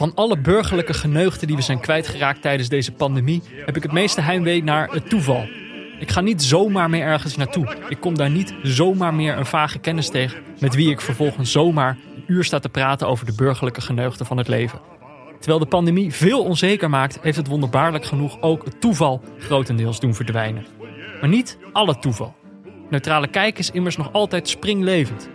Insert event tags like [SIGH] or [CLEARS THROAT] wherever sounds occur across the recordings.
Van alle burgerlijke geneugten die we zijn kwijtgeraakt tijdens deze pandemie, heb ik het meeste heimwee naar het toeval. Ik ga niet zomaar meer ergens naartoe. Ik kom daar niet zomaar meer een vage kennis tegen met wie ik vervolgens zomaar een uur sta te praten over de burgerlijke geneugten van het leven. Terwijl de pandemie veel onzeker maakt, heeft het wonderbaarlijk genoeg ook het toeval grotendeels doen verdwijnen. Maar niet alle toeval. Neutrale kijk is immers nog altijd springlevend.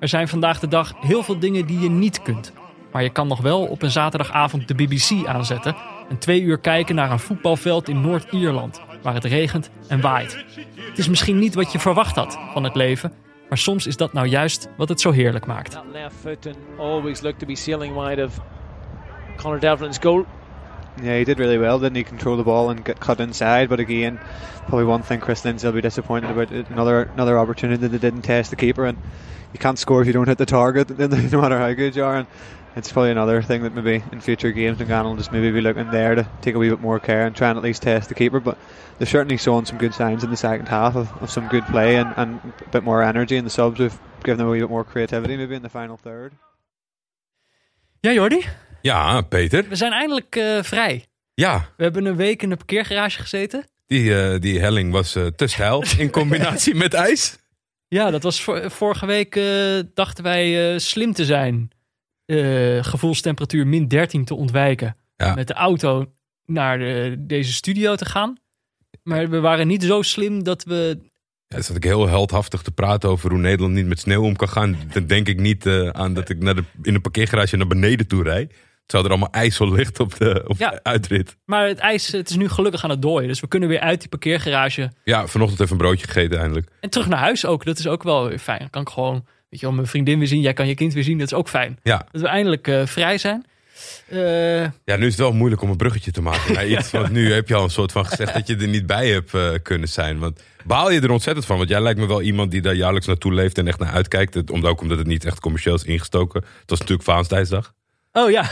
Er zijn vandaag de dag heel veel dingen die je niet kunt. Maar je kan nog wel op een zaterdagavond de BBC aanzetten en twee uur kijken naar een voetbalveld in Noord-Ierland, waar het regent en waait. Het is misschien niet wat je verwacht had van het leven, maar soms is dat nou juist wat het zo heerlijk maakt. That left foot and always looked to be sailing wide of Connor Devlin's goal. Yeah, he did really well, didn't he? Control the ball and get cut inside. But again, probably one thing Chris Lindsay will be disappointed about it, another another opportunity that they didn't test the keeper, and you can't score if you don't hit the target, [LAUGHS] no matter how good you are. And it's probably another thing that maybe in future games McGann will just maybe be looking there to take a wee bit more care and try and at least test the keeper. But they've certainly shown some good signs in the second half of, of some good play and, and a bit more energy. And the subs have given them a wee bit more creativity maybe in the final third. Ja, Jordi, Ja, Peter. we zijn eindelijk eh, vrij. Ja, We hebben een week in de parkeergarage gezeten. die, eh, die helling was eh, te stijl [LAUGHS] in combinatie met ijs. Ja, dat was vor- vorige week eh, dachten wij eh, slim te zijn. Eh, gevoelstemperatuur min 13 te ontwijken. Ja. Met de auto naar de- deze studio te gaan. Maar we waren niet zo slim dat we. Ja, zat ik heel heldhaftig te praten over hoe Nederland niet met sneeuw om kan gaan. Dan denk ik niet eh, aan dat ik naar de, in de parkeergarage naar beneden toe rijd. Terwijl er allemaal ijsel ligt op de, op Ja. de uitrit. Maar het ijs, het is nu gelukkig aan het dooien. Dus we kunnen weer uit die parkeergarage. Ja, vanochtend even een broodje gegeten eindelijk. En terug naar huis ook. Dat is ook wel weer fijn. Dan kan ik gewoon, weet je wel, mijn vriendin weer zien. Jij kan je kind weer zien. Dat is ook fijn. Ja. Dat we eindelijk eh, vrij zijn. Eh, ja, nu is het wel moeilijk om een bruggetje te maken naar [LAUGHS] iets. Want nu heb je al een soort van gezegd dat je er niet bij hebt eh, kunnen zijn. Want baal je er ontzettend van? Want jij lijkt me wel iemand die daar jaarlijks naartoe leeft en echt naar uitkijkt. Het, omdat, ook omdat het niet echt commercieel is ingestoken. Het was natuurlijk Valentijnsdag. oh ja.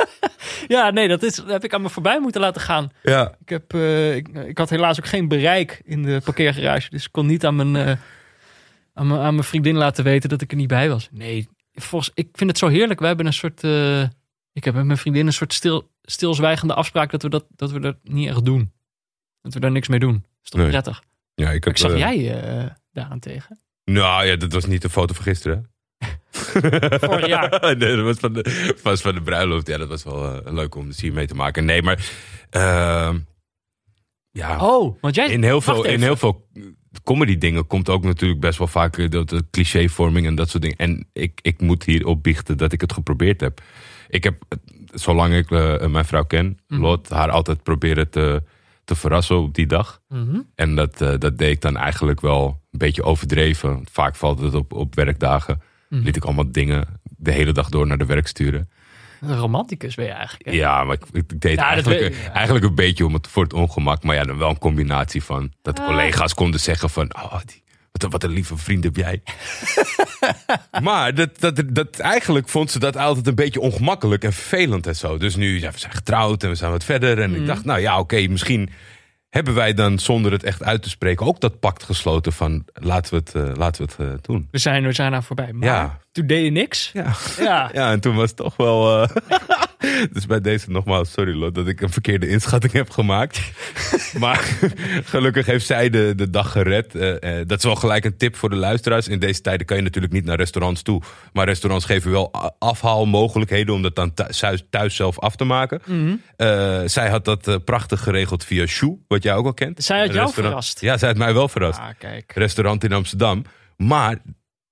[LAUGHS] ja, nee, dat, is, dat heb ik aan me voorbij moeten laten gaan. Ja. Ik, heb, ik, ik had helaas ook geen bereik in de parkeergarage. Dus ik kon niet aan mijn, aan mijn, aan mijn vriendin laten weten dat ik er niet bij was. Nee, volgens, ik vind het zo heerlijk. We hebben een soort. eh, ik heb met mijn vriendin een soort stil, stilzwijgende afspraak dat we dat, dat we dat niet echt doen. Dat we daar niks mee doen. Dat is toch Nee. prettig. ja ik, heb, Ik zag jij eh daarentegen. Nou ja, dat was niet de foto van gisteren. [LAUGHS] Vorig jaar. [LAUGHS] nee, dat was van, de, was van de bruiloft. Ja, dat was wel eh, leuk om hier mee te maken. Nee, maar... ehm, ja, Oh, want jij. in heel veel, in heel veel comedy dingen komt ook natuurlijk best wel vaak eh, dat de clichévorming en dat soort dingen. En ik, ik moet hier opbiechten dat ik het geprobeerd heb. Ik heb, eh, zolang ik eh, mijn vrouw ken, Mhm. Lot, haar altijd proberen te, te verrassen op die dag. Mhm. En dat, eh, dat deed ik dan eigenlijk wel een beetje overdreven. Vaak valt het op, op werkdagen. Mhm. Liet ik allemaal dingen de hele dag door naar de werk sturen. Een romanticus ben je eigenlijk. hè? Ja, maar ik, ik deed Ja, dat eigenlijk, weet ik, ja. eigenlijk een beetje om het, voor het ongemak. Maar ja, dan wel een combinatie van dat Ah. collega's konden zeggen van... Oh, die, wat, een- wat een lieve vriend heb jij. [LAUGHS] maar dat, dat, dat, eigenlijk vond ze dat altijd een beetje ongemakkelijk en vervelend en zo. Dus nu, ja, we zijn getrouwd en we zijn wat verder. En Mhm. ik dacht, nou ja, oké, misschien hebben wij dan zonder het echt uit te spreken... ook dat pact gesloten van laten we het, eh, laten we het eh, doen. We zijn, we zijn daar voorbij. Maar Ja. Toen deed je niks. Ja. Ja. [LAUGHS] Ja, en toen was het toch wel. eh, [LAUGHS] dus bij deze nogmaals, sorry Lot, dat ik een verkeerde inschatting heb gemaakt. [LAUGHS] maar gelukkig heeft zij de, de dag gered. Eh, eh, dat is wel gelijk een tip voor de luisteraars. In deze tijden kan je natuurlijk niet naar restaurants toe. Maar restaurants geven wel afhaalmogelijkheden om dat dan thuis, thuis zelf af te maken. Mhm. Zij had dat prachtig geregeld via Shoe, wat jij ook al kent. Zij had jou verrast. Ja, zij had mij wel verrast Ah, kijk. restaurant in Amsterdam. Maar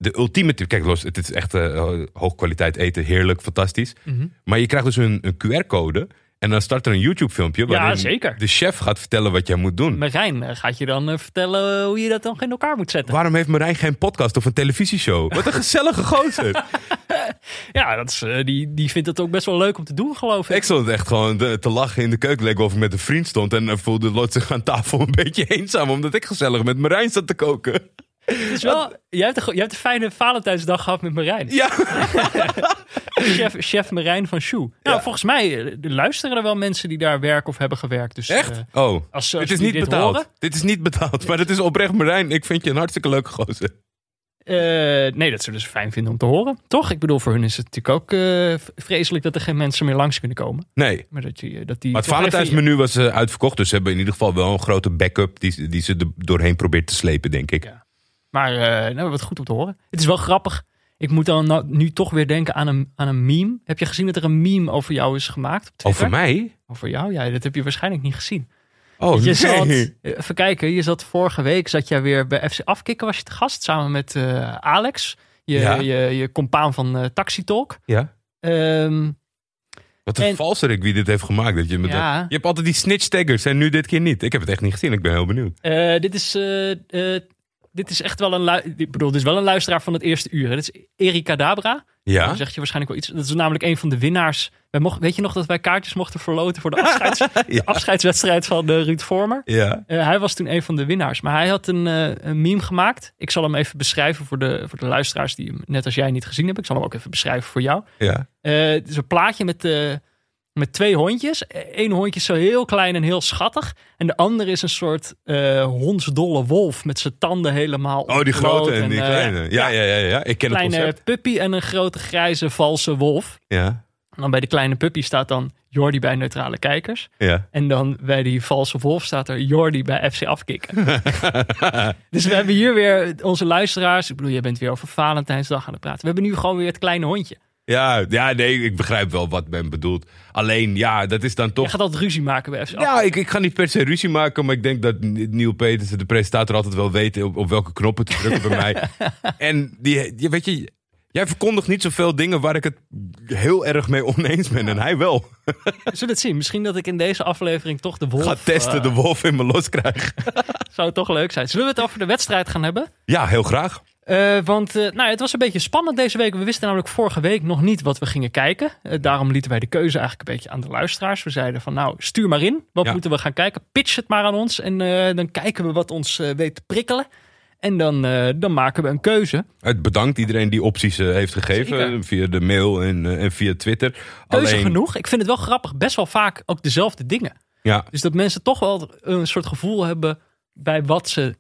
de ultieme tip, kijk los, het is echt eh hoogkwaliteit eten, heerlijk, fantastisch. Mhm. Maar je krijgt dus een, een QR-code en dan start er een YouTube-filmpje Ja, waarin zeker. de chef gaat vertellen wat jij moet doen. Marijn eh, gaat je dan eh, vertellen hoe je dat dan in elkaar moet zetten. Waarom heeft Marijn geen podcast of een televisieshow? Wat een gezellige gozer. [LAUGHS] Ja, dat is, die, die vindt het ook best wel leuk om te doen, geloof ik. Ik stond echt gewoon te, te lachen in de keuken. Leek wel of ik met een vriend stond. En voelde Lot zich aan tafel een beetje eenzaam. Omdat ik gezellig met Marijn zat te koken. Het is wel, jij, hebt een, jij hebt een fijne Valentijnsdag gehad met Marijn. Ja. [LAUGHS] Chef, chef Marijn van Shoe. Nou, Ja. volgens mij eh, luisteren er wel mensen die daar werken of hebben gewerkt. Dus, Echt? eh, Oh, als, als dit is niet dit betaald. horen- Dit is niet betaald. Maar het is oprecht Marijn. Ik vind je een hartstikke leuke gozer. Eh, nee, dat zullen ze fijn vinden om te horen. Toch? Ik bedoel, voor hun is het natuurlijk ook eh, vreselijk dat er geen mensen meer langs kunnen komen. Nee. Maar dat, je, dat die Maar het Valentijnsmenu was uitverkocht. Dus ze hebben in ieder geval wel een grote backup die, die ze er doorheen probeert te slepen, denk ik. Ja. Maar eh nou, wat goed om te horen. Het is wel grappig. Ik moet dan nou, nu toch weer denken aan een, aan een meme. Heb je gezien dat er een meme over jou is gemaakt op? Over mij? Over jou? Ja, dat heb je waarschijnlijk niet gezien. Oh, je nee. zat, even kijken, je zat vorige week zat jij weer bij FC Afkikken, was je te gast, samen met eh, Alex, je, Ja. je, je compaan van eh Taxi Talk. Ja? Ehm, Wat een En- valserik wie dit heeft gemaakt. Dat je, met Ja. de- je hebt altijd die snitch taggers en nu dit keer niet. Ik heb het echt niet gezien. Ik ben heel benieuwd. eh, dit, is, eh, eh, dit is echt wel een, lu- ik bedoel, dit is wel een luisteraar van het eerste uur. hè. Dit is Erika Dabra. Ja? Dan zeg je waarschijnlijk wel iets. Dat is namelijk een van de winnaars. Wij mochten, weet je nog dat wij kaartjes mochten verloten voor de [LAUGHS] afscheids, Ja. afscheidswedstrijd van de Ruud Vormer? Ja. Eh, hij was toen een van de winnaars. Maar hij had een, eh, een meme gemaakt. Ik zal hem even beschrijven voor de, voor de luisteraars die hem net als jij niet gezien hebben. Ik zal hem ook even beschrijven voor jou. Ja. Eh, het is een plaatje met, eh, met twee hondjes. Eén hondje is zo heel klein en heel schattig. En de andere is een soort eh hondsdolle wolf met zijn tanden helemaal Oh, die grote en die eh, kleine. Ja, ja, ja, ja. Ik ken het kleine concept. puppy en een grote grijze valse wolf. Ja. En dan bij de kleine puppy staat dan Jordi bij neutrale kijkers. Ja. En dan bij die valse wolf staat er Jordi bij FC Afkikken. [LAUGHS] dus we hebben hier weer onze luisteraars. Ik bedoel, jij bent weer over Valentijnsdag aan het praten. We hebben nu gewoon weer het kleine hondje. Ja, ja, nee, ik begrijp wel wat men bedoelt. Alleen, ja, dat is dan Je toch... gaat altijd ruzie maken bij FC. Ja, ik, ik ga niet per se ruzie maken, maar ik denk dat Neil Petersen, de presentator, altijd wel weet op, op welke knoppen te drukken bij mij. [LAUGHS] En die, die, weet je, jij verkondigt niet zoveel dingen waar ik het heel erg mee oneens ben. En hij wel. We zullen het zien. Misschien dat ik in deze aflevering toch de wolf... Ga testen, eh, de wolf in me los krijgen. [LAUGHS] zou toch leuk zijn. Zullen we het over de wedstrijd gaan hebben? Ja, heel graag. Eh, want eh, nou, het was een beetje spannend deze week. We wisten namelijk vorige week nog niet wat we gingen kijken. Eh, daarom lieten wij de keuze eigenlijk een beetje aan de luisteraars. We zeiden van nou, stuur maar in. Wat Ja. moeten we gaan kijken? Pitch het maar aan ons. En dan kijken we wat ons weet te prikkelen. En dan, dan maken we een keuze. Het bedankt iedereen die opties heeft gegeven. Zeker. Via de mail en, en via Twitter. Keuze Alleen, genoeg. Ik vind het wel grappig. Best wel vaak ook dezelfde dingen. Ja, Dus dat mensen toch wel een soort gevoel hebben bij wat ze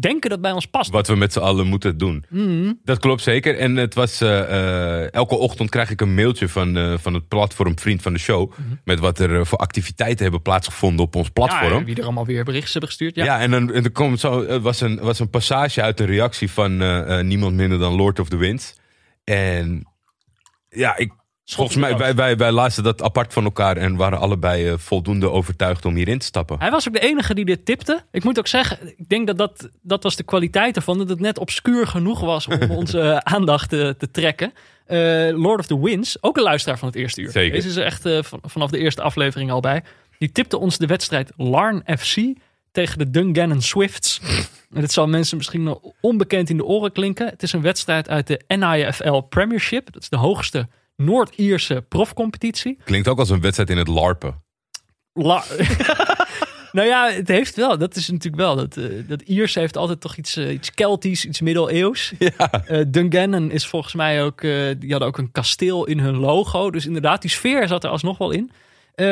denken dat bij ons past. wat we met z'n allen moeten doen. Mhm. Dat klopt zeker. En het was eh, eh, elke ochtend krijg ik een mailtje van, eh, van het platform Vriend van de Show. Met wat er voor activiteiten hebben plaatsgevonden op ons platform. Mhm. Ja, wie er allemaal weer berichten hebben gestuurd. Ja. Ja, en dan en er komt zo, het was een, was een passage uit een reactie van niemand minder dan Lord of the Winds. En ja, ik, volgens mij, wij, wij, wij lazen dat apart van elkaar en waren allebei eh, voldoende overtuigd om hierin te stappen. Hij was ook de enige die dit tipte. Ik moet ook zeggen, ik denk dat dat, dat was de kwaliteit ervan. Dat het net obscuur genoeg was om [LAUGHS] onze eh, aandacht te, te trekken. Eh, Lord of the Winds, ook een luisteraar van het eerste uur. Zeker. Deze is er echt eh, van- vanaf de eerste aflevering al bij. Die tipte ons de wedstrijd Larn FC tegen de Dungannon Swifts. En dit zal mensen misschien nog onbekend in de oren klinken. Het is een wedstrijd uit de NIFL Premiership. Dat is de hoogste Noord-Ierse profcompetitie. Klinkt ook als een wedstrijd in het LARPen. La- [LAUGHS] nou ja, het heeft wel. Dat is natuurlijk wel. Dat, eh, dat Ierse heeft altijd toch iets, eh, iets Keltisch, iets middeleeuws. [LAUGHS] Ja. Eh, Dungannon is volgens mij ook... die hadden ook een kasteel in hun logo. Dus inderdaad, die sfeer zat er alsnog wel in.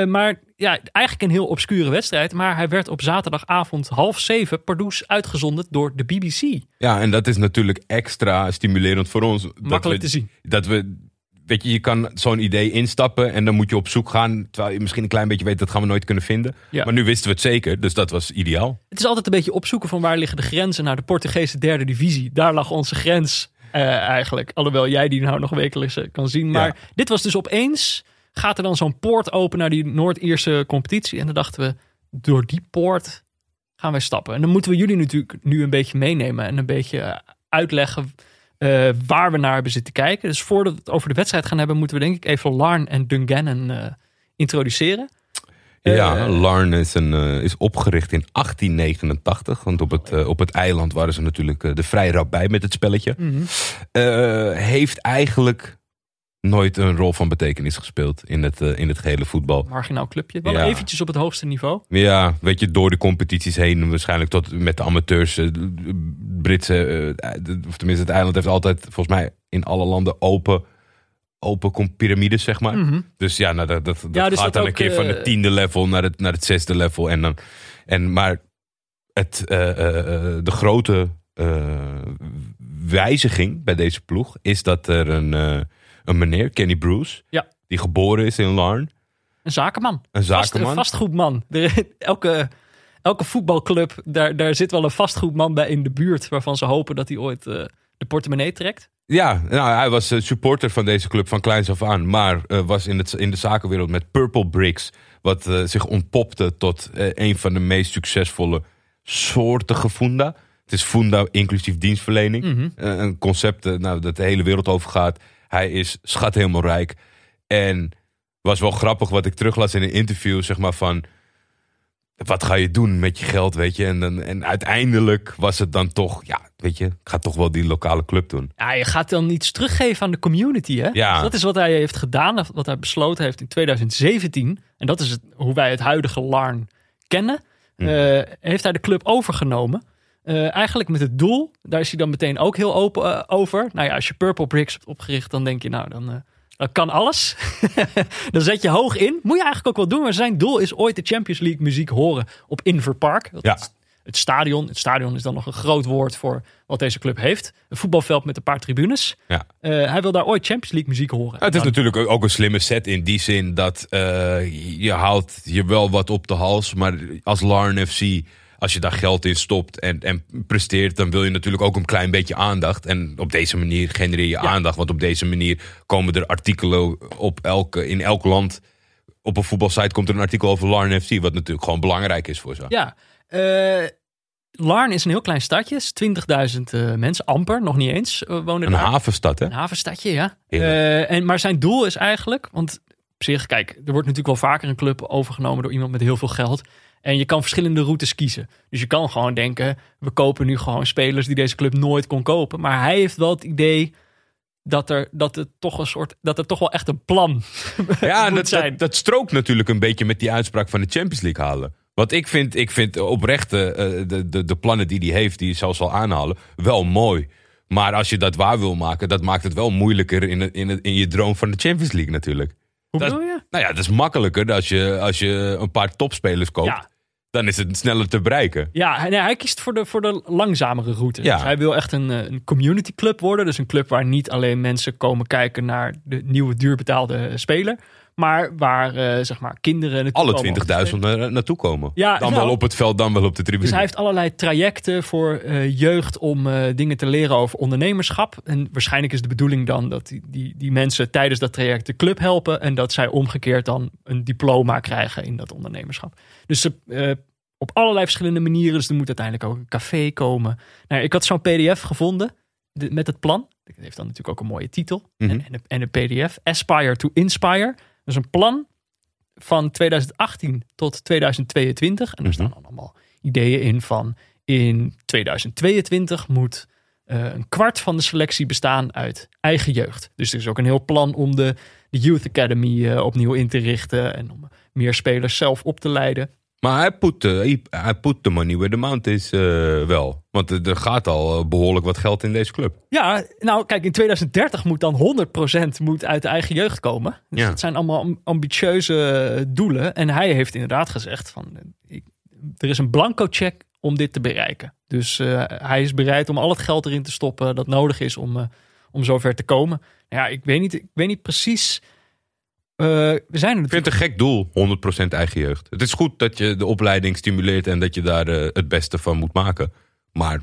Maar ja, eigenlijk een heel obscure wedstrijd. Maar hij werd op zaterdagavond half zeven Pardoes uitgezonden door de BBC. ja, en dat is natuurlijk extra stimulerend voor ons. dat Makkelijk we, te zien. Dat we, weet je, je kan zo'n idee instappen en dan moet je op zoek gaan. Terwijl je misschien een klein beetje weet dat gaan we nooit kunnen vinden. Ja. Maar nu wisten we het zeker, dus dat was ideaal. Het is altijd een beetje opzoeken van waar liggen de grenzen naar de Portugese derde divisie. Daar lag onze grens eh, eigenlijk. Alhoewel jij die nou nog wekelijks eh, kan zien. Maar Ja. dit was dus opeens, gaat er dan zo'n poort open naar die Noord-Ierse competitie. En dan dachten we, door die poort gaan wij stappen. En dan moeten we jullie natuurlijk nu een beetje meenemen en een beetje eh, uitleggen eh, waar we naar hebben zitten kijken. Dus voordat we het over de wedstrijd gaan hebben, moeten we denk ik even Larn en Dungannon eh, introduceren. Ja, Eh, Larne is, een, is opgericht in 1889. Want op het, op het eiland waren ze natuurlijk de vrij rap bij met het spelletje. Mhm. Heeft eigenlijk nooit een rol van betekenis gespeeld in het, eh, in het gehele voetbal. Marginaal clubje. Wel Ja. eventjes op het hoogste niveau. Ja, weet je, door de competities heen, waarschijnlijk tot met de amateurs. eh, Britse, eh, of tenminste, het eiland heeft altijd volgens mij in alle landen open, open piramides, zeg maar. Mhm. Dus ja, nou, dat, dat, dat Ja, dus gaat dat dan ook, een keer van het tiende level naar het, naar het zesde level. En dan, en, maar het, de grote wijziging bij deze ploeg is dat er een, een meneer, Kenny Bruce, Ja. die geboren is in Larn, Een zakenman. een Vast, zakenman. een vastgoedman. Er- elke, elke voetbalclub, daar, daar zit wel een vastgoedman bij in de buurt. Waarvan ze hopen dat hij ooit eh, de portemonnee trekt. Ja, nou, hij was eh, supporter van deze club van kleins af aan. Maar eh, was in, het, in de zakenwereld met Purple Bricks. Wat zich ontpopte tot een van de meest succesvolle soorten funda. Het is funda inclusief dienstverlening. Mhm. Een concept nou, dat de hele wereld over gaat. Hij is schat helemaal rijk. En was wel grappig wat ik teruglas in een interview. Zeg maar van, wat ga je doen met je geld, weet je? En, dan, en uiteindelijk was het dan toch, ja, weet je, ik ga toch wel die lokale club doen. Ja, je gaat dan iets teruggeven aan de community, hè? Ja. Dus dat is wat hij heeft gedaan, wat hij besloten heeft in 2017. En dat is het, hoe wij het huidige Larn kennen. Hm. Eh, heeft hij de club overgenomen. Eh, eigenlijk met het doel, daar is hij dan meteen ook heel open eh, over. Nou ja, als je Purple Bricks hebt opgericht, dan denk je, nou, dan, eh, dan kan alles. [LAUGHS] dan zet je hoog in. Moet je eigenlijk ook wel doen. Maar zijn doel is ooit de Champions League muziek horen op Inver Park. Dat Ja. het stadion. Het stadion is dan nog een groot woord voor wat deze club heeft. Een voetbalveld met een paar tribunes. Ja. Hij wil daar ooit Champions League muziek horen. Ja, het is Dan- natuurlijk ook een slimme set in die zin dat je haalt je wel wat op de hals. Maar als Larn FC, als je daar geld in stopt en, en presteert, dan wil je natuurlijk ook een klein beetje aandacht. En op deze manier genereer je aandacht. Want op deze manier komen er artikelen op elke, in elk land. Op een voetbalsite komt er een artikel over Larn FC, wat natuurlijk gewoon belangrijk is voor ze. Ja. eh Larn is een heel klein stadje. is 20.000 eh, mensen, amper, nog niet eens, eh, wonen Een daar. havenstad, hè? Een havenstadje, ja. En, maar zijn doel is eigenlijk, want op zich, kijk, er wordt natuurlijk wel vaker een club overgenomen door iemand met heel veel geld. En je kan verschillende routes kiezen. Dus je kan gewoon denken, we kopen nu gewoon spelers die deze club nooit kon kopen. Maar hij heeft wel het idee dat er, dat het toch een soort, dat er toch wel echt een plan [LAUGHS] Ja, moet dat, zijn. dat, dat strookt natuurlijk een beetje met die uitspraak van de Champions League halen. Want ik vind, ik vind oprecht eh, de, de, de plannen die hij heeft, die hij zelfs zal aanhalen, wel mooi. Maar als je dat waar wil maken, dat maakt het wel moeilijker in, in, in je droom van de Champions League natuurlijk. Hoe Dat- bedoel je? Nou ja, dat is makkelijker als je, als je een paar topspelers koopt. Ja. Dan is het sneller te bereiken. Ja, hij, nee, hij kiest voor de, voor de langzamere route. Ja. Dus hij wil echt een, eh, een community club worden. Dus een club waar niet alleen mensen komen kijken naar de nieuwe duurbetaalde speler. Maar waar eh, zeg maar kinderen... Alle komen om te 20.000 spelen. na- naartoe komen. Ja, dan nou, wel op het veld, dan wel op de tribune. Dus hij heeft allerlei trajecten voor eh, jeugd om eh, dingen te leren over ondernemerschap. En waarschijnlijk is de bedoeling dan dat die, die, die mensen tijdens dat traject de club helpen. En dat zij omgekeerd dan een diploma krijgen in dat ondernemerschap. Dus ze, op allerlei verschillende manieren. Dus er moet uiteindelijk ook een café komen. Nou, ik had zo'n pdf gevonden de- met het plan. Dat heeft dan natuurlijk ook een mooie titel. Mhm. en, en, een, en een pdf. Aspire to Inspire. Dus een plan van 2018 tot 2022. En er staan dan allemaal ideeën in van in 2022 moet eh, een kwart van de selectie bestaan uit eigen jeugd. Dus er is ook een heel plan om de, de Youth Academy eh, opnieuw in te richten en om meer spelers zelf op te leiden. Maar hij put, eh, hij, hij put the money where the mouth is eh, wel. Want er gaat al eh, behoorlijk wat geld in deze club. Ja, nou kijk, in 2030 moet dan 100% moet uit de eigen jeugd komen. Dus Ja. dat zijn allemaal am- ambitieuze doelen. En hij heeft inderdaad gezegd van, ik, er is een blanco check om dit te bereiken. Dus hij is bereid om al het geld erin te stoppen dat nodig is om, eh, om zover te komen. Ja, ik weet niet, ik weet niet precies. Eh, we zijn Ik vind het een gek doel, 100% eigen jeugd. Het is goed dat je de opleiding stimuleert en dat je daar eh, het beste van moet maken. Maar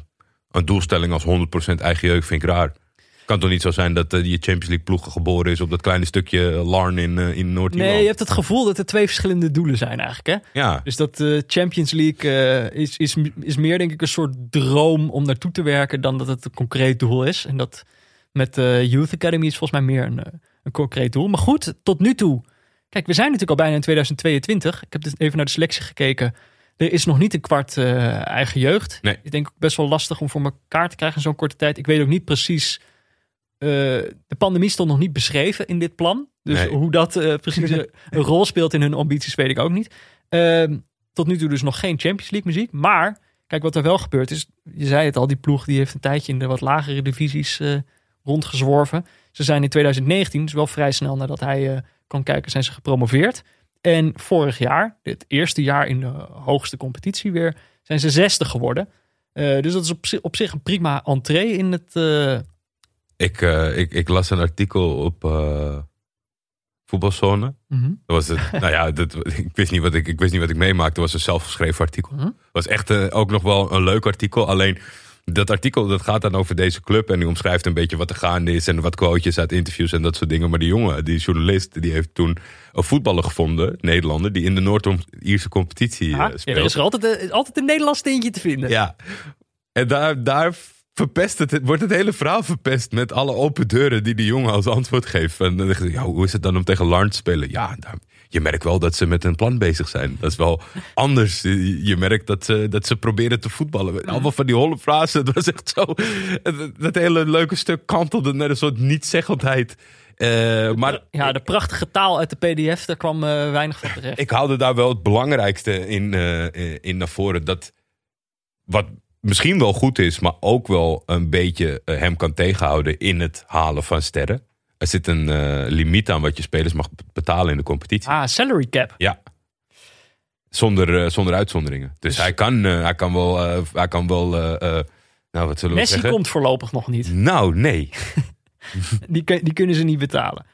een doelstelling als 100% eigen jeugd vind ik raar. Het kan toch niet zo zijn dat eh, die Champions League ploeg geboren is op dat kleine stukje Larn in, eh, in Noord-Ierland? Nee, je hebt het gevoel dat er twee verschillende doelen zijn eigenlijk. Hè? Ja, Dus dat de Champions League eh, is, is, is meer denk ik een soort droom om naartoe te werken dan dat het een concreet doel is. En dat met de Youth Academy is volgens mij meer een, eh, een concreet doel. Maar goed, tot nu toe. Kijk, we zijn natuurlijk al bijna in 2022. Ik heb dus even naar de selectie gekeken. Er is nog niet een kwart eh, eigen jeugd. Nee. Ik denk best wel lastig om voor elkaar te krijgen in zo'n korte tijd. Ik weet ook niet precies. eh, de pandemie stond nog niet beschreven in dit plan. Dus Nee. hoe dat eh, precies [LAUGHS] een rol speelt in hun ambities, weet ik ook niet. Ehm, tot nu toe dus nog geen Champions League muziek. Maar kijk, wat er wel gebeurd is. Je zei het al, die ploeg die heeft een tijdje in de wat lagere divisies rondgezworven. Ze zijn in 2019, dus wel vrij snel nadat hij eh kan kijken, zijn ze gepromoveerd. En vorig jaar, het eerste jaar in de hoogste competitie weer, zijn ze zesde geworden. Eh, dus dat is op, zi- op zich een prima entree in het... eh, Ik, ik, ik las een artikel op voetbalzone. mhm. Dat was het, nou ja, dat, ik, wist niet wat ik, ik wist niet wat ik meemaakte. Het was een zelfgeschreven artikel. Mhm. Was echt ook nog wel een leuk artikel. Alleen dat artikel dat gaat dan over deze club. En die omschrijft een beetje wat er gaande is. En wat quotejes uit interviews en dat soort dingen. Maar die jongen, die journalist, die heeft toen een voetballer gevonden, Nederlander. Die in de Noord-Ierse competitie eh, Ah, ja, speelt. er is er altijd, een- altijd een Nederlands tintje te vinden. Ja. En daar, daar verpest het, wordt het hele verhaal verpest met alle open deuren die die jongen als antwoord geeft. En dan je, ja, hoe is het dan om tegen Larn te spelen? Ja, daar- je merkt wel dat ze met een plan bezig zijn. Dat is wel anders. Je merkt dat ze, dat ze proberen te voetballen. Allemaal van die holle frasen. Het was echt zo. Dat, dat hele leuke stuk kantelde naar een soort niet-zeggendheid. Eh, maar Ja, de prachtige taal uit de pdf, daar kwam eh, weinig van terecht. ik haalde daar wel het belangrijkste in, eh, in naar voren. Dat wat misschien wel goed is, maar ook wel een beetje hem kan tegenhouden in het halen van sterren. Er zit een eh, limiet aan wat je spelers mag betalen in de competitie. Ah, salary cap. Ja. Zonder, eh, zonder uitzonderingen. Dus, hij, kan, eh, hij kan wel. hij kan wel nou, wat zullen we Messi zeggen? komt voorlopig nog niet. [LAUGHS] Nou, nee. [LAUGHS] Die, die kunnen ze niet betalen.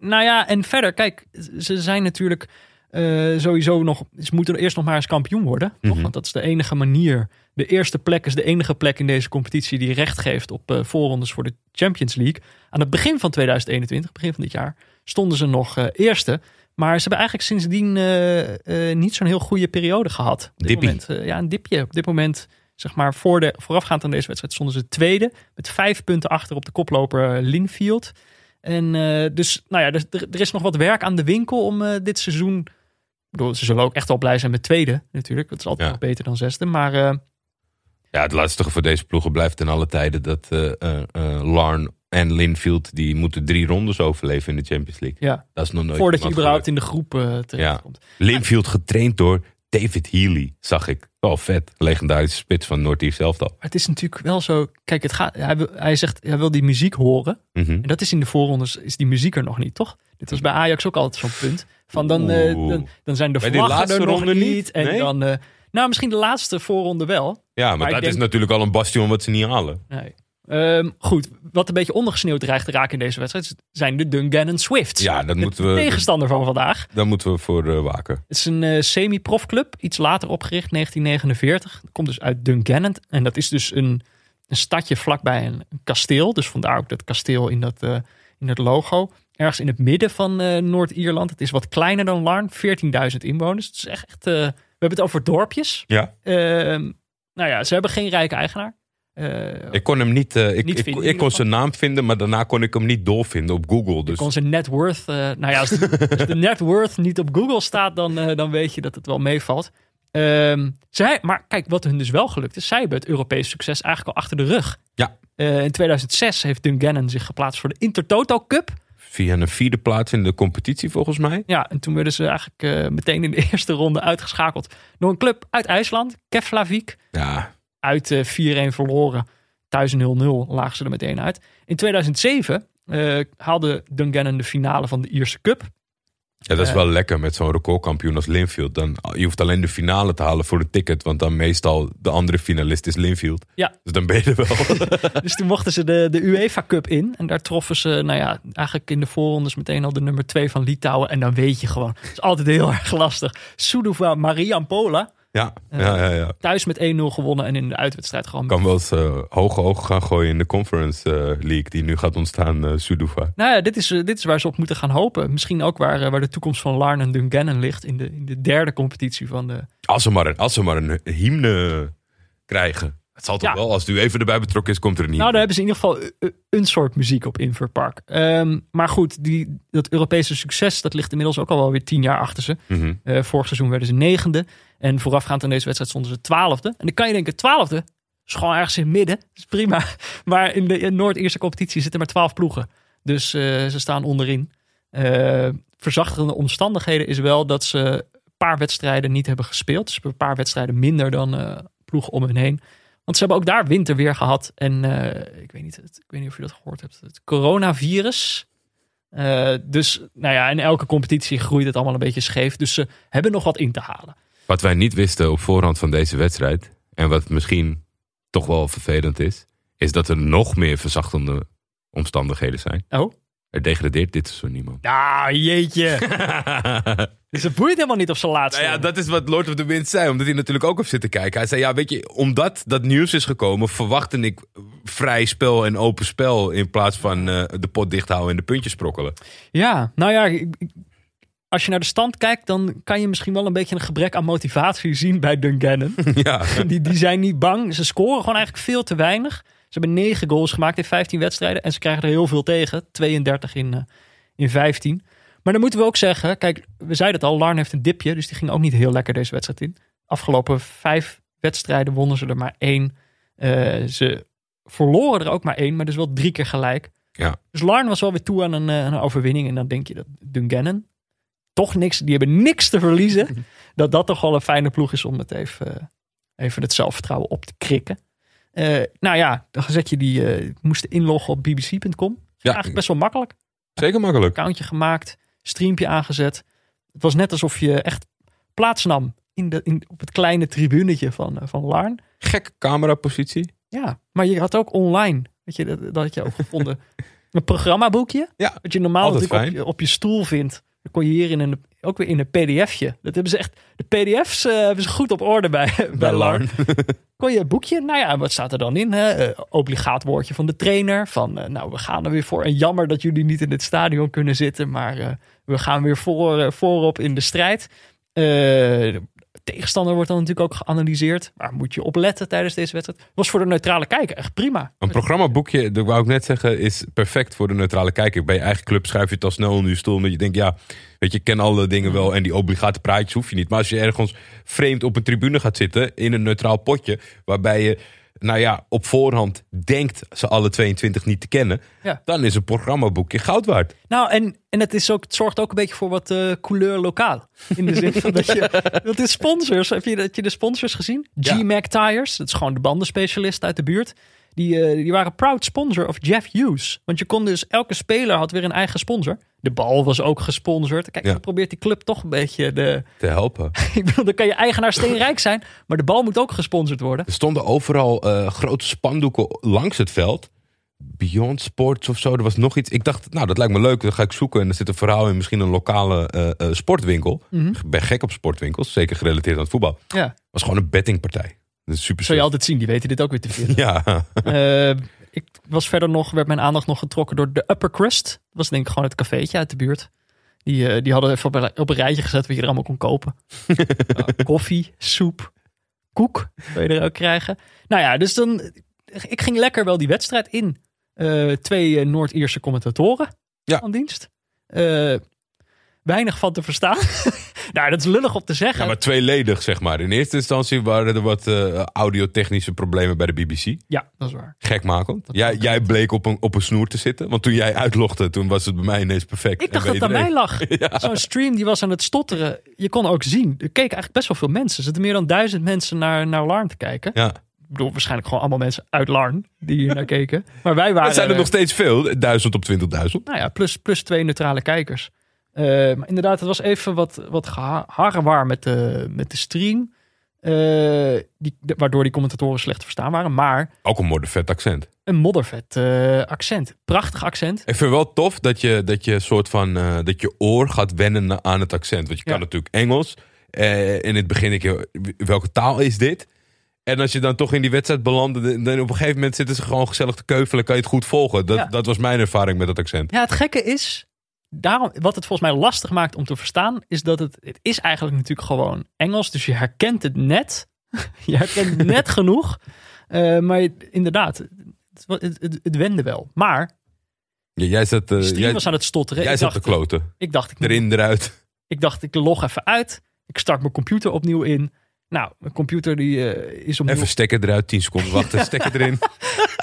Nou ja, en verder, kijk, ze zijn natuurlijk sowieso nog. Ze moeten eerst nog maar eens kampioen worden. toch? Mhm. Want dat is de enige manier. De eerste plek is de enige plek in deze competitie die recht geeft op eh, voorrondes voor de Champions League. Aan het begin van 2021, begin van dit jaar, stonden ze nog eh, eerste. Maar ze hebben eigenlijk sindsdien eh, niet zo'n heel goede periode gehad. Op dit moment, ja, een dipje. Op dit moment, zeg maar, voor de, voorafgaand aan deze wedstrijd stonden ze tweede. Met vijf punten achter op de koploper Linfield. En dus, nou ja, er, er- is nog wat werk aan de winkel om dit seizoen. Ik bedoel, ze zullen ook echt wel blij zijn met tweede, natuurlijk. Dat is altijd Ja. nog beter dan zesde. Maar Ja, het lastige voor deze ploegen blijft in alle tijden dat eh, Larn en Linfield die moeten drie rondes overleven in de Champions League. ja, Dat is nog nooit voordat je überhaupt in de groep eh terechtkomt. Linfield getraind door David Healy, zag ik. Wel vet. Legendarische spits van Noord-Ier zelf al. Maar het is natuurlijk wel zo. Kijk, het gaat, hij, hij zegt hij wil die muziek horen. Mhm. En dat is in de voorrondes, is die muziek er nog niet, toch? Dit was bij Ajax ook altijd zo'n punt. Van dan, Oeh. dan, dan zijn de vlaggen er nog ronde niet. En Nee? dan, nou, misschien de laatste voorronde wel. Ja, maar, dat denk- is natuurlijk al een bastion wat ze niet halen. Nee. Ehm, goed, wat een beetje ondergesneeuwd dreigt te raken in deze wedstrijd zijn de Dungannon Swifts. Ja, dat de moeten we, tegenstander van vandaag. daar moeten we voor eh, waken. Het is een eh, semi-profclub, iets later opgericht, 1949. Dat komt dus uit Dungannon. En dat is dus een, een stadje vlakbij een, een kasteel. Dus vandaar ook dat kasteel in dat, eh, in dat logo. Ergens in het midden van Noord-Ierland. Het is wat kleiner dan Larn, 14.000 inwoners. Het is echt, we hebben het over dorpjes. Ja. Nou ja, ze hebben geen rijke eigenaar. Eh, Ik kon hem niet, eh, ik, Niet ik, vinden, ik, in kon zijn naam vinden, maar daarna kon ik hem niet doorvinden op Google. Dus kon zijn net worth. eh, nou ja, als de, als de net worth niet op Google staat, dan, dan weet je dat het wel meevalt. Ehm, zij, maar kijk, wat hun dus wel gelukt is, zij hebben het Europees succes eigenlijk al achter de rug. Ja. In 2006 heeft Dungannon zich geplaatst voor de Intertoto Cup. Via een vierde plaats in de competitie volgens mij. Ja, en toen werden ze eigenlijk eh, meteen in de [LAUGHS] eerste ronde uitgeschakeld door een club uit IJsland, Keflavik. Ja, Uit eh 4-1 verloren, thuis 0-0 lagen ze er meteen uit. In 2007 eh, haalde Dungannon de finale van de Ierse Cup. Ja, dat is Eh. wel lekker met zo'n recordkampioen als Linfield. Dan, je hoeft alleen de finale te halen voor een ticket. Want dan meestal de andere finalist is Linfield. Ja. Dus dan ben je er wel. [LAUGHS] Dus toen mochten ze de, de UEFA Cup in. En daar troffen ze, nou ja, eigenlijk in de voorrondes meteen al de nummer 2 van Litouwen. En dan weet je gewoon, het is altijd heel erg lastig. Suduva Mariampola, ja, ja, ja, ja. thuis met 1-0 gewonnen. En in de uitwedstrijd gewoon... Kan wel eens eh, hoge ogen gaan gooien in de Conference eh, League die nu gaat ontstaan, eh Suduva. Nou ja, dit is, eh, dit is waar ze op moeten gaan hopen. Misschien ook waar, eh, waar de toekomst van Larn en Dungannon ligt. In de, in de derde competitie van de... Als ze maar een, als ze maar een hymne krijgen. Het zal toch Ja. wel, als u even erbij betrokken is, komt er niet. Nou, daar hebben ze in ieder geval eh, een soort muziek op Inver Park. Ehm, maar goed, die, dat Europese succes, dat ligt inmiddels ook al wel weer tien jaar achter ze. Mhm. Eh, vorig seizoen werden ze negende. En voorafgaand aan deze wedstrijd stonden ze twaalfde. En dan kan je denken, twaalfde is gewoon ergens in het midden. Dat is prima. [LAUGHS] Maar in de Noord-Eerste competitie zitten maar twaalf ploegen. Dus eh, ze staan onderin. Eh verzachterende omstandigheden is wel dat ze een paar wedstrijden niet hebben gespeeld. Dus een paar wedstrijden minder dan eh ploegen om hen heen. Want ze hebben ook daar winterweer gehad. En ik, weet niet, ik weet niet of je dat gehoord hebt. Het coronavirus. Dus nou ja, in elke competitie groeit het allemaal een beetje scheef. Dus ze hebben nog wat in te halen. Wat wij niet wisten op voorhand van deze wedstrijd. En wat misschien toch wel vervelend is, is dat er nog meer verzachtende omstandigheden zijn. Oh? Er degradeert dit seizoen niemand. Ja, jeetje. [LAUGHS] dus het boeit helemaal niet of ze laatste Nou ja, dat is wat Lord of the Wind zei, omdat hij natuurlijk ook heeft zitten kijken. Hij zei, ja, weet je, omdat dat nieuws is gekomen, verwachtte ik vrij spel en open spel in plaats van eh, de pot dicht houden en de puntjes sprokkelen. Ja, nou ja, ik- ik- als je naar de stand kijkt, dan kan je misschien wel een beetje een gebrek aan motivatie [LAUGHS] zien bij Dungannon. [LAUGHS] ja, die, die zijn niet bang. Ze scoren gewoon eigenlijk veel te weinig. Ze hebben 9 goals gemaakt in 15 wedstrijden. En ze krijgen er heel veel tegen. 32 in, eh, in 15. Maar dan moeten we ook zeggen. Kijk, we zeiden het al. Larn heeft een dipje. Dus die ging ook niet heel lekker deze wedstrijd in. Afgelopen vijf wedstrijden wonnen ze er maar één. Eh, ze verloren er ook maar één. Maar dus wel drie keer gelijk. Ja. Dus Larn was wel weer toe aan een, eh, een overwinning. En dan denk je dat Dungannon toch niks. Die hebben niks te verliezen. [LAUGHS] dat dat toch wel een fijne ploeg is om het even, eh, even het zelfvertrouwen op te krikken. Eh, nou ja, dan zet je die, eh moest inloggen op bbc.com. Ja. Eigenlijk best wel makkelijk. zeker makkelijk. Accountje gemaakt, streampje aangezet. Het was net alsof je echt plaatsnam in de, in, op het kleine tribunetje van, eh, van Larn. Gekke camerapositie. Ja, maar je had ook online, weet je, dat, dat had je ook gevonden. [LAUGHS] Een programmaboekje, Ja, wat je normaal natuurlijk op je, op je stoel vindt. Dan kon je hier in een, ook weer in een pdfje. Dat hebben ze echt, de pdf's eh, hebben ze goed op orde bij, [LAUGHS] bij, Larn. [LAUGHS] Kon je het boekje? Nou ja, wat staat er dan in? Hè? Eh, obligaat woordje van de trainer. Van, eh, nou, we gaan er weer voor. En jammer dat jullie niet in het stadion kunnen zitten. Maar we gaan weer voor, voorop in de strijd. De tegenstander wordt dan natuurlijk ook geanalyseerd. Waar moet je op letten tijdens deze wedstrijd? Was voor de neutrale kijker echt prima. Een programmaboekje, dat wou ik net zeggen, is perfect voor de neutrale kijker. Bij je eigen club schrijf je het al snel onder je stoel. Omdat je denkt, ja, weet je, ken alle dingen wel. En die obligate praatjes hoef je niet. Maar als je ergens vreemd op een tribune gaat zitten, in een neutraal potje. Waarbij je, nou ja, op voorhand denkt ze alle 22 niet te kennen. Ja. Dan is een programmaboekje goud waard. Nou, en, en het, is ook, het zorgt ook een beetje voor wat eh, couleur lokaal. In de zin van dat je... [LAUGHS] Dat is sponsors. Heb je, heb je de sponsors gezien? Ja. G-Mac Tires. Dat is gewoon de bandenspecialist uit de buurt. Die, eh, die waren proud sponsor of Jeff Hughes. Want je kon dus... Elke speler had weer een eigen sponsor. De bal was ook gesponsord. Kijk, Ja. dan probeert die club toch een beetje de... [LAUGHS] Te helpen. [LAUGHS] Ik bedoel, dan kan je eigenaar steenrijk zijn. Maar de bal moet ook gesponsord worden. Er stonden overal eh, grote spandoeken langs het veld. Beyond Sports of zo. Er was nog iets. Ik dacht, nou, dat lijkt me leuk. Dan ga ik zoeken. En er zit een verhaal in misschien een lokale eh, sportwinkel. Ik ben gek op sportwinkels. Zeker gerelateerd aan het voetbal. Ja, was gewoon een bettingpartij. Dat is super zul je altijd zien. Die weten dit ook weer te vinden. [LAUGHS] Ja, Eh, ik was verder nog, werd mijn aandacht nog getrokken door de Upper Crust. Dat was denk ik gewoon het cafeetje uit de buurt. Die, eh, die hadden even op een, op een rijtje gezet wat je er allemaal kon kopen. [LAUGHS] Koffie, soep, koek kun je er ook krijgen. Nou ja, dus dan, ik ging lekker wel die wedstrijd in. Eh, twee Noord-Ierse commentatoren Ja. van dienst. Weinig van te verstaan. [LAUGHS] nou, dat is lullig om te zeggen. ja, maar tweeledig zeg maar. In eerste instantie waren er wat eh, audiotechnische problemen bij de BBC. Ja, dat is waar. Gekmakend. Jij, jij bleek op een, op een snoer te zitten. Want toen jij uitlogde, toen was het bij mij ineens perfect. Ik dacht dat het aan mij lag. [LAUGHS] Zo'n stream die was aan het stotteren. Je kon ook zien. Er keken eigenlijk best wel veel mensen. Er zitten meer dan duizend mensen naar, naar Larn te kijken. Ja. Ik bedoel, waarschijnlijk gewoon allemaal mensen uit Larn die hier naar [LAUGHS] keken. Maar wij waren... Maar zijn er eh, nog steeds veel? Duizend op 20.000. Nou ja, plus, plus twee neutrale kijkers. Eh, maar inderdaad, het was even wat, wat met de, met de stream. Eh, die, de- waardoor die commentatoren slecht te verstaan waren. Maar Ook een moddervet accent. een moddervet eh, accent. Prachtig accent. Ik vind wel tof dat je, dat je soort van dat je oor gaat wennen aan het accent. Want je kan natuurlijk Engels. Eh, in het begin denk je, welke taal is dit? En als je dan toch in die wedstrijd belandt, dan op een gegeven moment zitten ze gewoon gezellig te keuvelen, kan je het goed volgen. Dat, Ja. dat was mijn ervaring met dat accent. Ja, het gekke is, daarom, wat het volgens mij lastig maakt om te verstaan, is dat het, het is eigenlijk natuurlijk gewoon Engels. Dus je herkent het net. [LAUGHS] je herkent het net [LAUGHS] genoeg. Eh, maar je- inderdaad, het, het, het, het wende wel. Maar Ja, jij zat, eh, de stream jij, was aan het stotteren. jij ik, zat te dacht, kloten. ik dacht, ik, Erin, eruit. ik dacht, ik log even uit. Ik start mijn computer opnieuw in. Nou, mijn computer die eh, is opnieuw... Even stekker eruit, 10 seconden [LAUGHS] wachten, stekker erin.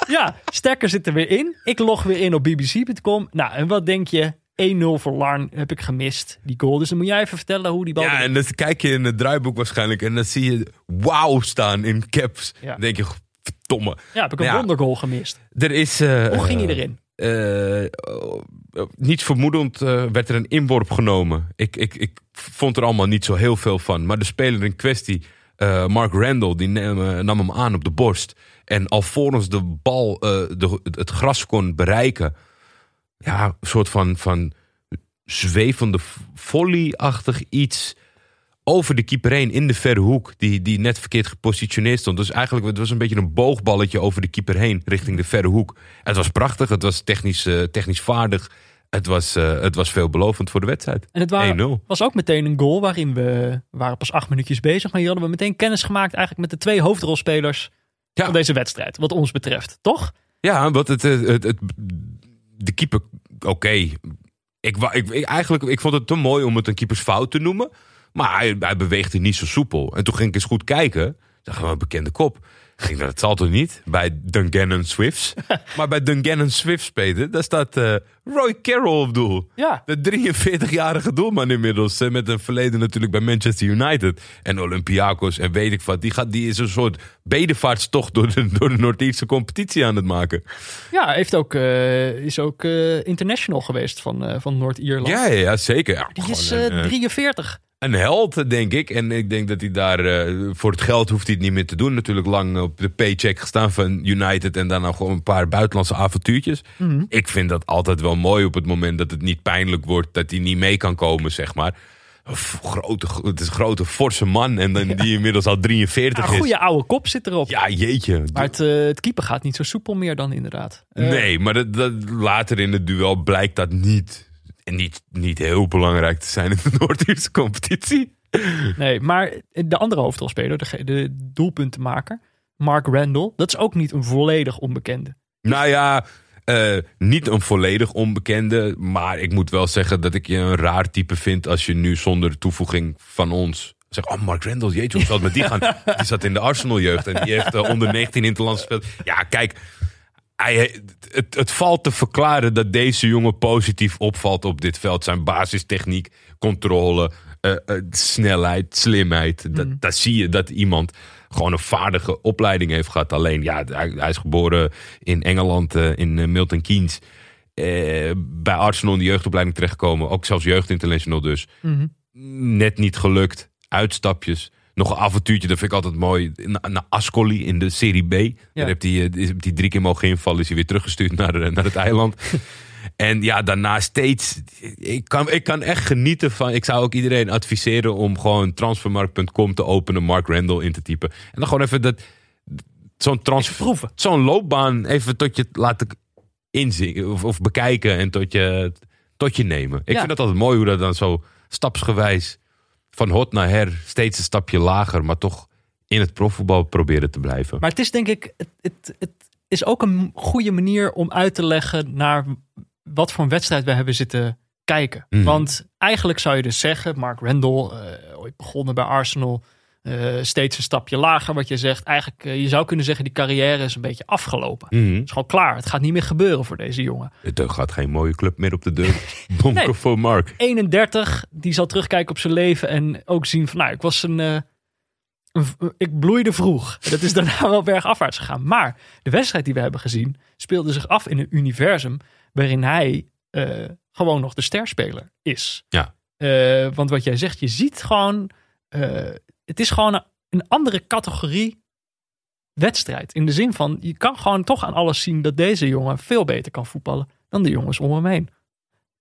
Ja, stekker zit er weer in. Ik log weer in op bbc.com. Nou, en wat denk je? 1-0 voor Larn heb ik gemist, die goal. Dus dan moet jij even vertellen hoe die bal... Ja, en dan kijk je in het draaiboek waarschijnlijk en dan zie je wauw staan in caps. Ja. Dan denk je, verdomme. Ja, heb ik een Ja. wondergoal gemist. Er is... eh, Hoe ging hij eh, erin? eh, oh, niets vermoedend eh, werd er een inworp genomen. Ik, ik, ik vond er allemaal niet zo heel veel van. Maar de speler in kwestie Eh, Mark Randall die nam, eh, nam hem aan op de borst. En alvorens de bal eh, de, het gras kon bereiken. Ja, een soort van, van zwevende volley-achtig iets over de keeper heen in de verre hoek. Die, die net verkeerd gepositioneerd stond. Dus eigenlijk het was een beetje een boogballetje over de keeper heen richting de verre hoek. Het was prachtig, het was technisch, eh, technisch vaardig. Het was, eh, het was veelbelovend voor de wedstrijd. En het wa- 1-0. was ook meteen een goal waarin we, we waren pas acht minuutjes bezig. Maar hier hadden we meteen kennis gemaakt eigenlijk met de twee hoofdrolspelers Ja. van deze wedstrijd. Wat ons betreft, toch? Ja, wat het, het, het, het- de keeper, oké. Ik, ik, eigenlijk, ik vond het te mooi om het een keepersfout te noemen. Maar hij, hij beweegde niet zo soepel. En toen ging ik eens goed kijken. Zag wel een bekende kop. Ik denk, dat zal toch niet? Bij Dungannon Swifts. [LAUGHS] maar bij Dungannon Swifts, Peter, daar staat eh, Roy Carroll op doel. Ja. De 43-jarige doelman inmiddels. eh, Met een verleden natuurlijk bij Manchester United. En Olympiakos en weet ik wat. Die, gaat, die is een soort bedevaartstocht door de, door de Noord-Ierse competitie aan het maken. Ja, heeft ook, eh, is ook international geweest van, van Noord-Ierland. Ja, ja, zeker. Ja, Die is een, eh, eh, 43. Een held, denk ik. En ik denk dat hij daar eh, voor het geld hoeft hij het niet meer te doen. Natuurlijk lang op de paycheck gestaan van United en daarna gewoon een paar buitenlandse avontuurtjes. Mhm. Ik vind dat altijd wel mooi op het moment dat het niet pijnlijk wordt dat hij niet mee kan komen, zeg maar. Een grote, het is een grote, forse man en dan, die inmiddels al 43 een is. goede oude kop zit erop. Ja, jeetje. Maar het, eh, het keeper gaat niet zo soepel meer dan inderdaad. Eh, Nee, maar dat, dat, later in het duel blijkt dat niet, niet, niet heel belangrijk te zijn in de [LAUGHS] Noord-Ierse competitie. Nee, maar de andere hoofdrolspeler, de, de doelpuntenmaker, Mark Randall, dat is ook niet een volledig onbekende. Nou ja, eh, niet een volledig onbekende. Maar ik moet wel zeggen dat ik je een raar type vind als je nu zonder toevoeging van ons. Zeg, oh, Mark Randall, jeetje, hoe zal het met die [LAUGHS] gaan? Die zat in de Arsenal-jeugd en die heeft eh, onder 19 in het land gespeeld. Ja, kijk, hij, het, het valt te verklaren dat deze jongen positief opvalt op dit veld. Zijn basistechniek, controle, eh, eh, snelheid, slimheid. Dat, dat zie je dat iemand gewoon een vaardige opleiding heeft gehad. Alleen, ja, hij, hij is geboren in Engeland, eh, in Milton Keynes. Bij Arsenal in de jeugdopleiding terechtgekomen. Ook zelfs jeugdinternational dus. Net niet gelukt. Uitstapjes. Nog een avontuurtje, dat vind ik altijd mooi. Na- Naar Ascoli in de Serie B. Daar heeft hij, eh, hij drie keer mogen invallen. Is hij weer teruggestuurd naar, eh, naar het eiland. [LAUGHS] En ja, daarna steeds. Ik kan, ik kan echt genieten van. Ik zou ook iedereen adviseren om gewoon transfermarkt.com te openen, Mark Randall in te typen. En dan gewoon even dat. Zo'n transfer. Zo'n loopbaan even tot je laten inzien of, of bekijken en tot je, tot je nemen. Ik Ja. vind dat altijd mooi hoe dat dan zo stapsgewijs van hot naar her steeds een stapje lager, maar toch in het profvoetbal proberen te blijven. Maar het is denk ik, het, het, het is ook een goede manier om uit te leggen naar wat voor een wedstrijd we hebben zitten kijken. Mhm. Want eigenlijk zou je dus zeggen, Mark Randall, eh, ooit begonnen bij Arsenal, eh, steeds een stapje lager. Wat je zegt, eigenlijk, eh, je zou kunnen zeggen, die carrière is een beetje afgelopen. Mhm. Het is gewoon klaar. Het gaat niet meer gebeuren voor deze jongen. Er gaat geen mooie club meer op de deur. Bonken [LAUGHS] Nee. voor Mark. 31, die zal terugkijken op zijn leven en ook zien van, nou, ik was een, eh, een- ik bloeide vroeg. Dat is daarna wel bergafwaarts gegaan. Maar de wedstrijd die we hebben gezien speelde zich af in een universum waarin hij gewoon nog de sterspeler is. Ja. Want wat jij zegt, je ziet gewoon, het is gewoon een, andere categorie wedstrijd. In de zin van, je kan gewoon toch aan alles zien dat deze jongen veel beter kan voetballen dan de jongens om hem heen.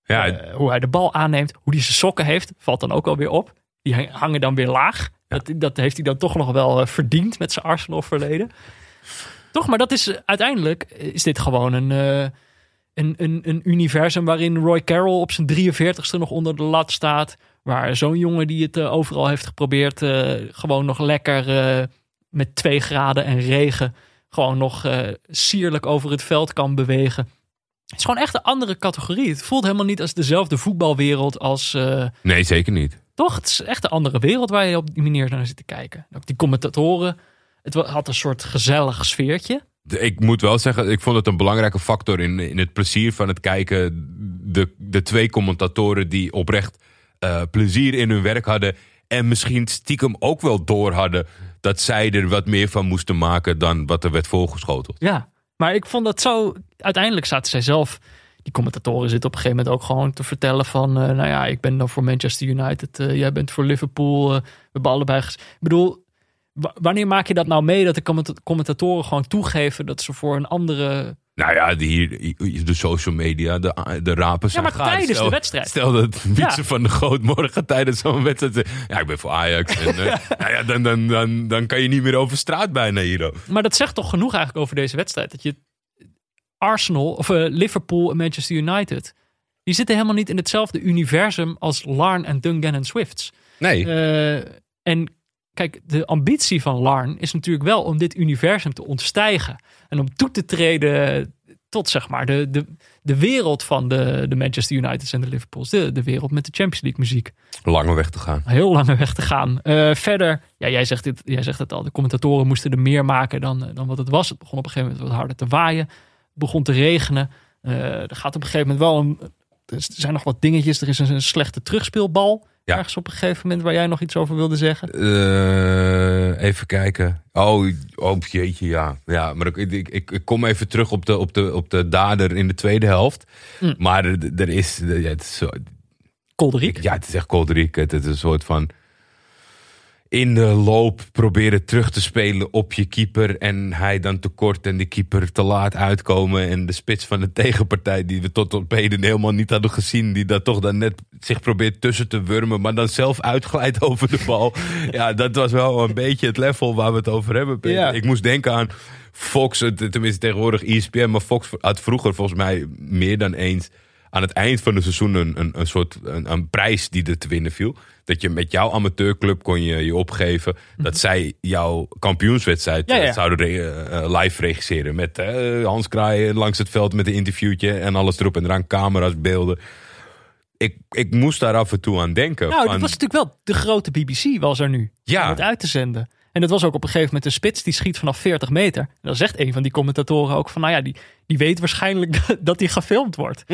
Ja, Eh, hoe hij de bal aanneemt, hoe hij zijn sokken heeft, valt dan ook alweer op. Die hang- hangen dan weer laag. Dat, dat heeft hij dan toch nog wel eh, verdiend met zijn Arsenal verleden. Toch, maar dat is eh, uiteindelijk is dit gewoon een, een, een, een universum waarin Roy Carroll op zijn 43ste nog onder de lat staat. Waar zo'n jongen die het eh, overal heeft geprobeerd, eh, gewoon nog lekker eh, met twee graden en regen, gewoon nog sierlijk over het veld kan bewegen. Het is gewoon echt een andere categorie. Het voelt helemaal niet als dezelfde voetbalwereld als. nee, zeker niet. toch, het is echt een andere wereld waar je op die manier naar zit te kijken. Ook die commentatoren. Het had een soort gezellig sfeertje. Ik moet wel zeggen, ik vond het een belangrijke factor in, in het plezier van het kijken. De, de twee commentatoren die oprecht eh, plezier in hun werk hadden. En misschien stiekem ook wel door hadden dat zij er wat meer van moesten maken dan wat er werd voorgeschoteld. Ja, maar ik vond dat zo. Uiteindelijk zaten zij zelf. Die commentatoren zitten op een gegeven moment ook gewoon te vertellen van. eh, nou ja, ik ben dan voor Manchester United. eh, jij bent voor Liverpool. we hebben allebei. Ik bedoel, wanneer maak je dat nou mee dat de commenta- commentatoren gewoon toegeven dat ze voor een andere. Nou ja, de, hier, de social media, de, de rapen zijn maar gaar. tijdens Stel- de wedstrijd. Stel dat Wietse Ja. van de Groot morgen tijdens zo'n wedstrijd. Ja, ik ben voor Ajax. En, [LAUGHS] nou ja, dan, dan, dan, dan kan je niet meer over straat bijna hier. Maar dat zegt toch genoeg eigenlijk over deze wedstrijd. Dat je Arsenal of eh, Liverpool en Manchester United. Die zitten helemaal niet in hetzelfde universum als Larn en Dungan en Swifts. Nee, Eh, en kijk, de ambitie van Larn is natuurlijk wel om dit universum te ontstijgen. En om toe te treden tot zeg maar de, de, de wereld van de, de Manchester Uniteds en de Liverpools. De, de wereld met de Champions League muziek. lange weg te gaan. Heel lange weg te gaan. Eh, verder, ja, jij, zegt dit, jij zegt het al, de commentatoren moesten er meer maken dan, dan wat het was. Het begon op een gegeven moment wat harder te waaien. Het begon te regenen. Eh, er gaat op een gegeven moment wel een, er zijn nog wat dingetjes. Er is een, een slechte terugspeelbal. Ja. Ergens op een gegeven moment waar jij nog iets over wilde zeggen. Eh, even kijken. Oh, oh jeetje, ja. ja maar ik, ik, ik, kom even terug op de, op, de, op de dader in de tweede helft. Mm. Maar er, er is... Ja, het is zo, Kolderiek. ja, het is echt kolderiek. Het is een soort van... In de loop proberen terug te spelen op je keeper. En hij dan tekort en de keeper te laat uitkomen. En de spits van de [LAUGHS] tegenpartij, die we tot op heden helemaal niet hadden gezien. Die daar toch dan net zich probeert tussen te wurmen. Maar dan zelf uitglijdt [LAUGHS] over de bal. ja, dat was wel een beetje het level waar we het over hebben. Ja. Ik moest denken aan Fox, tenminste tegenwoordig ESPN. Maar Fox had vroeger volgens mij meer dan eens aan het eind van het seizoen een, een, een soort een, een prijs die er te winnen viel. Dat je met jouw amateurclub kon je je opgeven dat zij jouw kampioenswedstrijd Mhm. Ja, ja. eh, zouden re- eh, live regisseren. Met eh, Hans Kraaien langs het veld met een interviewtje en alles erop en eraan, camera's, beelden. Ik, ik moest daar af en toe aan denken. Nou, van- dat was natuurlijk wel de grote BBC was er nu. Ja. Om het uit te zenden. En dat was ook op een gegeven moment een spits die schiet vanaf 40 meter. En dan zegt een van die commentatoren ook van, nou ja, die, die weet waarschijnlijk [LAUGHS] dat die gefilmd wordt.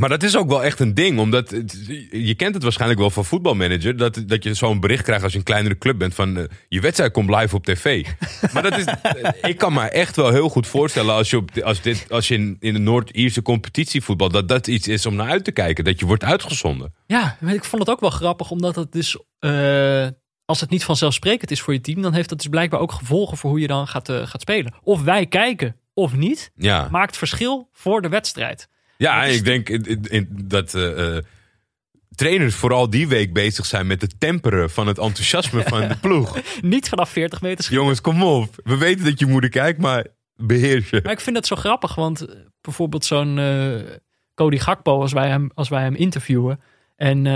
Maar dat is ook wel echt een ding. Omdat het- je kent het waarschijnlijk wel van voetbalmanager. Dat, dat je zo'n bericht krijgt als je een kleinere club bent. Van eh, je wedstrijd komt live op tv. [LAUGHS] maar dat is, eh, ik kan me echt wel heel goed voorstellen. Als je, op, als dit, als je in, in de Noord-Ierse competitie voetbal. Dat dat iets is om naar uit te kijken. Dat je wordt uitgezonden. Ja, maar ik vond het ook wel grappig, omdat het dus, eh, als het niet vanzelfsprekend is voor je team, dan heeft dat dus blijkbaar ook gevolgen voor hoe je dan gaat, gaat spelen. Of wij kijken of niet, Ja, maakt verschil voor de wedstrijd. Ja dat ik denk in- in- in- dat eh, eh, trainers vooral die week bezig zijn met het temperen van het enthousiasme van de ploeg. [LAUGHS] Niet vanaf 40 meter schieten. Jongens, kom op. We weten dat je moeder kijkt, maar beheers je. Maar ik vind het zo grappig, want eh, bijvoorbeeld zo'n eh, Cody Gakpo, als wij hem, als wij hem interviewen en,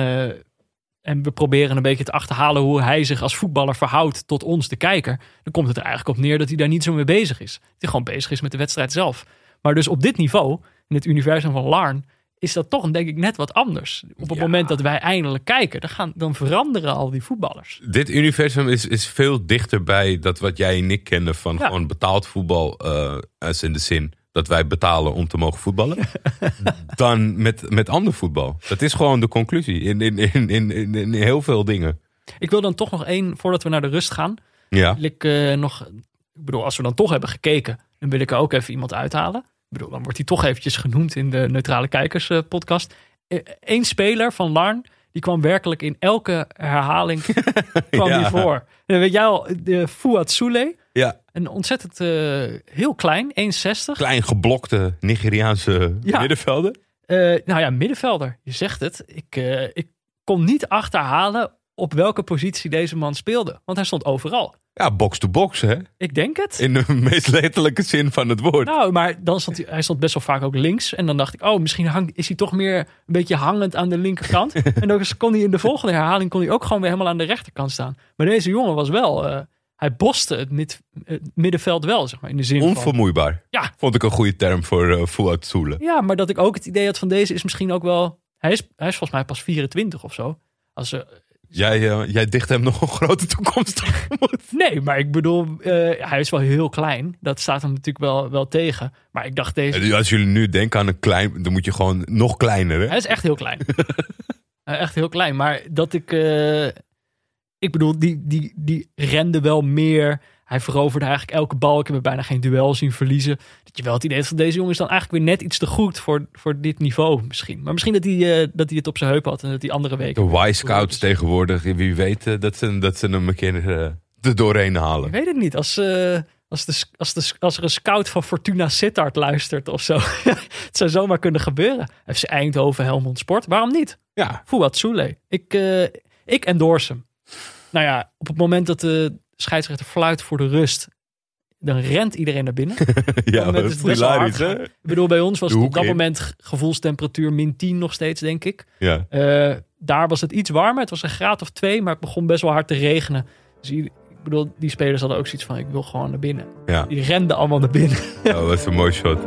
en we proberen een beetje te achterhalen hoe hij zich als voetballer verhoudt tot ons, de kijker, dan komt het er eigenlijk op neer dat hij daar niet zo mee bezig is. Dat hij gewoon bezig is met de wedstrijd zelf. Maar dus op dit niveau, in het universum van Larn, is dat toch denk ik net wat anders. Op het Ja. moment dat wij eindelijk kijken, dan, gaan, dan veranderen al die voetballers. Dit universum is, is veel dichter bij dat wat jij en ik kennen van Ja. gewoon betaald voetbal. eh, als in de zin dat wij betalen om te mogen voetballen. [LAUGHS] dan met, met ander voetbal. Dat is gewoon de conclusie in, in, in, in, in, in heel veel dingen. Ik wil dan toch nog één, voordat we naar de rust gaan, Ja, wil ik eh, nog, ik bedoel, als we dan toch hebben gekeken, dan wil ik er ook even iemand uithalen. Bedoel, dan wordt hij toch eventjes genoemd in de Neutrale Kijkers eh, podcast. Eén speler van Larn, die kwam werkelijk in elke herhaling [LAUGHS] kwam Ja. die voor. En weet jij al, de Fouad Soule, ja. een ontzettend eh, heel klein, 1,60. klein geblokte Nigeriaanse Ja. Eh, nou ja, middenvelder, je zegt het. Ik, eh, ik kon niet achterhalen op welke positie deze man speelde, want hij stond overal. Ja, box-to-box hè. Ik denk het. In de [LAUGHS] meest letterlijke zin van het woord. Nou, maar dan stond hij, hij stond best wel vaak ook links. En dan dacht ik, oh, misschien hangt, is hij toch meer een beetje hangend aan de linkerkant. [LAUGHS] en dan kon hij in de volgende herhaling kon hij ook gewoon weer helemaal aan de rechterkant staan. Maar deze jongen was wel, eh, hij boste het, mid, het middenveld wel, zeg maar. In de zin van, Onvermoeibaar. Ja. Vond ik een goede term voor uh, Fouad Soele. ja, maar dat ik ook het idee had van deze is misschien ook wel, hij is, hij is volgens mij pas 24 of zo. Als, eh, Jij, eh, jij dicht hem nog een grote toekomst tegemoet. nee, maar ik bedoel, eh, hij is wel heel klein. Dat staat hem natuurlijk wel, wel tegen. Maar ik dacht deze, Als jullie nu denken aan een klein, dan moet je gewoon nog kleiner. Hè? Hij is echt heel klein. [LAUGHS] Eh, echt heel klein. Maar dat ik. ik bedoel, die, die, die rende wel meer. Hij veroverde eigenlijk elke bal. Ik heb bijna geen duel zien verliezen. Dat je wel het idee hebt van deze jongen is dan eigenlijk weer net iets te goed voor, voor dit niveau misschien. Maar misschien dat hij, eh, dat hij het op zijn heup had en dat die andere weken. De Y-scouts tegenwoordig, wie weet eh, dat ze, dat ze hem een keer eh, er doorheen Ik halen. weet het niet. Als, als, de, als, de, als er een scout van Fortuna Sittard luistert of zo. [LAUGHS] het zou zomaar kunnen gebeuren. FC Eindhoven, Helmond Sport. Waarom niet? Ja, Fouad Soule. Ik, ik endorse hem. Nou ja, op het moment dat de scheidsrechter fluit voor de rust. Dan rent iedereen naar binnen. [LAUGHS] ja dat is is hilarisch, hè? Ik bedoel, bij ons was het op dat in. moment ge- gevoelstemperatuur min 10 nog steeds, denk ik. Ja. Eh, daar was het iets warmer. Het was een graad of twee, maar het begon best wel hard te regenen. Dus ik bedoel, die spelers hadden ook zoiets van: ik wil gewoon naar binnen. Ja, Die renden allemaal naar binnen. dat was een mooi shot.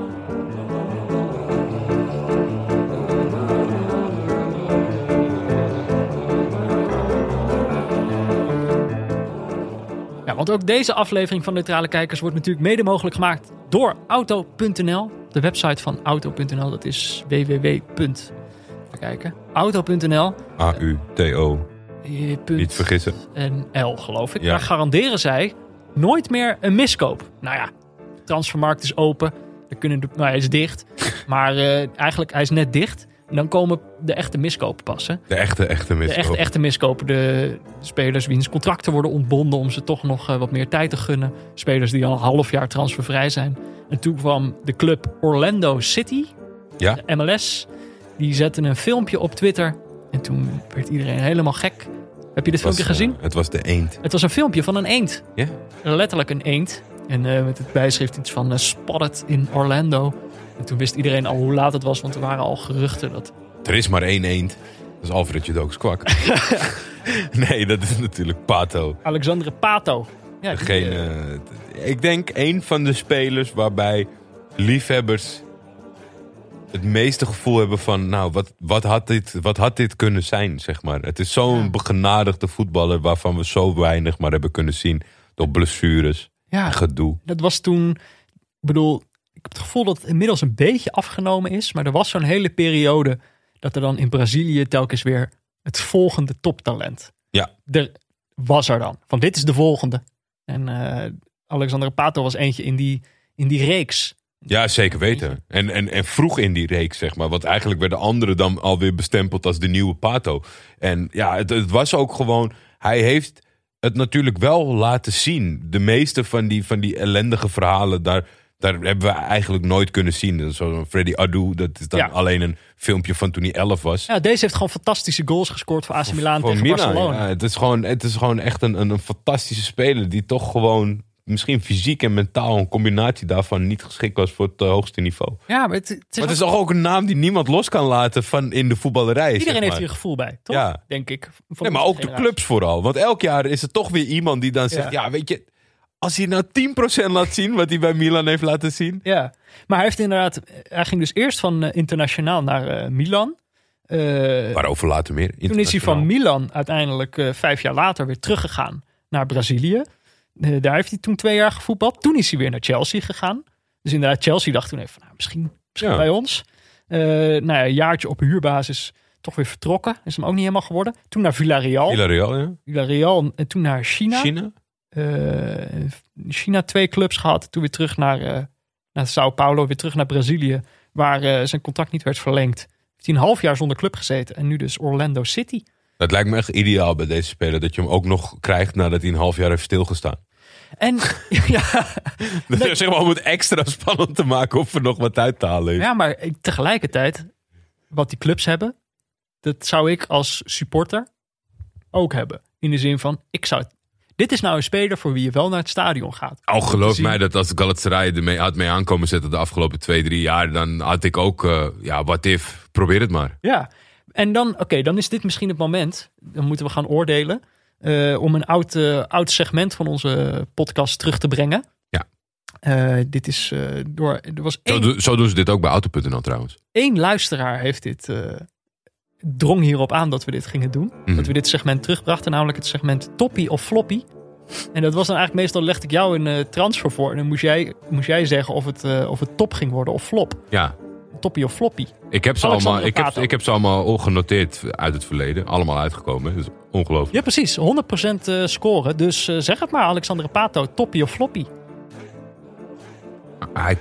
Want ook deze aflevering van Neutrale Kijkers wordt natuurlijk mede mogelijk gemaakt door Auto.nl. De website van Auto.nl, dat is www. Kijken. Auto.nl. A-U-T-O. eh, Niet vergissen. NL, geloof ik. Ja. Daar garanderen zij nooit meer een miskoop. Nou ja, de transfermarkt is open. Er kunnen de, nou, hij is dicht. [LAUGHS] maar eh, eigenlijk, hij is net dicht. En dan komen de echte miskopen passen. De echte, echte De mis. echte, echte miskopen. De spelers wiens contracten worden ontbonden om ze toch nog eh, wat meer tijd te gunnen. Spelers die al een half jaar transfervrij zijn. En toen kwam de club Orlando City, Ja, de MLS. Die zetten een filmpje op Twitter. En toen werd iedereen helemaal gek. Heb je dit filmpje eh, gezien? het was de eend. Het was een filmpje van een eend. Ja? Letterlijk een eend. En eh, met het bijschrift iets van spotted in Orlando. En toen wist iedereen al hoe laat het was, want er waren al geruchten dat... Er is maar één eend. Dat is Alfredje Dooks kwak. [LAUGHS] nee, dat is natuurlijk Pato. Alexandre Pato. Ja, eh, eh, ik denk een van de spelers waarbij liefhebbers het meeste gevoel hebben van, nou, wat, wat, had, dit, wat had dit kunnen zijn, zeg maar. Het is zo'n Ja. begenadigde voetballer waarvan we zo weinig maar hebben kunnen zien. Door blessures, ja, gedoe. dat was toen... Ik bedoel, ik heb het gevoel dat het inmiddels een beetje afgenomen is. Maar er was zo'n hele periode dat er dan in Brazilië telkens weer het volgende toptalent. Ja. Er was er dan. Van dit is de volgende. En eh Alexandre Pato was eentje in die, in die reeks. Ja, zeker weten. En, en, en vroeg in die reeks, zeg maar. Want eigenlijk werden anderen dan alweer bestempeld als de nieuwe Pato. En ja, het, het was ook gewoon... Hij heeft het natuurlijk wel laten zien. De meeste van die, van die ellendige verhalen, daar, daar hebben we eigenlijk nooit kunnen zien. Zo'n Freddy Adu, dat is dan Ja. alleen een filmpje van toen hij 11 was. Ja, deze heeft gewoon fantastische goals gescoord voor AC Milan tegen Milan, Barcelona. ja, het, is gewoon, het is gewoon echt een, een, een fantastische speler die toch gewoon... Misschien fysiek en mentaal een combinatie daarvan niet geschikt was voor het eh, hoogste niveau. Ja, maar het, het is Maar het is ook- toch ook een naam die niemand los kan laten van in de voetballerij. zeg iedereen heeft maar. hier een gevoel bij, toch? Ja. Denk ik. Van Nee, maar ook de clubs vooral. Want elk jaar is er toch weer iemand die dan zegt: Ja. ja, weet je, als hij nou 10% laat zien wat hij bij Milan heeft laten zien. Ja, maar hij heeft inderdaad... Hij ging dus eerst van eh, internationaal naar eh, Milan. Eh, Waarover later meer. toen is hij van. Milan uiteindelijk eh, vijf jaar later weer teruggegaan naar Brazilië. Daar heeft hij toen twee jaar gevoetbald. Toen is hij weer naar Chelsea gegaan. Dus inderdaad, Chelsea dacht toen even, nou, misschien, misschien Ja. bij ons. Eh nou ja, een jaartje op huurbasis toch weer vertrokken. Is hem ook niet helemaal geworden. Toen naar Villarreal. Villarreal, ja. Villarreal en toen naar China. China. Eh, China twee clubs gehad. Toen weer terug naar, eh, naar Sao Paulo. Weer terug naar Brazilië. Waar eh, zijn contract niet werd verlengd. Heeft hij een half jaar zonder club gezeten. En nu dus Orlando City. Dat lijkt me echt ideaal bij deze speler. Dat je hem ook nog krijgt nadat hij een half jaar heeft stilgestaan. En [LAUGHS] ja, [LAUGHS] Dat is zeg maar om het extra spannend te maken of er nog wat uit te halen is. ja, maar tegelijkertijd, wat die clubs hebben, dat zou ik als supporter ook hebben. In de zin van, ik zou het. Dit is nou een speler voor wie je wel naar het stadion gaat. Oh, geloof mij dat als Galatasaray er mee, had mee aankomen zetten de afgelopen twee, drie jaar, dan had ik ook, eh, ja, wat if, probeer het maar. Ja, en dan, oké, dan is dit misschien het moment. Dan moeten we gaan oordelen. eh, om een oud, eh, oud segment van onze podcast terug te brengen. Ja. Eh, dit is door. Er was Zo, één, doen- zo doen ze dit ook bij Auto.nl trouwens. één luisteraar heeft dit. Drong hierop aan dat we dit gingen doen. Mhm. Dat we dit segment terugbrachten, namelijk het segment Toppie of Floppy. En dat was dan eigenlijk meestal legde ik jou een eh, transfer voor. En dan moest jij, moest jij zeggen of het, eh, of het top ging worden of flop. Ja, Toppie of Floppy. ik heb, ze Alexander allemaal, ik, heb, ik heb ze allemaal al genoteerd uit het verleden. Allemaal uitgekomen. Dat is ongelooflijk. Ja, precies. 100% eh, scoren. Dus zeg het maar, Alexander Pato. Toppie of floppy? Hij,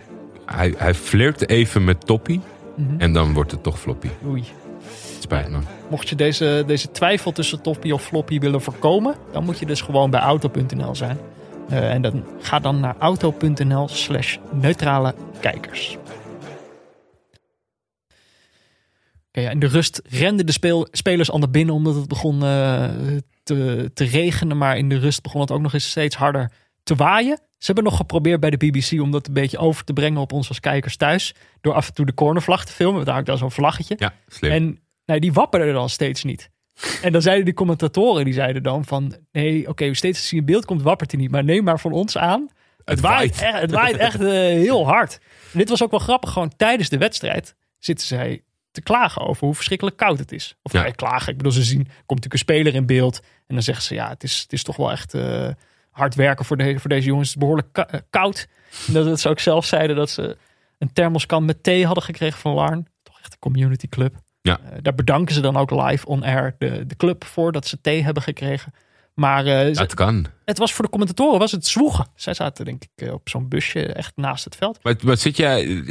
hij, hij flirt even met Toppie. Mhm. En dan wordt het toch floppy. Oei. Spijt me. Mocht je deze, deze twijfel tussen toppie of floppy willen voorkomen, dan moet je dus gewoon bij auto.nl zijn. Eh, en dan ga dan naar auto.nl slash neutrale kijkers. Oké, ja, in de rust renden de speel- spelers al naar binnen omdat het begon eh, te, te regenen. Maar in de rust begon het ook nog eens steeds harder te waaien. Ze hebben nog geprobeerd bij de BBC om dat een beetje over te brengen op ons als kijkers thuis. Door af en toe de cornervlag te filmen. Daar had ik dan zo'n vlaggetje. Ja, slim. En nou, die wapperde dan steeds niet. En dan zeiden die commentatoren, die zeiden dan van... Nee, oké, steeds als hij in beeld komt, wappert hij niet. Maar neem maar van ons aan. Het, Het waait. waait. echt, het waait echt eh, heel hard. En dit was ook wel grappig. Gewoon tijdens de wedstrijd zitten zij te klagen over hoe verschrikkelijk koud het is. Of Ja. ja. klagen. Ik bedoel, ze zien, komt natuurlijk een speler in beeld. En dan zeggen ze, ja, het is, het is toch wel echt eh, hard werken voor, de, voor deze jongens. Het is behoorlijk eh, koud. En dat, dat ze ook zelf zeiden dat ze een thermoskan met thee hadden gekregen van Larn. Toch echt een community club. Ja. Eh, daar bedanken ze dan ook live on air de, de club voor dat ze thee hebben gekregen. Maar eh, ze- Dat kan. het was voor de commentatoren was het zwoegen. Zij zaten denk ik eh, op zo'n busje echt naast het veld. Maar, maar zit jij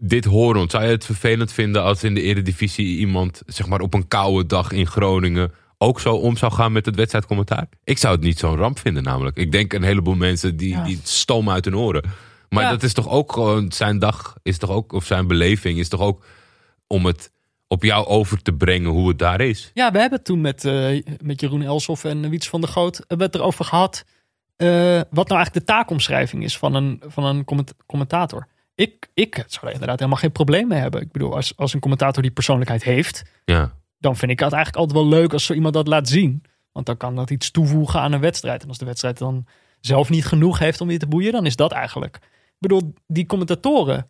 dit horend? Zou je het vervelend vinden als in de Eredivisie iemand zeg maar op een koude dag in Groningen ook zo om zou gaan met het wedstrijdcommentaar? Ik zou het niet zo'n ramp vinden namelijk. Ik denk een heleboel mensen die, Ja. die stomen uit hun oren. Maar Ja. dat is toch ook gewoon zijn dag is toch ook of zijn beleving is toch ook om het op jou over te brengen hoe het daar is. Ja, we hebben het toen met, eh, met Jeroen Elsof en Wiets van der Goot hebben we het erover gehad. eh, wat nou eigenlijk de taakomschrijving is van een, van een comment- commentator. Ik, ik zou er inderdaad helemaal geen probleem mee hebben. Ik bedoel, als, als een commentator die persoonlijkheid heeft, Ja. dan vind ik het eigenlijk altijd wel leuk als zo iemand dat laat zien. Want dan kan dat iets toevoegen aan een wedstrijd. En als de wedstrijd dan zelf niet genoeg heeft om je te boeien, dan is dat eigenlijk. Ik bedoel, die commentatoren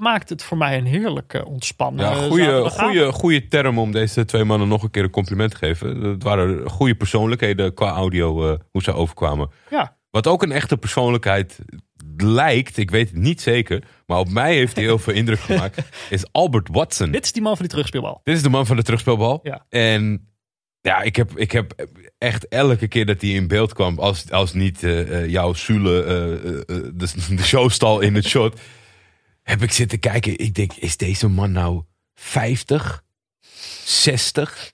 maakt het voor mij een heerlijk ontspannen. Ja, eh, goede, goede, goede term om deze twee mannen nog een keer een compliment te geven. Het waren goede persoonlijkheden qua audio, eh, hoe ze overkwamen. Ja, Wat ook een echte persoonlijkheid lijkt, ik weet het niet zeker, maar op mij heeft hij heel veel indruk gemaakt, [LAUGHS] is Albert Watson. dit is die man van die terugspeelbal. Dit is de man van de terugspeelbal. Ja. En ja, ik heb, ik heb echt elke keer dat hij in beeld kwam, als, als niet eh, jouw Sule, de, de showstal in het shot, heb ik zitten kijken. Ik denk, is deze man nou 50? 60?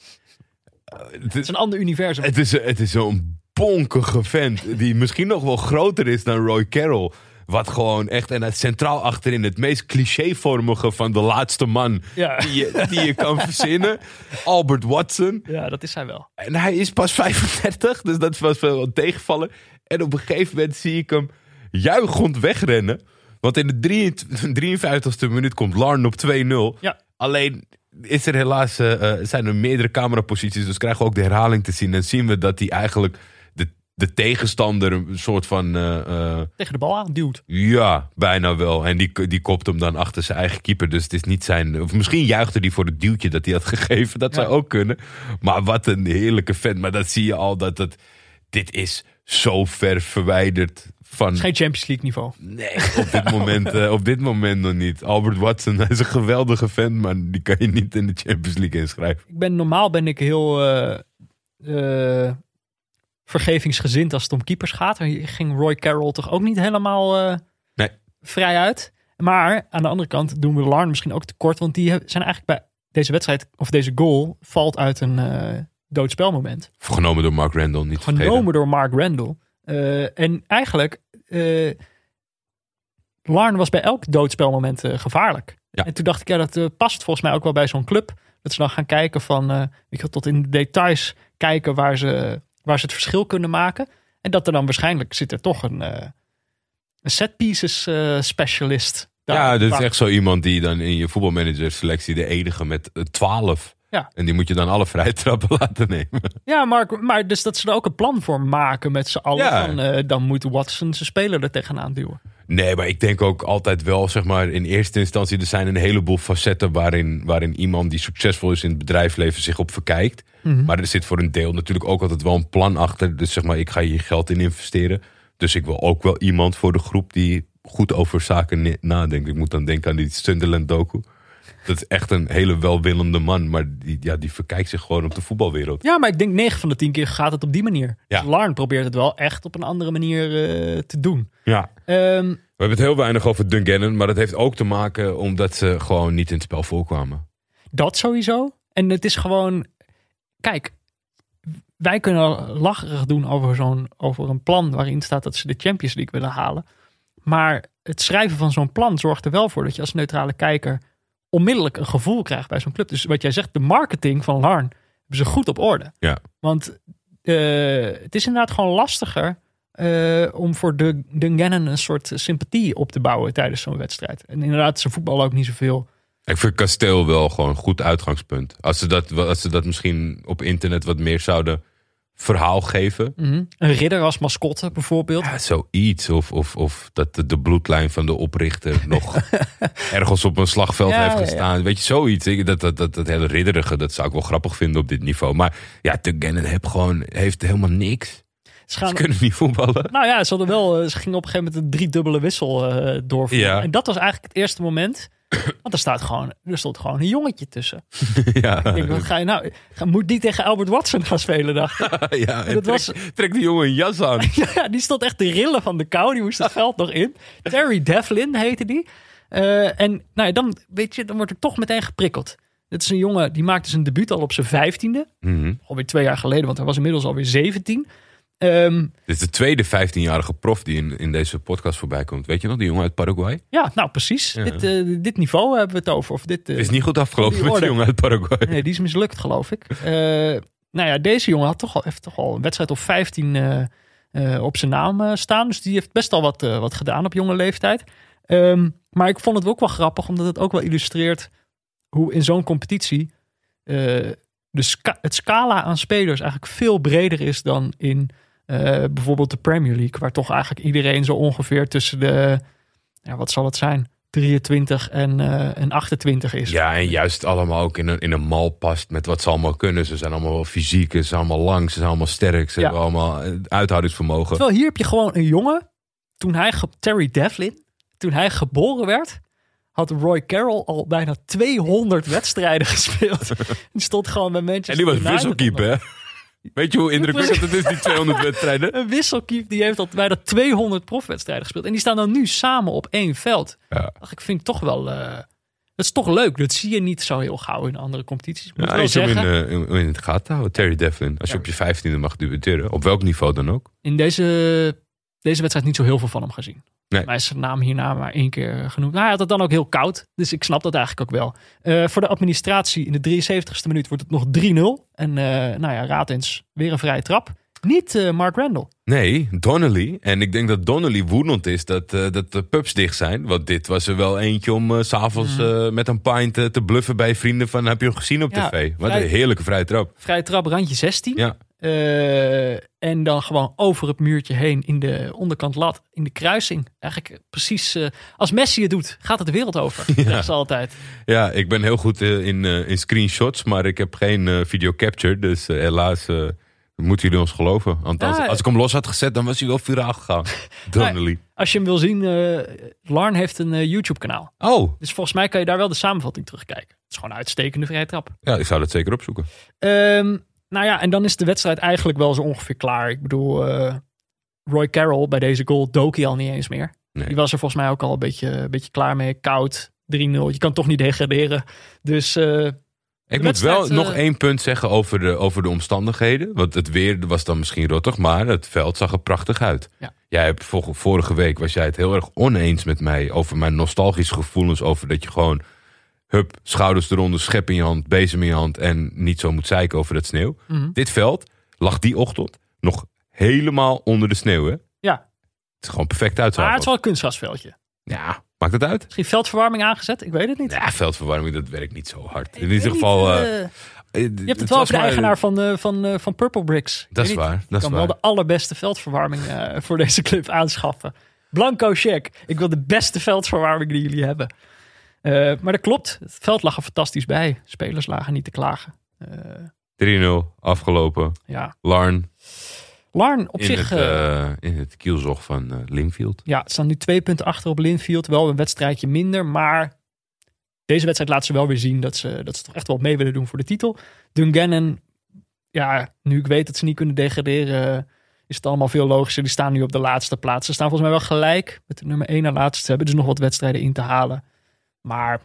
Eh, het is- is een ander universum. het is, het is zo'n bonkige vent. Die misschien nog wel groter is dan Roy Carroll. Wat gewoon echt, en het centraal achterin, het meest clichévormige van de laatste man Ja. die, je, die je kan verzinnen. [LAUGHS] Albert Watson. Ja, dat is hij wel. En hij is pas 35, dus dat was wel een tegenvallen. En op een gegeven moment zie ik hem juichend wegrennen. Want in de 53e minuut komt Larn op 2-0. Ja. Alleen is er helaas, eh, eh, zijn er meerdere cameraposities, dus krijgen we ook de herhaling te zien. En zien we dat hij eigenlijk de, de tegenstander een soort van... eh, Tegen de bal aan duwt. ja, bijna wel. En die, die kopt hem dan achter zijn eigen keeper. Dus het is niet zijn. Of misschien juichte hij voor het duwtje dat hij had [LAUGHS] gegeven. Dat zou ook kunnen. Maar wat een heerlijke vent. Maar dat zie je al dat het. Dit is zo ver verwijderd van. Het is geen Champions League niveau. Nee, op dit, moment, eh, op dit moment nog niet. Albert Watson, hij is een geweldige vent. Maar die kan je niet in de Champions League inschrijven. Ik ben, normaal ben ik heel eh, eh, vergevingsgezind als het om keepers gaat. Hier ging Roy Carroll toch ook niet helemaal Nee. vrij uit. Maar aan de andere kant doen we Larn misschien ook tekort. Want die zijn eigenlijk bij deze wedstrijd, of deze goal, valt uit een eh doodspelmoment. Genomen door Mark Randall, niet Genomen vergeten. door Mark Randall. En eigenlijk, eh Larn was bij elk doodspelmoment eh, gevaarlijk. Ja. En toen dacht ik, ja, dat eh, past volgens mij ook wel bij zo'n club. Dat ze dan gaan kijken van, je, wel, tot in de details kijken waar ze, waar ze het verschil kunnen maken. En dat er dan waarschijnlijk zit er toch een, een set pieces specialist. daar. Ja, dit is echt zo iemand die dan in je voetbalmanager selectie de enige met 12. Ja. En die moet je dan alle vrije trappen [LAUGHS] laten nemen. Ja, maar, maar dus dat ze er ook een plan voor maken met z'n allen. Ja. Van, eh, dan moet Watson zijn speler er tegenaan duwen. Nee, maar ik denk ook altijd wel, zeg maar, in eerste instantie, er zijn een heleboel facetten waarin, waarin iemand die succesvol is in het bedrijfsleven zich op verkijkt. Maar er zit voor een deel natuurlijk ook altijd wel een plan achter. Dus zeg maar, ik ga hier geld in investeren. Dus ik wil ook wel iemand voor de groep die goed over zaken nadenkt. Ik moet dan denken aan die Sunderland doku. Dat is echt een hele welwillende man, maar die, ja, die verkijkt zich gewoon op de voetbalwereld. Ja, maar ik denk 9 van de 10 keer gaat het op die manier. Ja. Dus Larn probeert het wel echt op een andere manier eh, te doen. Ja. Ehm, We hebben het heel weinig over Dungannon, maar dat heeft ook te maken omdat ze gewoon niet in het spel voorkwamen. Dat sowieso. En het is gewoon, kijk, wij kunnen lacherig doen over, zo'n, over een plan waarin staat dat ze de Champions League willen halen. Maar het schrijven van zo'n plan zorgt er wel voor dat je als neutrale kijker onmiddellijk een gevoel krijgt bij zo'n club. Dus wat jij zegt, de marketing van Larn hebben ze goed op orde. Ja. Want eh, het is inderdaad gewoon lastiger eh, om voor de Dungannon een soort sympathie op te bouwen tijdens zo'n wedstrijd. En inderdaad, ze voetballen ook niet zoveel. Ik vind kasteel wel gewoon een goed uitgangspunt. Als ze dat, als ze dat misschien op internet wat meer zouden verhaal geven. Een ridder als mascotte bijvoorbeeld. Ja, zoiets. Of, of, of dat de, de bloedlijn van de oprichter nog [LAUGHS] ergens op een slagveld Ja, heeft ja. gestaan. Weet je, zoiets. Ik- Dat, dat, dat, dat hele ridderige, dat zou ik wel grappig vinden op dit niveau. Maar ja, Gannon heeft gewoon heeft helemaal niks. Ze gaan, Ze kunnen niet voetballen. nou ja, ze, hadden wel, eh, ze gingen op een gegeven moment een driedubbele wissel eh, doorvoeren. Ja. En dat was eigenlijk het eerste moment. Want er, staat gewoon, er stond gewoon een jongetje tussen. [LAUGHS] ja, Ik denk, wat ga je nou? Moet die tegen Albert Watson gaan spelen, dacht [LAUGHS] ik. ja en dat trek, was- trek die jongen een jas aan. [LAUGHS] Ja, die stond echt te rillen van de kou. Die moest het veld nog in. Terry Devlin heette die. Eh, en nou ja, dan, weet je, dan wordt er toch meteen geprikkeld. Dit is een jongen die maakte zijn debuut al op zijn vijftiende. Mhm. Alweer twee jaar geleden, want hij was inmiddels alweer 17. Ehm, Dit is de tweede 15-jarige prof die in, in deze podcast voorbij komt. Weet je nog, die jongen uit Paraguay? ja, nou precies. Ja. Dit, eh, dit niveau hebben we het over. Of dit, eh, is niet goed afgelopen met die jongen uit Paraguay. Nee, die is mislukt, geloof ik. Eh, nou ja, deze jongen had toch al, heeft toch al een wedstrijd of 15 eh, eh, op zijn naam staan. Dus die heeft best al wat, wat gedaan op jonge leeftijd. Ehm, maar ik vond het ook wel grappig, omdat het ook wel illustreert hoe in zo'n competitie de ska- het scala aan spelers eigenlijk veel breder is dan in bijvoorbeeld de Premier League. Waar toch eigenlijk iedereen zo ongeveer tussen de, ja, wat zal het zijn, 23 en, eh, en 28 is. Ja, en juist allemaal ook in een, in een mal past met wat ze allemaal kunnen. Ze zijn allemaal wel fysiek, ze zijn allemaal lang, ze zijn allemaal sterk. Ze Ja. hebben allemaal eh, uithoudingsvermogen. Terwijl hier heb je gewoon een jongen. Toen hij, Terry Devlin, toen hij geboren werd, had Roy Carroll al bijna 200 wedstrijden [LAUGHS] gespeeld. [LAUGHS] Die stond gewoon bij Manchester En die was wisselkeeper, hè? Weet je hoe indrukwekkend het is, die 200 [LAUGHS] wedstrijden? Een die heeft al bijna 200 profwedstrijden gespeeld. En die staan dan nu samen op één veld. Ja. Ach, ik vind het toch wel... eh, dat is toch leuk. Dat zie je niet zo heel gauw in andere competities. Moet Ja, wel om in, eh, in, in het gaten te houden. Terry Devlin. Als je Ja. op je 15e mag debuteren, op welk niveau dan ook. in deze, deze wedstrijd niet zo heel veel van hem gezien. Nee. Maar is zijn naam hierna maar één keer genoemd. Nou, hij had het dan ook heel koud. Dus ik snap dat eigenlijk ook wel. Eh, voor de administratie in de 73ste minuut wordt het nog 3-0. En eh, nou ja, raad eens. Weer een vrije trap. Niet eh, Mark Randall. Nee, Donnelly. En ik denk dat Donnelly woedend is dat, eh, dat de pubs dicht zijn. Want dit was er wel eentje om eh, s s'avonds eh, met een pint eh, te bluffen bij vrienden van heb je hem gezien op Ja, tv? Wat vrij- een heerlijke vrije trap. Vrije trap, randje 16. Ja. Eh, en dan gewoon over het muurtje heen in de onderkant lat. In de kruising. Eigenlijk precies eh, als Messi het doet, gaat het de wereld over. [LAUGHS] Ja. ze altijd. Ja, ik ben heel goed eh, in, in screenshots, maar ik heb geen video capture. Dus helaas moeten jullie ons geloven. Want als, Ja. als ik hem los had gezet, dan was hij wel viraal gegaan. [LAUGHS] Donnelly. Als je hem wil zien, Larn heeft een eh, YouTube kanaal. Oh, Dus volgens mij kan je daar wel de samenvatting terugkijken. Het is gewoon een uitstekende vrije trap. ja, ik zou dat zeker opzoeken. Ehm, nou ja, en dan is de wedstrijd eigenlijk wel zo ongeveer klaar. Ik bedoel, eh, Roy Carroll bij deze goal dook hij al niet eens meer. Nee. Die was er volgens mij ook al een beetje, een beetje klaar mee. Koud, 3-0. Je kan toch niet degraderen. Dus eh, Ik moet wel nog eh, één punt zeggen over de, over de omstandigheden. Want het weer was dan misschien rottig, maar het veld zag er prachtig uit. Ja. Jij hebt vor- vorige week was jij het heel erg oneens met mij over mijn nostalgische gevoelens over dat je gewoon hup, schouders eronder, schep in je hand, bezem in je hand en niet zo moet zeiken over dat sneeuw. Mhm. Dit veld lag die ochtend nog helemaal onder de sneeuw. Hè? Het ja, is gewoon perfect uit. maar het is wel een kunstgrasveldje. Ja, maakt het uit? Misschien veldverwarming aangezet? Ik weet het niet. Ja, veldverwarming, dat werkt niet zo hard. Ik In ieder niet, geval. eh, eh, je hebt het wel over de eigenaar van, eh, van, eh, van Purple Bricks. Dat is waar, Je dat is kan wel de allerbeste veldverwarming eh, voor deze club aanschaffen. Blanco check. Ik wil de beste veldverwarming die jullie hebben. Eh, maar dat klopt. Het veld lag er fantastisch bij. Spelers lagen niet te klagen. Eh, 3-0 afgelopen. ja. Larn Larn op in, zich... het, eh, eh, in het kielzog van eh Lingfield. ja, ze staan nu twee punten achter op Linfield. Wel een wedstrijdje minder. Maar deze wedstrijd laat ze wel weer zien dat ze, dat ze toch echt wel mee willen doen voor de titel. Dungannon, ja, nu ik weet dat ze niet kunnen degraderen, is het allemaal veel logischer. Die staan nu op de laatste plaats. Ze staan volgens mij wel gelijk met de nummer 1 na laatste. Ze hebben dus nog wat wedstrijden in te halen. Maar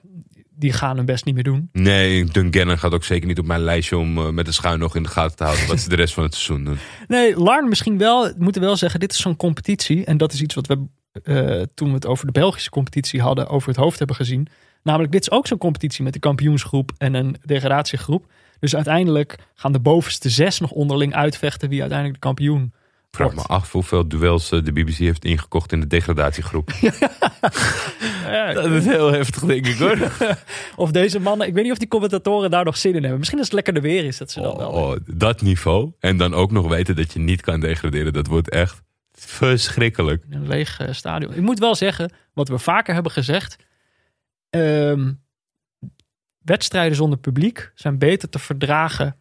die gaan hun best niet meer doen. Nee, Dungannon gaat ook zeker niet op mijn lijstje om eh, met een schuin nog in de gaten te houden wat ze de rest van het seizoen doen. Nee, Larn misschien wel. We moeten wel zeggen, dit is zo'n competitie. En dat is iets wat we eh, toen we het over de Belgische competitie hadden, over het hoofd hebben gezien. Namelijk, dit is ook zo'n competitie met de kampioensgroep en een degradatiegroep. Dus uiteindelijk gaan de bovenste zes nog onderling uitvechten wie uiteindelijk de kampioen Vraag me wordt. af hoeveel duels eh, de BBC heeft ingekocht in de degradatiegroep. [LAUGHS] Dat is heel heftig, denk ik hoor. [LAUGHS] Of deze mannen, ik weet niet of die commentatoren daar nog zin in hebben. Misschien als het lekkerder weer is, dat ze dan wel. Oh, dat niveau. En dan ook nog weten dat je niet kan degraderen. Dat wordt echt verschrikkelijk. een leeg eh, stadion. Ik moet wel zeggen, wat we vaker hebben gezegd. ehm, wedstrijden zonder publiek zijn beter te verdragen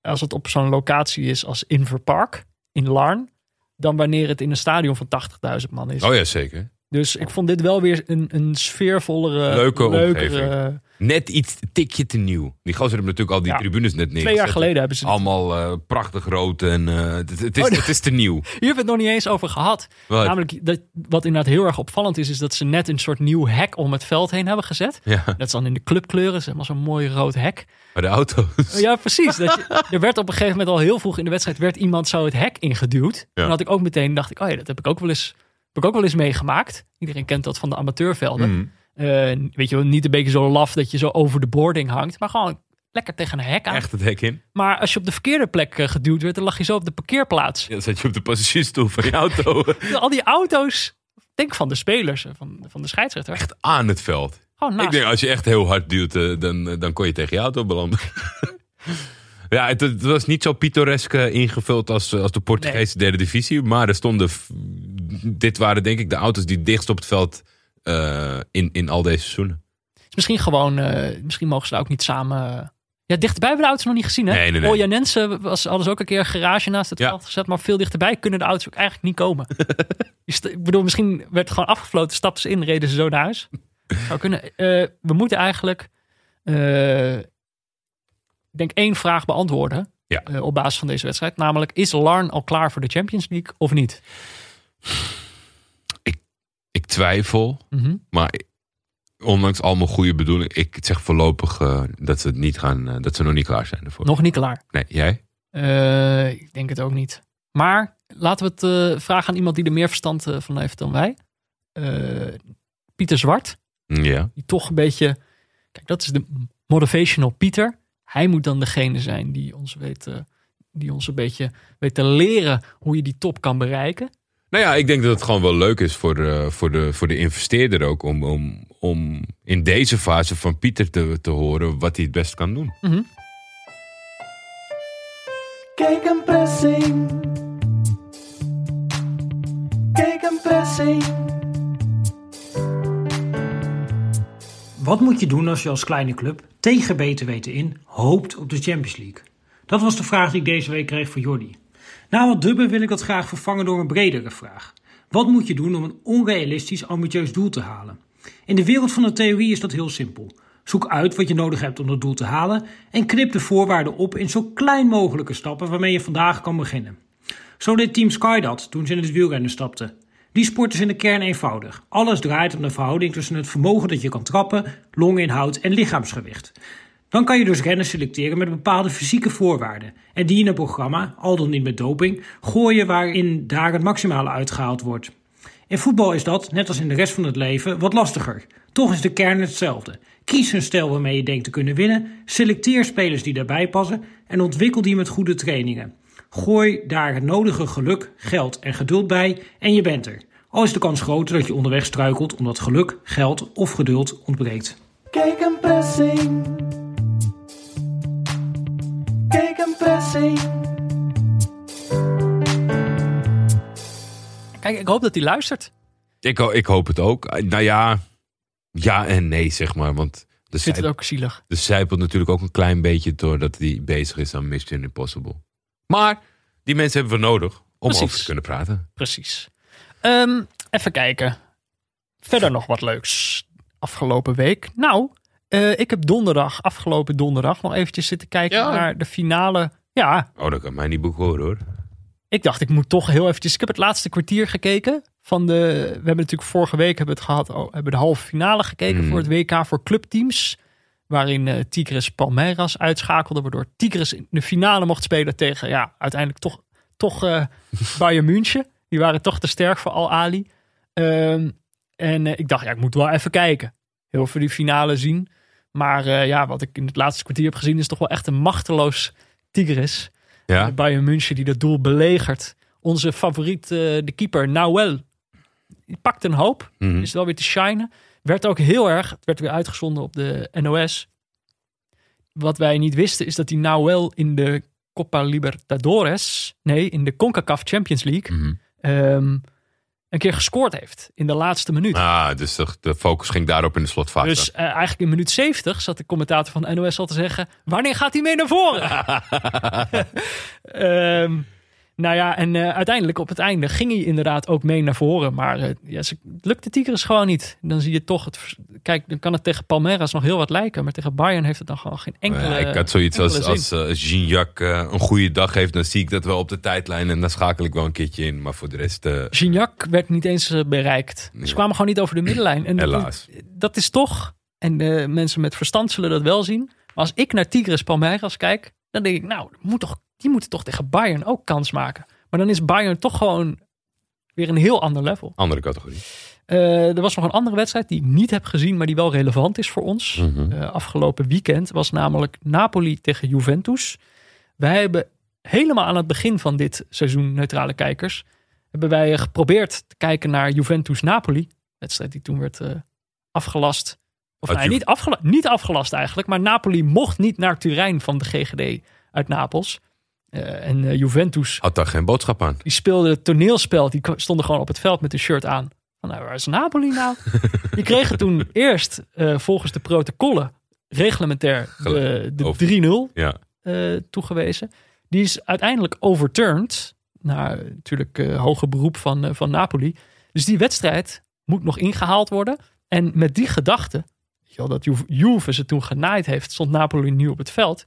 als het op zo'n locatie is als Inver Park in Larn. Dan wanneer het in een stadion van 80.000 man is. Oh ja, zeker. Dus ik vond dit wel weer een, een sfeervollere, Leuke leukere- Net iets tikje te nieuw. Die gasten hebben natuurlijk al die Ja. tribunes net neergezet. Twee jaar geleden hebben ze het. Allemaal eh, prachtig rood en eh, het, het, is, Oh, het is te nieuw. [LAUGHS] Hier hebben we het nog niet eens over gehad. Wat? Namelijk, dat, wat inderdaad heel erg opvallend is, is dat ze net een soort nieuw hek om het veld heen hebben gezet. Ja, Dat is dan in de clubkleuren, zeg maar zo'n mooi rood hek. maar de auto's. Ja, precies. [LAUGHS] Dat je- er werd op een gegeven moment al heel vroeg in de wedstrijd werd iemand zo het hek ingeduwd. En had ik ook meteen dacht ik, oh ja, dat heb ik ook wel eens, heb ik ook wel eens meegemaakt. Iedereen kent dat van de amateurvelden. Mhm. Eh, weet je wel, niet een beetje zo laf dat je zo over de boarding hangt, maar gewoon lekker tegen een hek aan. Echt het hek in. Maar als je op de verkeerde plek eh, geduwd werd, dan lag je zo op de parkeerplaats. Ja, dan zat je op de passagiersstoel van je auto. [LAUGHS] Al die auto's, denk van de spelers, eh, van, van de scheidsrechter. Echt aan het veld. Gewoon naast. Ik denk, als je echt heel hard duwt, dan, dan kon je tegen je auto belanden. [LAUGHS] ja, het, het was niet zo pittoresk ingevuld als, als de Portugese derde divisie. Maar er stonden... Dit waren denk ik de auto's die dichtst op het veld eh, in, in al deze seizoenen. Is misschien gewoon, eh, misschien mogen ze daar ook niet samen. Ja, dichterbij hebben we de auto's nog niet gezien, hè? Nee, nee, nee. Olja Nensen was, hadden ze ook een keer een garage naast het Ja. veld gezet, maar veel dichterbij kunnen de auto's ook eigenlijk niet komen. [LAUGHS] Ik bedoel, misschien werd gewoon afgefloten, stapten ze in, reden ze zo naar huis. Zou kunnen. Eh, we moeten eigenlijk, eh, ik denk één vraag beantwoorden Ja. eh, op basis van deze wedstrijd. Namelijk, is Larn al klaar voor de Champions League of niet? Ik twijfel, Mhm. maar ondanks al mijn goede bedoelingen, ik zeg voorlopig eh, dat ze het niet gaan, eh, dat ze nog niet klaar zijn ervoor. Nog niet klaar. Nee, jij? Eh, ik denk het ook niet. Maar laten we het vragen aan iemand die er meer verstand van heeft dan wij. Pieter Zwart, Ja. die toch een beetje... Kijk, dat is de motivational Pieter. Hij moet dan degene zijn die ons weet, die ons een beetje weet te leren hoe je die top kan bereiken. Nou ja, ik denk dat het gewoon wel leuk is voor de, voor de, voor de investeerder ook om, om, om in deze fase van Pieter te, te horen wat hij het best kan doen. Kijk een pressing. Kijk een pressing. Wat moet je doen als je als kleine club tegen beter weten in hoopt op de Champions League? Dat was de vraag die ik deze week kreeg van Jordi. Na wat dubben wil ik dat graag vervangen door een bredere vraag. Wat moet je doen om een onrealistisch ambitieus doel te halen? In de wereld van de theorie is dat heel simpel. Zoek uit wat je nodig hebt om dat doel te halen en knip de voorwaarden op in zo klein mogelijke stappen waarmee je vandaag kan beginnen. Zo deed Team Sky dat toen ze in het wielrennen stapten. Die sport is in de kern eenvoudig. Alles draait om de verhouding tussen het vermogen dat je kan trappen, longinhoud en lichaamsgewicht. Dan kan je dus rennen selecteren met bepaalde fysieke voorwaarden en die in een programma, al dan niet met doping, gooien waarin daar het maximale uitgehaald wordt. In voetbal is dat, net als in de rest van het leven, wat lastiger. Toch is de kern hetzelfde. Kies een stijl waarmee je denkt te kunnen winnen, selecteer spelers die daarbij passen en ontwikkel die met goede trainingen. Gooi daar het nodige geluk, geld en geduld bij en je bent er. Al is de kans groter dat je onderweg struikelt omdat geluk, geld of geduld ontbreekt. Kijk een pressing. Kijk een pressing. Kijk, ik hoop dat hij luistert. Ik, ik hoop het ook. Nou ja, ja en nee zeg maar. Want de Ik vind het ook zielig. de zijpelt natuurlijk ook een klein beetje doordat hij bezig is aan Mission Impossible. Maar die mensen hebben we nodig om Precies. over te kunnen praten. Precies. Ehm, even kijken. Verder nog wat leuks afgelopen week. Nou, eh, ik heb donderdag, afgelopen donderdag, nog eventjes zitten kijken Ja. naar de finale. Ja, Oh, dat kan mij niet boek horen hoor. ik dacht ik moet toch heel eventjes... Ik heb het laatste kwartier gekeken van de... We hebben natuurlijk vorige week hebben we het gehad, oh, hebben de halve finale gekeken Mhm. voor het WK voor clubteams. Waarin eh Tigres Palmeiras uitschakelde, waardoor Tigres in de finale mocht spelen tegen, ja, uiteindelijk toch, toch eh [LAUGHS] Bayern München. Die waren toch te sterk voor Al Ali. Ehm, en ik dacht, ja, ik moet wel even kijken. Heel veel die finale zien. Maar eh, ja, wat ik in het laatste kwartier heb gezien, is toch wel echt een machteloos Tigres. Ja? Bayern München die dat doel belegert. Onze favoriet, eh, de keeper, Nauwel. Die pakt een hoop. Mhm. Is wel weer te shinen. Werd ook heel erg, het werd weer uitgezonden op de NOS. Wat wij niet wisten is dat hij Nauwel in de Copa Libertadores, nee, in de CONCACAF Champions League, ehm, een keer gescoord heeft in de laatste minuut. Ah, dus de, de focus ging daarop in de slotfase. Dus eh, eigenlijk in minuut 70 zat de commentator van de NOS al te zeggen: wanneer gaat hij mee naar voren? [LAUGHS] Ehm, nou ja, en eh, uiteindelijk op het einde ging hij inderdaad ook mee naar voren. Maar eh, ja, ze, het lukte Tigres gewoon niet. Dan zie je toch het. Kijk, dan kan het tegen Palmeiras nog heel wat lijken. Maar tegen Bayern heeft het dan gewoon geen enkele. Ja, ik had zoiets als, als eh, Gignac een goede dag heeft, dan zie ik dat wel op de tijdlijn en dan schakel ik wel een keertje in. Maar voor de rest, Gignac werd niet eens bereikt. Ze kwamen gewoon niet over de middenlijn. En helaas. dat is toch, en de mensen met verstand zullen dat wel zien. Maar als ik naar Tigres Palmeiras kijk, dan denk ik, nou, moet toch, die moeten toch tegen Bayern ook kans maken. Maar dan is Bayern toch gewoon weer een heel ander level. Andere categorie. Eh, er was nog een andere wedstrijd die ik niet heb gezien, maar die wel relevant is voor ons. Mhm. Eh, afgelopen weekend was namelijk Napoli tegen Juventus. Wij hebben helemaal aan het begin van dit seizoen, neutrale kijkers, hebben wij geprobeerd te kijken naar Juventus-Napoli. Wedstrijd die toen werd eh, afgelast. Of nee, niet, afgela- niet afgelast eigenlijk, maar Napoli mocht niet naar Turijn van de GGD uit Napels. Eh, en eh, Juventus, Had daar geen boodschap aan. die speelde het toneelspel. Die stonden gewoon op het veld met een shirt aan. Van, nou, waar is Napoli nou? [LAUGHS] Die kregen toen eerst, eh, volgens de protocollen, reglementair de, de Over- 3-0 Ja. toegewezen. Die is uiteindelijk overturned. Naar natuurlijk hoger beroep van, van Napoli. Dus die wedstrijd moet nog ingehaald worden. En met die gedachte, dat Ju- Juve ze toen genaaid heeft, stond Napoli nu op het veld.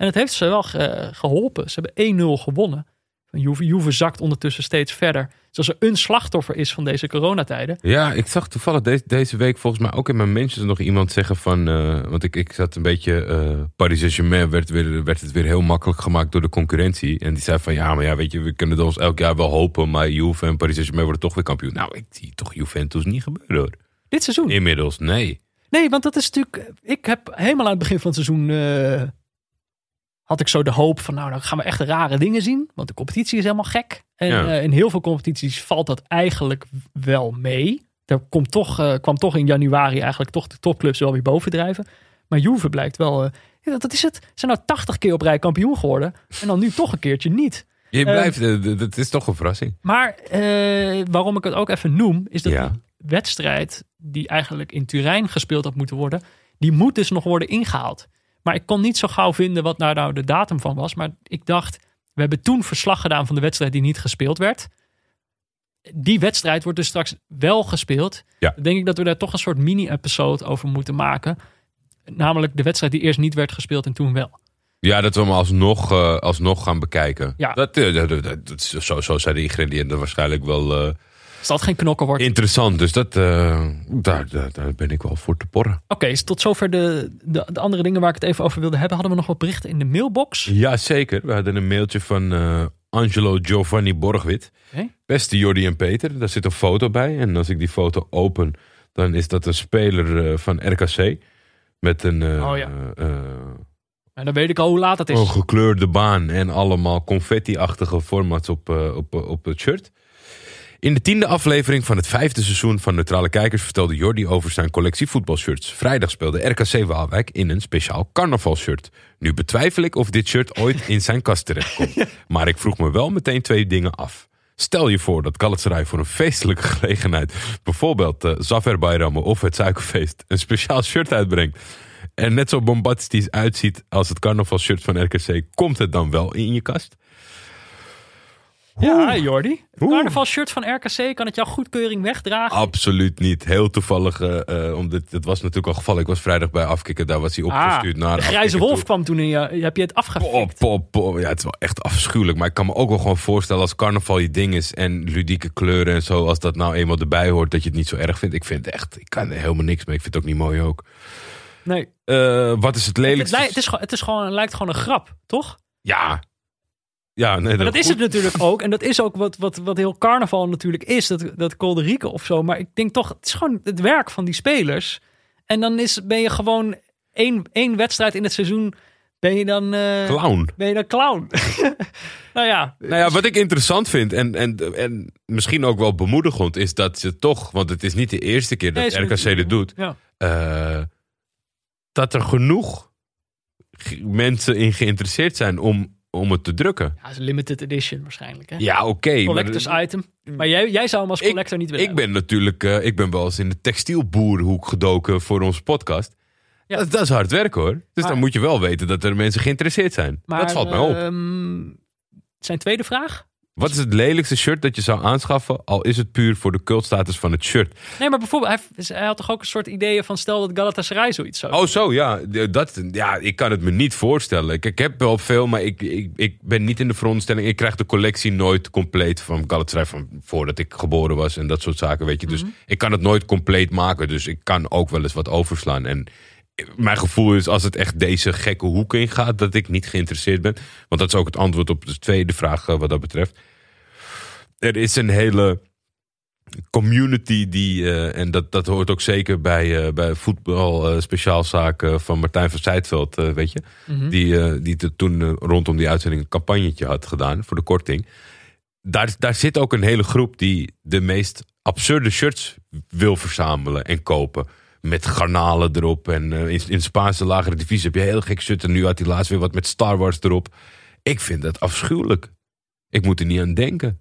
En het heeft ze wel ge- geholpen. Ze hebben 1-0 gewonnen. Juve, Juve zakt ondertussen steeds verder. Dus als er een slachtoffer is van deze coronatijden. Ja, ik zag toevallig deze, deze week volgens mij ook in mijn mentions nog iemand zeggen van... eh, want ik, ik zat een beetje... eh Paris Saint-Germain werd, weer, werd het weer heel makkelijk gemaakt door de concurrentie. En die zei van ja, maar ja, weet je, we kunnen het ons elk jaar wel hopen... maar Juve en Paris Saint-Germain worden toch weer kampioen. Nou, ik zie toch Juventus niet gebeuren hoor. Dit seizoen. Inmiddels, nee. Nee, want dat is natuurlijk. Ik heb helemaal aan het begin van het seizoen. eh, had ik zo de hoop van. Nou, dan gaan we echt rare dingen zien. Want de competitie is helemaal gek. En Ja. eh, in heel veel competities valt dat eigenlijk wel mee. Er komt toch, eh, kwam toch in januari eigenlijk toch de topclubs wel weer bovendrijven. Maar Juve blijkt wel. eh, ja, dat is het. Ze zijn nou 80 keer op rij kampioen geworden. En dan nu toch een keertje niet. Je blijft, dat is toch een verrassing. Maar waarom ik het ook even noem, is dat Ja. die wedstrijd die eigenlijk in Turijn gespeeld had moeten worden, die moet dus nog worden ingehaald. Maar ik kon niet zo gauw vinden wat daar nou de datum van was. Maar ik dacht, we hebben toen verslag gedaan van de wedstrijd die niet gespeeld werd. Die wedstrijd wordt dus straks wel gespeeld. Ja. Dan denk ik dat we daar toch een soort mini-episode over moeten maken. Namelijk de wedstrijd die eerst niet werd gespeeld en toen wel. Ja, dat we hem alsnog, eh, alsnog gaan bekijken. Ja. Dat, eh, dat, dat, dat- dat- zo, zo zijn de ingrediënten waarschijnlijk wel eh, Als dat geen knokken wordt. interessant. Dus dat, eh, daar, daar, daar ben ik wel voor te porren. Oké, dus tot zover de, de, de andere dingen waar ik het even over wilde hebben. Hadden we nog wat berichten in de mailbox? Ja, zeker. We hadden een mailtje van eh, Angelo Giovanni Borgwit. Beste Jordi en Peter, daar zit een foto bij. En als ik die foto open, dan is dat een speler eh, van RKC. Met een, Oh ja. En dan weet ik al hoe laat het is. een gekleurde baan en allemaal confetti-achtige formats op, op, op het shirt. In de tiende aflevering van het vijfde seizoen van Neutrale Kijkers vertelde Jordi over zijn collectie voetbalshirts. Vrijdag speelde RKC Waalwijk in een speciaal carnavalshirt. Nu betwijfel ik of dit shirt ooit in zijn kast terechtkomt. [LAUGHS] Maar ik vroeg me wel meteen twee dingen af. Stel je voor dat Galatasaray voor een feestelijke [LAUGHS] gelegenheid, bijvoorbeeld uh, Zafer Bayram of het Suikerfeest, een speciaal shirt uitbrengt. En net zo bombastisch uitziet als het carnavalshirt van RKC, komt het dan wel in je kast? Ja, Jordi. Het Oeh. carnavalshirt van RKC, kan het jouw goedkeuring wegdragen? Absoluut niet. Heel toevallig, eh, omdat het was natuurlijk al gevallen. Ik was vrijdag bij Afkikken, daar was hij opgestuurd naar Ah, de grijze wolf toe. kwam toen in je... Heb je het afgefikt? Pop, pop, pop. Ja, het is wel echt afschuwelijk. Maar ik kan me ook wel gewoon voorstellen als carnaval je ding is en ludieke kleuren en zo, als dat nou eenmaal erbij hoort, dat je het niet zo erg vindt. Ik vind het echt, ik kan er helemaal niks mee. Ik vind het ook niet mooi ook. Nee. Eh, wat is het Het, lelijkste? het, is, gewoon- het, is gewoon, het lijkt gewoon een grap, toch? Ja. Ja, nee, dat is het natuurlijk ook. En dat is ook wat, wat, wat heel carnaval natuurlijk is. Dat, dat Kolderieke of zo. Maar ik denk toch, het is gewoon het werk van die spelers. En dan is, ben je gewoon één, één wedstrijd in het seizoen. Ben je dan, eh, Clown. ben je dan clown. [LAUGHS] nou ja. Nou ja, wat ik interessant vind en, en, en misschien ook wel bemoedigend is dat ze toch, want het is niet de eerste keer dat Nee, RKC dit doet, Ja. eh, dat er genoeg ge- mensen in geïnteresseerd zijn om, om het te drukken. Ja, is een limited edition waarschijnlijk. Hè? Ja, oké. Collectors item. Maar jij, jij zou hem als Ik- collector niet willen Ik ben natuurlijk, eh, ik ben wel eens in de textielboerhoek gedoken voor onze podcast. Ja. Dat, dat is hard werk hoor. Dus Maar- dan moet je wel weten dat er mensen geïnteresseerd zijn. Maar, dat valt mij op. ehm, zijn tweede vraag? Wat is het lelijkste shirt dat je zou aanschaffen, al is het puur voor de cultstatus van het shirt? Nee, maar bijvoorbeeld, hij, hij had toch ook een soort ideeën van stel dat Galatasaray zoiets zou Oh, zo, ja. Dat, ja. Ik kan het me niet voorstellen. Ik, ik heb wel veel, maar ik, ik, ik ben niet in de veronderstelling. Ik krijg de collectie nooit compleet van Galatasaray van voordat ik geboren was en dat soort zaken, weet je. Dus ik kan het nooit compleet maken. Dus ik kan ook wel eens wat overslaan. En mijn gevoel is als het echt deze gekke hoek in gaat, dat ik niet geïnteresseerd ben. Want dat is ook het antwoord op de tweede vraag eh, wat dat betreft. Er is een hele community die, eh, en dat, dat hoort ook zeker bij, eh, bij voetbal speciaalzaken van Martijn van Zijtveld, weet je. Die, eh, die te- toen rondom die uitzending een campagnetje had gedaan voor de korting. Daar, daar zit ook een hele groep die de meest absurde shirts wil verzamelen en kopen. Met garnalen erop. En eh, in, in de Spaanse lagere divisie heb je heel gek shirts. En nu had hij laatst weer wat met Star Wars erop. Ik vind dat afschuwelijk. Ik moet er niet aan denken.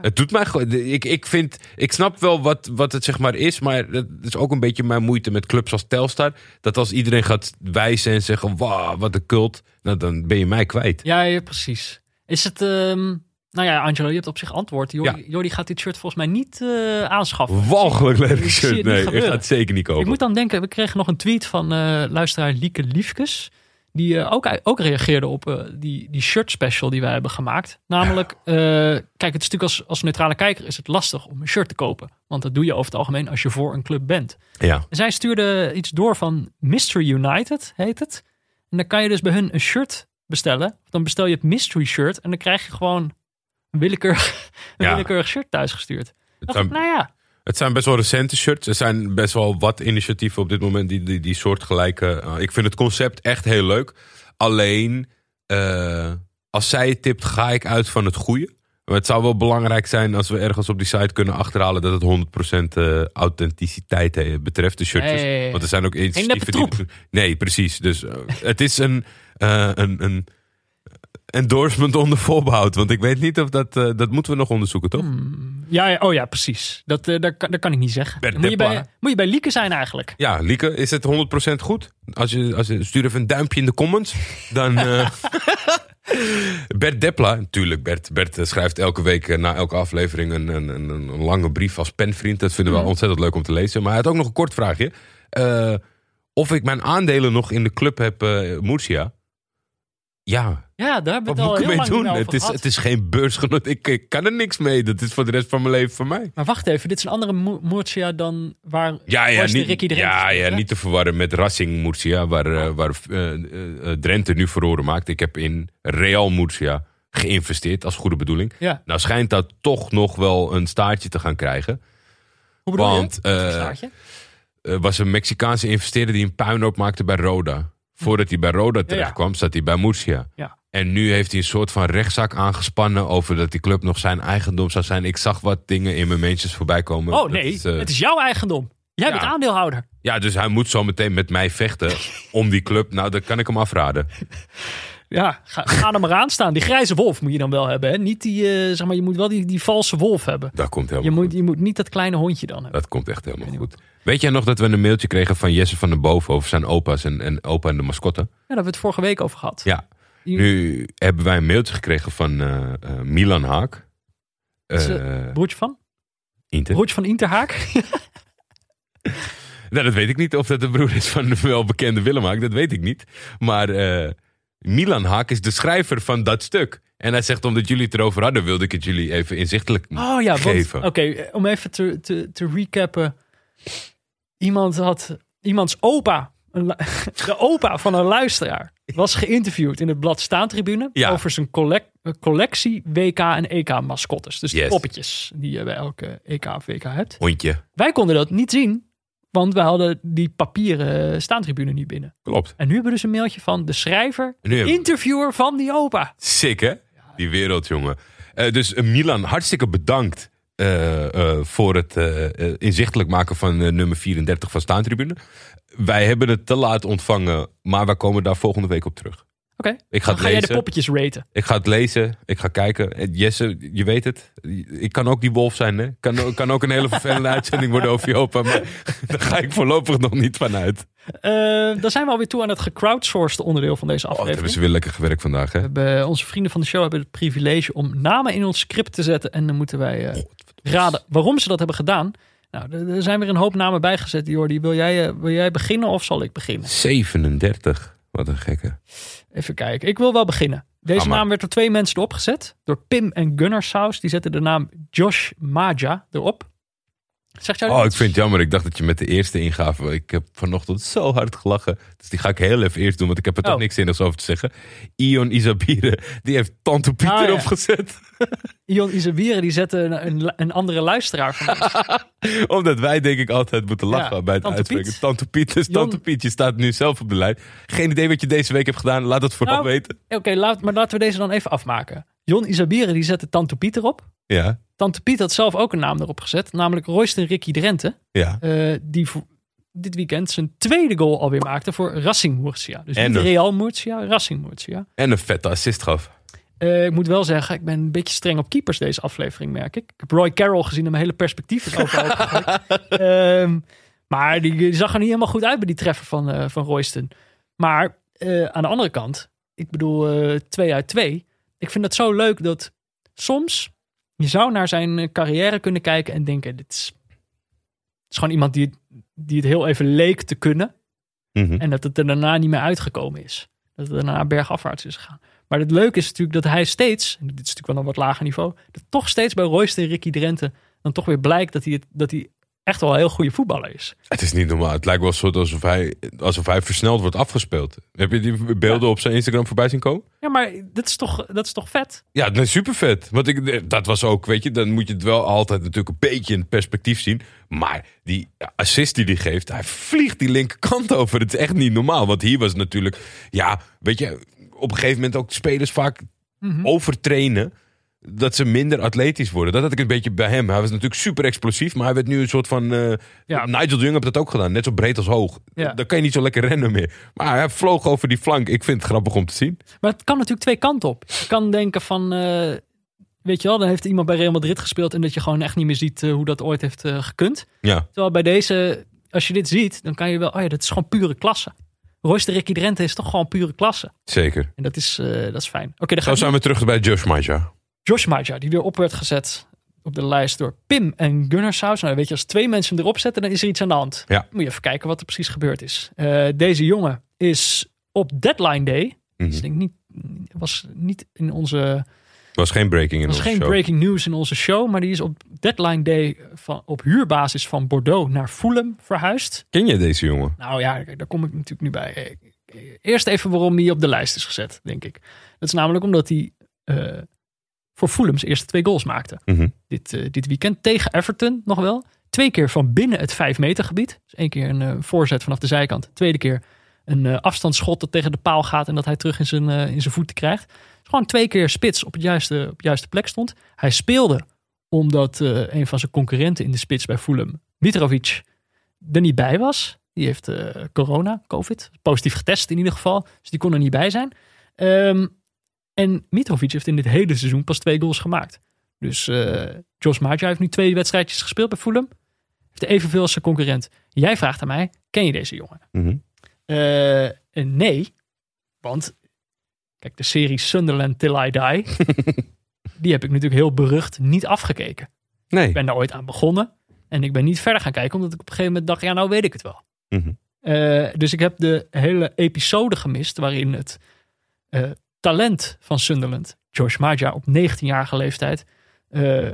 Het doet mij gewoon. Ik, ik vind. Ik snap wel wat, wat het zeg maar is. Maar het is ook een beetje mijn moeite met clubs als Telstar. Dat als iedereen gaat wijzen en zeggen. Wauw, wat een cult. Nou, dan ben je mij kwijt. Ja, ja, precies. Is het... ehm, nou ja, Angelo, je hebt op zich antwoord. Jordi, Ja. Jordi gaat dit shirt volgens mij niet eh, aanschaffen. Walgelijk lelijk shirt. Nee, ik gebeuren. ga het zeker niet kopen. Ik moet dan denken, we kregen nog een tweet van eh, luisteraar Lieke Liefkes. Die eh, ook, ook reageerde op die, die shirt special die wij hebben gemaakt. Namelijk, kijk, het is natuurlijk als, als neutrale kijker is het lastig om een shirt te kopen. Want dat doe je over het algemeen als je voor een club bent. Ja. En zij stuurde iets door van Mystery United, heet het. En dan kan je dus bij hun een shirt bestellen. Dan bestel je het mystery shirt en dan krijg je gewoon een willekeurig, een Ja. willekeurig shirt thuisgestuurd. Het Dacht zijn, ik, nou ja, het zijn best wel recente shirts. Er zijn best wel wat initiatieven op dit moment die, die, die soortgelijke. eh, ik vind het concept echt heel leuk. Alleen, eh, als zij het tipt, ga ik uit van het goede. Maar het zou wel belangrijk zijn als we ergens op die site kunnen achterhalen dat het 100% eh, authenticiteit betreft, de shirtjes. Nee. Want er zijn ook initiatieven die. Nee, precies. Dus het is een, een, een endorsement onder voorbehoud. Want ik weet niet of dat. eh, dat moeten we nog onderzoeken, toch? ja, ja, oh ja, precies. Dat, eh, dat, kan, dat kan ik niet zeggen. Dan moet, je bij, moet je bij Lieke zijn eigenlijk. Ja, Lieke, is het 100% goed? Als je, als je, stuur even een duimpje in de comments. Dan. eh, [LAUGHS] Bert Depla, natuurlijk. Bert, Bert schrijft elke week na elke aflevering een, een, een, een lange brief als penvriend. Dat vinden we Mhm. ontzettend leuk om te lezen. Maar hij had ook nog een kort vraagje. Of ik mijn aandelen nog in de club heb, Murcia. Ja, Ja, daar wat we het al moet ik heel ermee lang doen? Het is, het is geen beursgenoot. Ik, ik kan er niks mee. Dat is voor de rest van mijn leven voor mij. Maar wacht even, dit is een andere Murcia dan waar Ja, ja, niet, Ricky de Rent ja, ja, niet te verwarren met Racing Murcia, waar, eh, waar eh, eh, eh, Drenthe nu verloren maakt. Ik heb in Real Murcia geïnvesteerd, als goede bedoeling. Ja. Nou schijnt dat toch nog wel een staartje te gaan krijgen. Hoe bedoel Want, je? Wat voor eh, staartje? Er was een Mexicaanse investeerder die een puinhoop maakte bij Roda. Voordat hij bij Roda terecht kwam, zat hij bij Murcia. Ja. En nu heeft hij een soort van rechtszaak aangespannen over dat die club nog zijn eigendom zou zijn. Ik zag wat dingen in mijn mensjes voorbij komen. Oh Dat nee, is, eh, het is jouw eigendom. Jij ja. bent aandeelhouder. Ja, dus hij moet zo meteen met mij vechten [LAUGHS] om die club. Nou, dat kan ik hem afraden. Ja, ga, ga er maar aan staan. Die grijze wolf moet je dan wel hebben. Hè? Niet die, eh, zeg maar, je moet wel die, die valse wolf hebben. Dat komt Je helemaal moet, goed. je moet niet dat kleine hondje dan hebben. Dat komt echt helemaal goed. Weet jij nog dat we een mailtje kregen van Jesse van den Boven over zijn opa's en, en opa en de mascotte? Ja, daar hebben we het vorige week over gehad. Ja. Nu hebben wij een mailtje gekregen van eh, eh, Milan Haak. Broertje van? Inter. Broertje van Interhaak? [LAUGHS] [LAUGHS] Nou, dat weet ik niet of dat de broer is van de welbekende Willem Haak. Dat weet ik niet. Maar Milan Haak is de schrijver van dat stuk. En hij zegt, omdat jullie het erover hadden, wilde ik het jullie even inzichtelijk Oh ja, want, geven. oké, om even te, te, te recappen. Iemand had, iemands opa, [LAUGHS] de opa van een luisteraar, was geïnterviewd in het blad Staantribune Ja. over zijn collec- collectie WK en EK mascottes. Dus de poppetjes die je bij elke EK of WK hebt. Hondje. Wij konden dat niet zien, want we hadden die papieren Staantribune niet binnen. Klopt. En nu hebben we dus een mailtje van de schrijver, hebben we- interviewer van die opa. Sick, hè? Die wereld, jongen. Eh, dus eh, Milan, hartstikke bedankt eh, voor het inzichtelijk maken van nummer 34 van Staantribune. Wij hebben het te laat ontvangen, maar wij komen daar volgende week op terug. Oké, Ik ga dan ga jij de poppetjes raten. Ik ga het lezen, ik ga kijken. En Jesse, je weet het. Ik kan ook die wolf zijn, hè? Kan, ook- kan ook een hele vervelende [LAUGHS] uitzending worden over je opa. Maar [LAUGHS] daar ga ik voorlopig nog niet van uit. Eh, dan zijn we alweer toe aan het gecrowdsourced onderdeel van deze Oh, aflevering. hebben ze weer lekker gewerkt vandaag, hè? We hebben, onze vrienden van de show hebben het privilege om namen in ons script te zetten. En dan moeten wij eh, raden waarom ze dat hebben gedaan. Nou, er, zijn weer een hoop namen bijgezet. Jordi, wil jij, eh, wil jij beginnen of zal ik beginnen? 37. Wat een gekke. Even kijken. Ik wil wel beginnen. Deze naam werd door twee mensen erop gezet. Door Pim en Gunnar Saus. Die zetten de naam Josh Maja erop. Zegt jou Oh, ik vind het jammer. Ik dacht dat je met de eerste ingave. Ik heb vanochtend zo hard gelachen. Dus die ga ik heel even eerst doen, want ik heb er toch Oh. niks zinnigs over te zeggen. Ion Isabire, die heeft Tante Piet Ah, ja. erop gezet. [LAUGHS] Ion Isabieren die zette een, een, een andere luisteraar van ons. [LAUGHS] Omdat wij denk ik altijd moeten lachen Ja, bij het Tante uitspreken. Piet. Tante Piet, dus Jon- Tante Piet, je staat nu zelf op de lijn. Geen idee wat je deze week hebt gedaan. Laat het vooral Nou, weten. Oké, laat, maar laten we deze dan even afmaken. Jon Isabieren die zette Tante Piet erop. Ja, Tante Piet had zelf ook een naam erop gezet. Namelijk Royston Ricky Drenthe. ja. eh, die dit weekend zijn tweede goal alweer maakte voor Racing Murcia. Dus En niet een- Real Murcia, Racing Murcia. En een vette assist gaf. Eh, ik moet wel zeggen, ik ben een beetje streng op keepers deze aflevering, merk ik. Ik heb Roy Carroll gezien en mijn hele perspectief is overal. [LAUGHS] Ehm, maar die, die zag er niet helemaal goed uit bij die treffer van, eh van Royston. Maar aan de andere kant, ik bedoel eh, twee uit twee. Ik vind het zo leuk dat soms je zou naar zijn eh, carrière kunnen kijken en denken, dit is, is gewoon iemand die, het- die het heel even leek te kunnen. Mhm. En dat het er daarna niet meer uitgekomen is. Dat het daarna bergafwaarts is gegaan. Maar het leuke is natuurlijk dat hij steeds, dit is natuurlijk wel een wat lager niveau, dat toch steeds bij Royster en Ricky Drenthe dan toch weer blijkt dat hij, het, dat hij echt wel een heel goede voetballer is. Het is niet normaal. Het lijkt wel soort alsof hij, alsof hij versneld wordt afgespeeld. Heb je die beelden op zijn Instagram voorbij zien komen? Ja, maar dat is toch, dat is toch vet? Ja, nee, super vet. Want ik, dat was ook, weet je, dan moet je het wel altijd natuurlijk een beetje in perspectief zien. Maar die assist die hij geeft, hij vliegt die linkerkant over. Het is echt niet normaal. Want hier was natuurlijk, ja, weet je, op een gegeven moment ook spelers vaak Mhm. overtrainen. Dat ze minder atletisch worden. Dat had ik een beetje bij hem. Hij was natuurlijk super explosief. Maar hij werd nu een soort van. eh, Ja. Nigel de Jong heeft dat ook gedaan. Net zo breed als hoog. Ja. Dan kan je niet zo lekker rennen meer. Maar hij vloog over die flank. Ik vind het grappig om te zien. Maar het kan natuurlijk twee kanten op. Je kan denken van, eh, weet je wel, dan heeft iemand bij Real Madrid gespeeld en dat je gewoon echt niet meer ziet eh, hoe dat ooit heeft gekund. Ja, Terwijl bij deze, als je dit ziet, dan kan je wel, oh ja, dat is gewoon pure klasse. Royster Ricky Drenthe is toch gewoon pure klasse. zeker. En dat is, dat is fijn. Oké, dan Zo gaan zijn we terug bij Josh Maja. Josh Maja, die weer op werd gezet op de lijst door Pim en Gunnar Saus. Nou, weet je, als twee mensen hem erop zetten, dan is er iets aan de hand. Ja. Moet je even kijken wat er precies gebeurd is. Eh, deze jongen is op deadline day. Dus ik denk niet, was niet in onze, Was geen breaking in was onze geen show. breaking news in onze show, maar die is op deadline day van, op huurbasis van Bordeaux naar Fulham verhuisd. Ken je deze jongen? Nou ja, daar kom ik natuurlijk nu bij. Eh, Eerst even waarom hij op de lijst is gezet, denk ik. Dat is namelijk omdat hij eh, voor Fulham zijn eerste twee goals maakte. Mhm. Dit, eh, dit weekend tegen Everton nog wel. Twee keer van binnen het 5 meter gebied. Dus één keer een eh, voorzet vanaf de zijkant. Tweede keer een eh, afstandsschot dat tegen de paal gaat en dat hij terug in zijn, in zijn voeten krijgt. Dus gewoon twee keer spits op, het juiste, op de juiste plek stond. Hij speelde omdat een van zijn concurrenten in de spits bij Fulham, Mitrovic, er niet bij was. Die heeft corona, covid, positief getest in ieder geval. Dus die kon er niet bij zijn. Ehm, en Mitrovic heeft in dit hele seizoen pas twee goals gemaakt. Dus eh Josh Maja heeft nu twee wedstrijdjes gespeeld bij Fulham. Heeft evenveel als zijn concurrent. Jij vraagt aan mij, ken je deze jongen? En nee, want Kijk, de serie Sunderland Till I Die. [LAUGHS] die heb ik natuurlijk heel berucht niet afgekeken. Nee. Ik ben daar ooit aan begonnen. En ik ben niet verder gaan kijken, omdat ik op een gegeven moment dacht, ja, nou weet ik het wel. Mhm. Eh, dus ik heb de hele episode gemist waarin het talent van Sunderland, Josh Maja, op 19-jarige leeftijd, eh,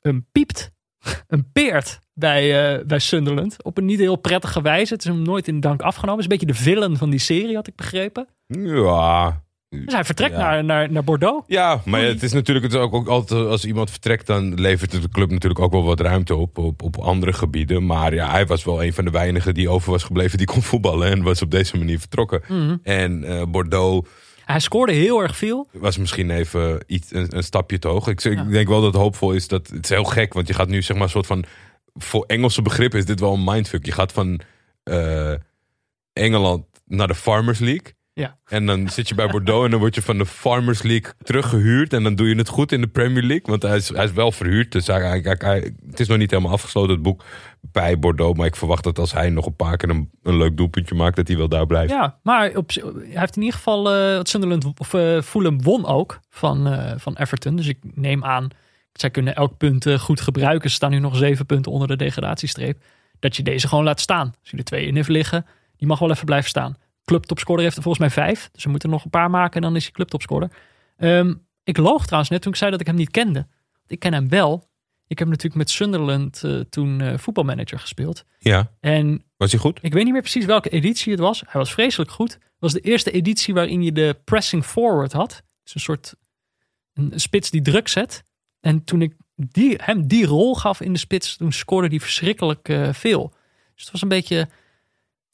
een piept, [LAUGHS] een peert bij, eh, bij Sunderland. Op een niet heel prettige wijze. Het is hem nooit in dank afgenomen. Het is een beetje de villain van die serie, had ik begrepen. Ja. Dus hij vertrekt Ja. naar, naar, naar Bordeaux. Ja, maar het is natuurlijk het is ook, ook altijd als iemand vertrekt, dan levert het de club natuurlijk ook wel wat ruimte op, op op andere gebieden. Maar ja, hij was wel een van de weinigen die over was gebleven die kon voetballen en was op deze manier vertrokken. Mhm. En eh, Bordeaux Hij scoorde heel erg veel. was misschien even iets, een, een stapje te hoog. Ik, ik Ja. denk wel dat het hoopvol is dat het is heel gek, want je gaat nu zeg maar een soort van voor Engelse begrippen is dit wel een mindfuck. Je gaat van eh, Engeland naar de Farmers League. Ja. En dan zit je bij Bordeaux en dan word je van de Farmers League teruggehuurd. En dan doe je het goed in de Premier League. Want hij is, hij is wel verhuurd. Dus hij, hij- hij- het is nog niet helemaal afgesloten, het boek bij Bordeaux. Maar ik verwacht dat als hij nog een paar keer een, een leuk doelpuntje maakt, dat hij wel daar blijft. Ja, maar op, hij heeft in ieder geval wat Sunderland of eh, Fulham won ook van, eh, van Everton. Dus ik neem aan, zij kunnen elk punt goed gebruiken. Ze staan nu nog zeven punten onder de degradatiestreep. Dat je deze gewoon laat staan. Als je er twee in heeft liggen, die mag wel even blijven staan. Clubtopscorer heeft er volgens mij vijf. Dus we moeten nog een paar maken en dan is hij clubtopscorer. Ehm, ik loog trouwens net toen ik zei dat ik hem niet kende. Ik ken hem wel. Ik heb natuurlijk met Sunderland eh, toen eh, voetbalmanager gespeeld. Ja. En Was hij goed? ik weet niet meer precies welke editie het was. Hij was vreselijk goed. Het was de eerste editie waarin je de pressing forward had. Dus een soort een spits die druk zet. En toen ik die, hem die rol gaf in de spits, toen scoorde hij verschrikkelijk eh, veel. Dus het was een beetje...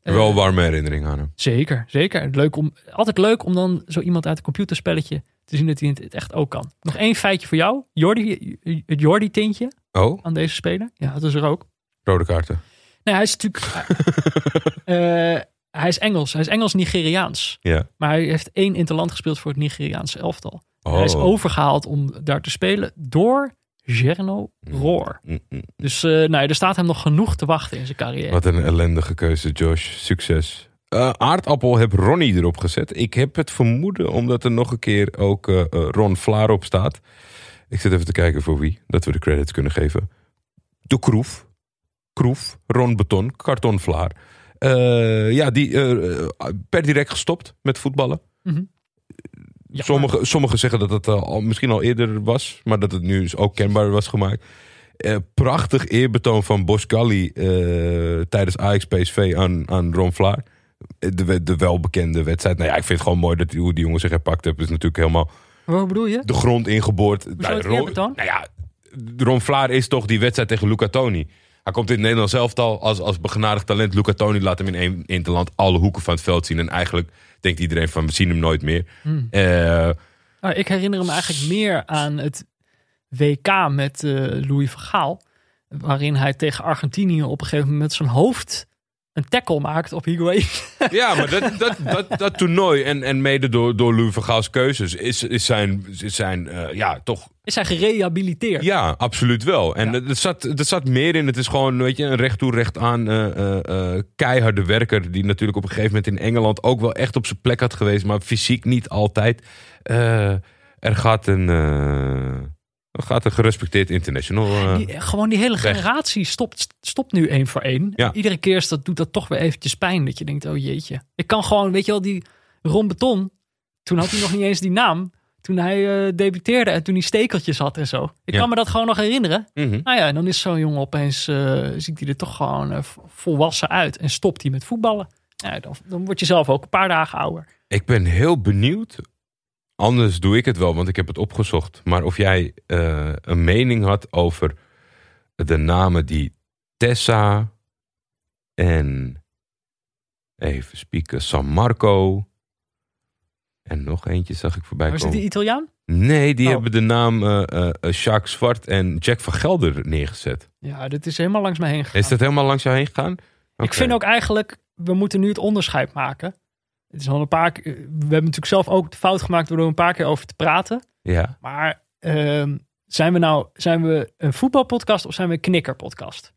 Wel warme herinnering aan hem. Zeker, zeker. Leuk om, altijd leuk om dan zo iemand uit een computerspelletje te zien dat hij het echt ook kan. Nog één feitje voor jou. Jordi, het Jordi-tintje Oh, aan deze speler. Ja, dat is er ook. rode kaarten. Nee, hij is natuurlijk. [LAUGHS] eh, hij is Engels. Hij is Engels-Nigeriaans. Ja. Maar hij heeft één interland gespeeld voor het Nigeriaanse elftal. Oh. Hij is overgehaald om daar te spelen door Gerno Roor. Mm, mm. Dus eh, nou, er staat hem nog genoeg te wachten in zijn carrière. Wat een ellendige keuze, Josh. Succes. Eh, aardappel heb Ronnie erop gezet. Ik heb het vermoeden omdat er nog een keer ook eh, eh, Ron Vlaar op staat. Ik zit even te kijken voor wie. Dat we de credits kunnen geven. De Kroef. Kroef. Ron Beton. Karton Vlaar. Ja, die per direct gestopt met voetballen. Ja, Sommigen sommige zeggen dat het al, misschien al eerder was, maar dat het nu dus ook kenbaar was gemaakt. Prachtig eerbetoon van Boscali eh tijdens Ajax PSV aan, aan Ron Vlaar. De, de welbekende wedstrijd. Nou ja, ik vind het gewoon mooi dat die, hoe die jongen zich herpakt heeft. is natuurlijk helemaal Wat bedoel je? de grond ingeboord. Nou, het Ron, eerbetoon? nou ja, Ron Vlaar is toch die wedstrijd tegen Luca Toni. Hij komt in het Nederlands elftal als, als begenadigd talent. Luca Toni laat hem in één interland alle hoeken van het veld zien. En eigenlijk denkt iedereen van we zien hem nooit meer. Hmm. Eh, Nou, ik herinner hem eigenlijk meer aan het WK met eh, Louis van Gaal. Waarin hij tegen Argentinië op een gegeven moment zijn hoofd een tackle maakt op Higuain. Ja, maar dat, dat, dat, dat toernooi en, en mede door, door Louis van Gaal's keuzes is, is zijn, is zijn eh, ja, toch, Is hij gerehabiliteerd? ja, absoluut wel. En Ja. er, zat, er zat meer in. Het is gewoon, weet je, een recht toe, recht aan eh, eh, keiharde werker. Die natuurlijk op een gegeven moment in Engeland ook wel echt op zijn plek had geweest, maar fysiek niet altijd. Er gaat een, eh, er gaat een gerespecteerd international. eh, Die, gewoon die hele weg. generatie stopt, stopt nu één voor één. Ja. Iedere keer is dat, doet dat toch weer eventjes pijn. Dat je denkt, oh jeetje. Ik kan gewoon, weet je wel, die Ron Beton. Toen had hij nog niet eens die naam. Toen hij eh, debuteerde en toen hij stekeltjes had en zo. Ik Ja. kan me dat gewoon nog herinneren. mhm. Nou ja, en dan is zo'n jongen opeens, eh, ziet hij er toch gewoon eh, volwassen uit. En stopt hij met voetballen. Ja, dan, dan word je zelf ook een paar dagen ouder. Ik ben heel benieuwd. Anders doe ik het wel, want ik heb het opgezocht. Maar of jij eh, een mening had over de namen die Tessa en even spieken San Marco en nog eentje zag ik voorbij Maar is het komen. die Italiaan? Nee, die Oh. hebben de naam eh eh, Jacques Zwart en Jack van Gelder neergezet. Ja, dit is helemaal langs mij heen gegaan. Is dat helemaal langs jou heen gegaan? Ik vind ook eigenlijk, we moeten nu het onderscheid maken. Het is al een paar keer, we hebben natuurlijk zelf ook de fout gemaakt door er een paar keer over te praten. Ja. Maar ehm, zijn we nou zijn we een voetbalpodcast of zijn we een knikkerpodcast?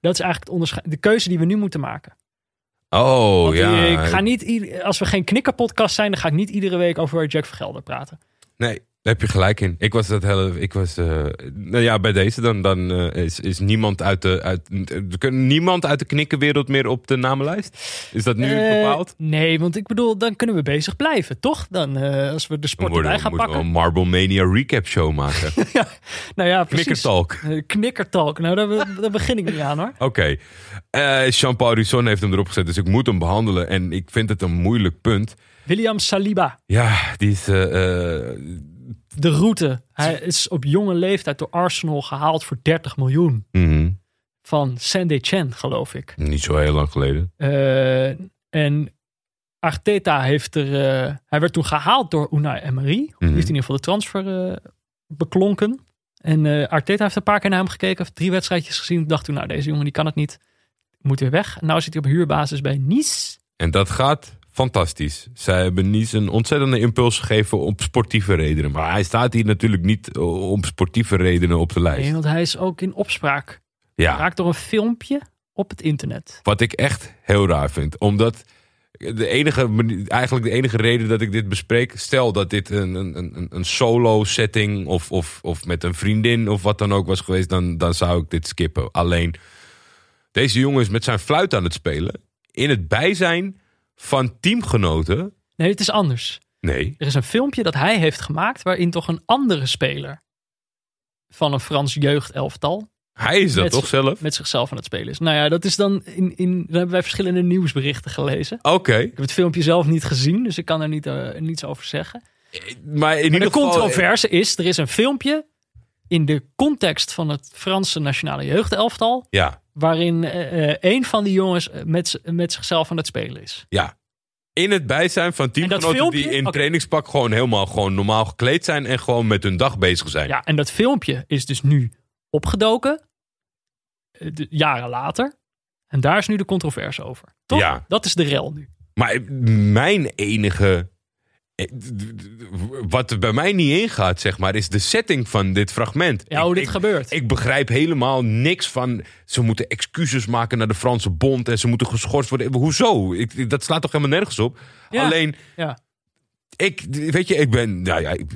Dat is eigenlijk het onderscheid, de keuze die we nu moeten maken. Oh, Want ja. ik ga niet, als we geen knikkerpodcast zijn, dan ga ik niet iedere week over Jack Vergelder praten. Nee, daar heb je gelijk in. Ik was dat hele. Ik was. eh, nou ja, bij deze dan, dan eh, is, is niemand uit de. Uit, kunnen niemand uit de knikkenwereld meer op de namenlijst. Is dat nu Eh, bepaald? Nee, want ik bedoel, dan kunnen we bezig blijven, toch? Dan, als we de sport worden- erbij gaan moeten we pakken. een Marble Mania recap show maken. [LAUGHS] Nou ja, precies. Knikkertalk. Knikkertalk. Nou, daar, be- daar begin ik niet aan hoor. [LAUGHS] Oké. Eh, Jean-Paul Risson heeft hem erop gezet, dus ik moet hem behandelen. En ik vind het een moeilijk punt. William Saliba, Ja, die is. De route. Hij is op jonge leeftijd door Arsenal gehaald voor 30 miljoen. mhm, Van Saint-Etienne, geloof ik. Niet zo heel lang geleden. Eh, en Arteta heeft er... eh, hij werd toen gehaald door Unai Emery. Die heeft in ieder geval de transfer eh, beklonken. En Arteta heeft een paar keer naar hem gekeken. Heeft drie wedstrijdjes gezien. Dacht toen, nou deze jongen die kan het niet. Moet weer weg. En nou zit hij op huurbasis bij Nice. En dat gaat fantastisch. Zij hebben niet een ontzettende impuls gegeven op sportieve redenen. Maar hij staat hier natuurlijk niet eh, om sportieve redenen op de lijst. Nee, want hij is ook in opspraak. Ja, Raakt door een filmpje op het internet. wat ik echt heel raar vind. Omdat de enige, eigenlijk de enige reden dat ik dit bespreek... stel dat dit een, een, een, een solo setting of, of, of met een vriendin of wat dan ook was geweest... Dan, dan zou ik dit skippen. Alleen, deze jongen is met zijn fluit aan het spelen... in het bijzijn van teamgenoten... Nee, het is anders. Nee, Er is een filmpje dat hij heeft gemaakt. waarin toch een andere speler. van een Frans jeugdelftal. hij is dat toch zelf? met zichzelf aan het spelen is. Nou ja, dat is dan in. in daar hebben wij verschillende nieuwsberichten gelezen. Oké, Ik heb het filmpje zelf niet gezien, dus ik kan er niet, eh, niets over zeggen. maar in Maar ieder de geval... controverse is: er is een filmpje. In de context van het Franse nationale jeugdelftal. Ja, waarin eh, een van die jongens eh, met, met zichzelf aan het spelen is. ja. In het bijzijn van teamgenoten filmpje- die in Oké. trainingspak gewoon helemaal gewoon normaal gekleed zijn en gewoon met hun dag bezig zijn. Ja, en dat filmpje is dus nu opgedoken. de- jaren later. En daar is nu de controverse over. Toch? Ja. Dat is de rel nu. Maar mijn enige. Eh, Wat er bij mij niet ingaat, zeg maar, is de setting van dit fragment. Ja, hoe Ik- dit ik, gebeurt. Ik begrijp helemaal niks van. Ze moeten excuses maken naar de Franse Bond en ze moeten geschorst worden. Hoezo? Ik, dat slaat toch helemaal nergens op? Ja. Alleen, ja. Ik, weet je, ik ben nou ja, ik,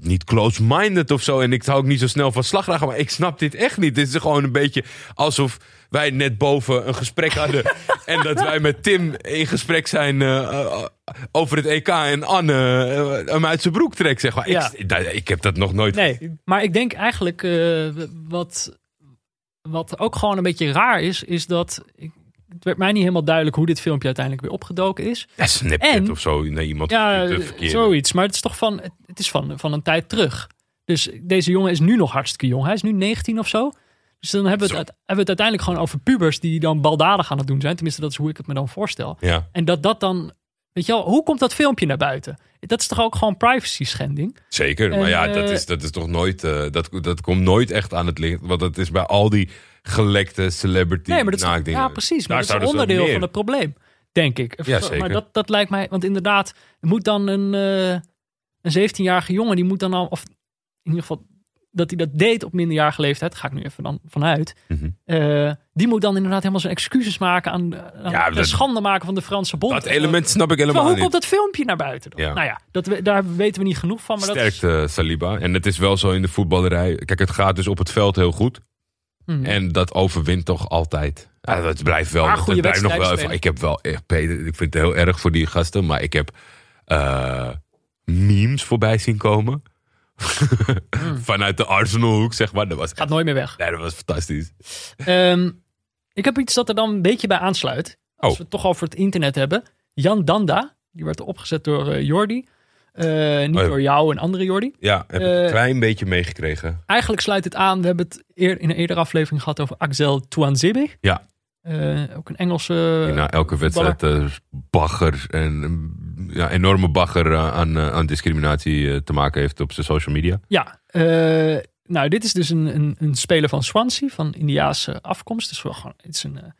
niet close-minded of zo. En ik hou ook niet zo snel van slagragen. Maar ik snap dit echt niet. Dit is gewoon een beetje alsof wij net boven een gesprek hadden. [LAUGHS] en dat wij met Tim in gesprek zijn eh, eh, over het EK. En Anne eh, hem uit zijn broek trekt, zeg maar. Ja. Ik, nou, ik heb dat nog nooit Nee, maar ik denk eigenlijk wat, wat ook gewoon een beetje raar is, is dat ik, het werd mij niet helemaal duidelijk hoe dit filmpje uiteindelijk weer opgedoken is. Ja, Snapchat En- of zo. Nee, iemand Ja, zoiets. Maar het is toch van, het is van, van een tijd terug. Dus deze jongen is nu nog hartstikke jong. Hij is nu 19 of zo. Dus dan hebben we, het, hebben we het uiteindelijk gewoon over pubers die dan baldadig aan het doen zijn. Tenminste, dat is hoe ik het me dan voorstel. Ja, En dat dat dan, weet je wel, hoe komt dat filmpje naar buiten? Dat is toch ook gewoon privacy schending? zeker. En, maar ja, dat eh, is, dat is toch nooit... eh, dat, dat komt nooit echt aan het licht. Want dat is bij al die gelekte celebrity Nee, maar dat is, naakdingen. ja, precies. Maar dat is onderdeel van het probleem, denk ik. Ja, zeker. Maar dat, dat lijkt mij, want inderdaad, er moet dan een, eh, een 17-jarige jongen, die moet dan al, of in ieder geval dat hij dat deed op minderjarige leeftijd, ga ik nu even dan vanuit. Mhm. eh, die moet dan inderdaad helemaal zijn excuses maken aan, aan Ja, de dat- schande maken van de Franse bond. Dat element snap ik Maar helemaal hoe niet. komt dat filmpje naar buiten dan? Ja. Nou ja, dat, we- daar weten we niet genoeg van. Maar dat is, Sterkte Saliba. En het is wel zo in de voetballerij. Kijk, het gaat dus op het veld heel goed. Hmm. En dat overwint toch altijd. Ja, dat blijft wel. Maar dat goede blijft nog wel even. Ik heb wel echt, Peter, ik vind het heel erg voor die gasten. Maar ik heb eh, memes voorbij zien komen. [LAUGHS] Vanuit de Arsenalhoek, zeg maar. Dat was, Hmm. gaat nooit meer weg. nee, dat was fantastisch. Ehm, ik heb iets dat er dan een beetje bij aansluit. Als Oh. we het toch over het internet hebben. Jan Danda, die werd opgezet door eh, Jordi. Eh, niet Oh ja. door jou en andere Jordi. Ja, heb ik Eh, een klein beetje meegekregen. Eigenlijk sluit het aan. We hebben het eer, in een eerdere aflevering gehad over Axel Tuanzebe. Ja. Eh, ook een Engelse. Die na elke voetballer. wedstrijd eh, bagger en ja, enorme bagger eh, aan, eh, aan discriminatie eh, te maken heeft op zijn social media. Ja, eh, nou, dit is dus een, een, een speler van Swansea, van Indiaanse afkomst. Dus wel gewoon, het is een, eh, het